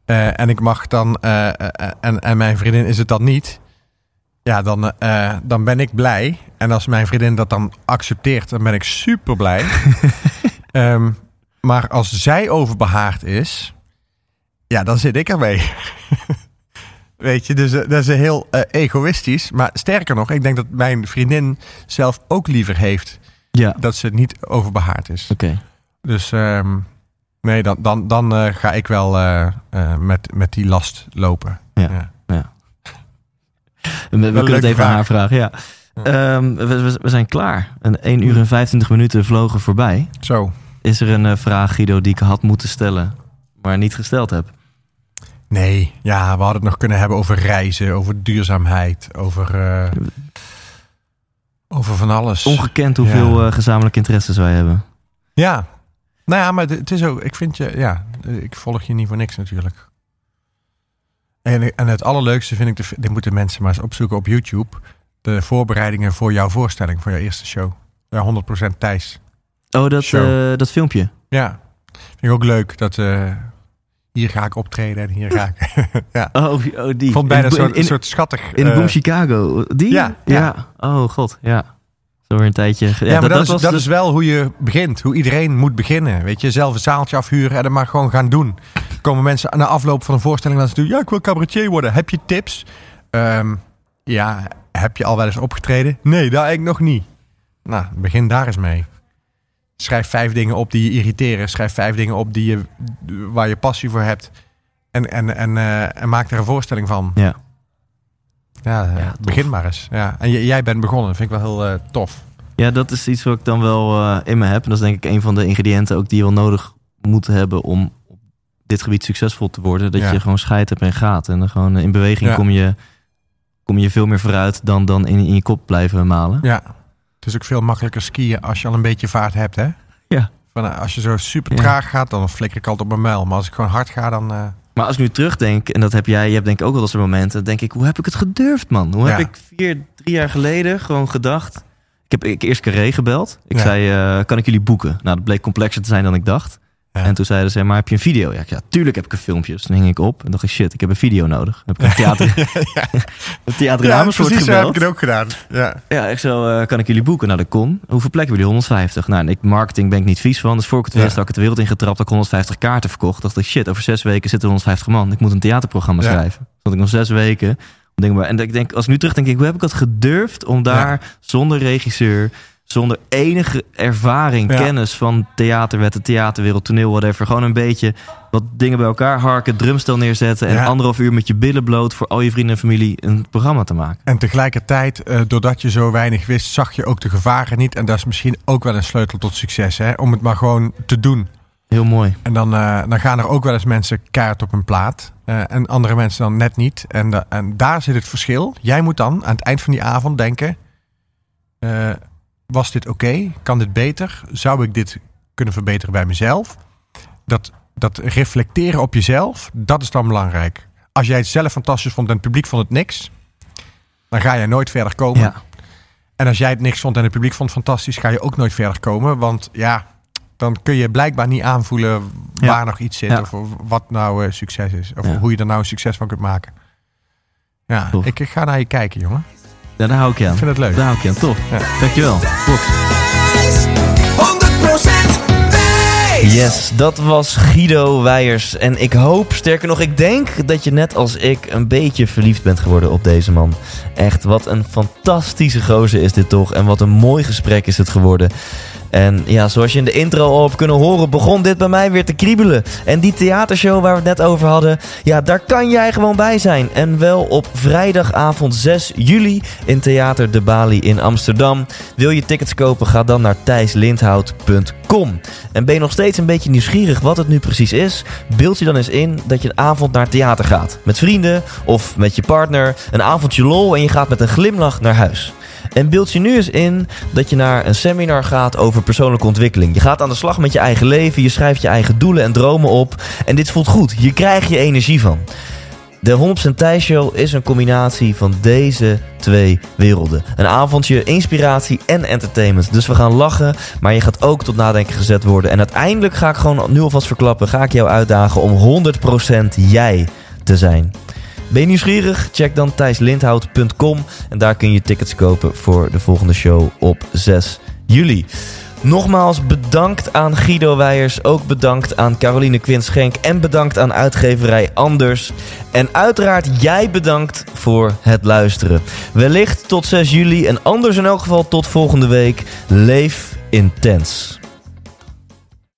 eh, en ik mag dan, eh, eh, en, en mijn vriendin is het dan niet, ja, dan, eh, dan ben ik blij. En als mijn vriendin dat dan accepteert, dan ben ik super blij. Ehm, maar als zij overbehaard is, ja, dan zit ik ermee. Weet je, dus eh, dat is heel eh, egoïstisch. Maar sterker nog, ik denk dat mijn vriendin zelf ook liever heeft Ja, oké. dat ze niet overbehaard is. Dus ehm, nee, dan, dan, dan eh, ga ik wel eh, eh, met, met die last lopen. Ja. We, we kunnen het even aan haar vragen. Ja. Ehm, we, we, we zijn klaar. Een 1 uur en 25 minuten vlogen voorbij. Zo. Is er een vraag, Guido, die ik had moeten stellen, maar niet gesteld heb? Nee, ja, we hadden het nog kunnen hebben over reizen, over duurzaamheid, over, over van alles. Ongekend hoeveel Ja. eh, gezamenlijke interesses wij hebben. Ja, nou ja, maar het is ook, ik vind je, ja, ik volg je niet voor niks natuurlijk. En, en het allerleukste vind ik, de, dit moeten mensen maar eens opzoeken op YouTube, de voorbereidingen voor jouw voorstelling, voor jouw eerste show. Ja, 100% Thijs. Oh, dat, eh, dat filmpje. Ja, vind ik ook leuk dat eh, hier ga ik optreden en hier ga ik. ja. Oh, oh die. Vond bijna in, een soort, in, soort schattig. in eh, Boom Chicago. Die? ja, ja. Oh, god, ja. Zo weer een tijdje. Ja, maar dat, is, was dat de- is wel hoe je begint. Hoe iedereen moet beginnen. Weet je, zelf een zaaltje afhuren en dan maar gewoon gaan doen. Komen mensen na afloop van een voorstelling naar ze toe. Ja, ik wil cabaretier worden. Heb je tips? Ehm, ja, heb je al wel eens opgetreden? Nee, daar eigenlijk nog niet. Nou, begin daar eens mee. Schrijf vijf dingen op die je irriteren. Schrijf vijf dingen op die je, waar je passie voor hebt. En, en, en, eh, en maak er een voorstelling van. Ja. Ja, eh, Ja, begin maar eens. Ja. En j- jij bent begonnen. Dat vind ik wel heel eh, tof. ja, dat is iets wat ik dan wel eh, in me heb. En dat is denk ik een van de ingrediënten ook die je wel nodig moet hebben om op dit gebied succesvol te worden. Dat Ja. je gewoon scheid hebt en gaat. En dan gewoon in beweging Ja. kom, je, kom je veel meer vooruit dan, dan in, in je kop blijven malen. Ja, het is ook veel makkelijker skiën als je al een beetje vaart hebt, hè? Ja. Van, eh, als je zo super Ja. traag gaat, dan flikker ik altijd op mijn muil. Maar als ik gewoon hard ga, dan... eh, Maar als ik nu terugdenk, en dat heb jij, je hebt denk ik ook wel dat soort momenten, denk ik, hoe heb ik het gedurfd, man? Hoe heb ik vier, drie jaar geleden gewoon gedacht? Ik heb ik eerst Carré gebeld. Ik Ja. zei, eh, kan ik jullie boeken? Nou, dat bleek complexer te zijn dan ik dacht. Ja. En toen zeiden ze, maar heb je een video? Ja, ik ja, tuurlijk heb ik een filmpje. Dus toen hing ik op en dacht ik, shit, ik heb een video nodig. Dan heb ik een theater, een theater Amersfoort precies heb ik het ook gedaan. Ja. Ja, ik zo, eh, kan ik jullie boeken? Nou, dat kon. Hoeveel plekken hebben jullie? 150. Nou, en ik, marketing ben ik niet vies van. Dus voor ik het Ja. wist, had ik het de wereld ingetrapt. Dat ik 150 kaarten verkocht. Dacht ik, shit, over zes weken zitten er 150 man. Ik moet een theaterprogramma Ja. schrijven. Zat ik nog zes weken. En ik denk, als ik nu terug denk, ik, hoe heb ik dat gedurfd om daar zonder regisseur, zonder enige ervaring, Ja. kennis van theaterwetten, theaterwereld, toneel, whatever. Gewoon een beetje wat dingen bij elkaar harken, drumstel neerzetten en Ja. anderhalf uur met je billen bloot voor al je vrienden en familie een programma te maken. En tegelijkertijd, eh, doordat je zo weinig wist, zag je ook de gevaren niet. En dat is misschien ook wel een sleutel tot succes, hè? Om het maar gewoon te doen. Heel mooi. En dan, eh, dan gaan er ook wel eens mensen kaart op een plaat. eh, en andere mensen dan net niet. En, da- en daar zit het verschil. Jij moet dan aan het eind van die avond denken... was dit oké? Kan dit beter? Zou ik dit kunnen verbeteren bij mezelf? Dat, dat reflecteren op jezelf, dat is dan belangrijk. Als jij het zelf fantastisch vond en het publiek vond het niks... dan ga je nooit verder komen. Ja. En als jij het niks vond en het publiek vond het fantastisch... ga je ook nooit verder komen. Want ja, dan kun je blijkbaar niet aanvoelen Ja. waar nog iets zit. Ja. Of wat nou eh, succes is. Of hoe je er nou een succes van kunt maken. Ja, Tof. ik, ik ga naar je kijken, jongen. Ja, daar hou ik je aan. Ik vind het leuk. Daar hou ik je aan. Tof. Ja. Dankjewel. Box. 100% Thijs! Yes, dat was Guido Weijers. En ik hoop, sterker nog, ik denk dat je net als ik een beetje verliefd bent geworden op deze man. Echt, wat een fantastische gozer is dit toch. En wat een mooi gesprek is het geworden. En ja, zoals je in de intro al hebt kunnen horen, begon dit bij mij weer te kriebelen. En die theatershow waar we het net over hadden, ja, daar kan jij gewoon bij zijn. En wel op vrijdagavond 6 juli in Theater de Bali in Amsterdam. Wil je tickets kopen, ga dan naar thijslindhout.com. En ben je nog steeds een beetje nieuwsgierig wat het nu precies is? Beeld je dan eens in dat je een avond naar theater gaat. Met vrienden of met je partner. Een avondje lol en je gaat met een glimlach naar huis. En beeld je nu eens in dat je naar een seminar gaat over persoonlijke ontwikkeling. Je gaat aan de slag met je eigen leven, je schrijft je eigen doelen en dromen op. En dit voelt goed, je krijgt je energie van. De 100% Thijs Show is een combinatie van deze twee werelden. Een avondje inspiratie en entertainment. Dus we gaan lachen, maar je gaat ook tot nadenken gezet worden. En uiteindelijk ga ik gewoon nu alvast verklappen, ga ik jou uitdagen om 100% jij te zijn. Ben je nieuwsgierig? Check dan thijslindhout.com en daar kun je tickets kopen voor de volgende show op 6 juli. Nogmaals bedankt aan Guido Weijers, ook bedankt aan Caroline Quint-Schenk en bedankt aan uitgeverij Anders. En uiteraard jij bedankt voor het luisteren. Wellicht tot 6 juli en anders in elk geval tot volgende week. Leef intens.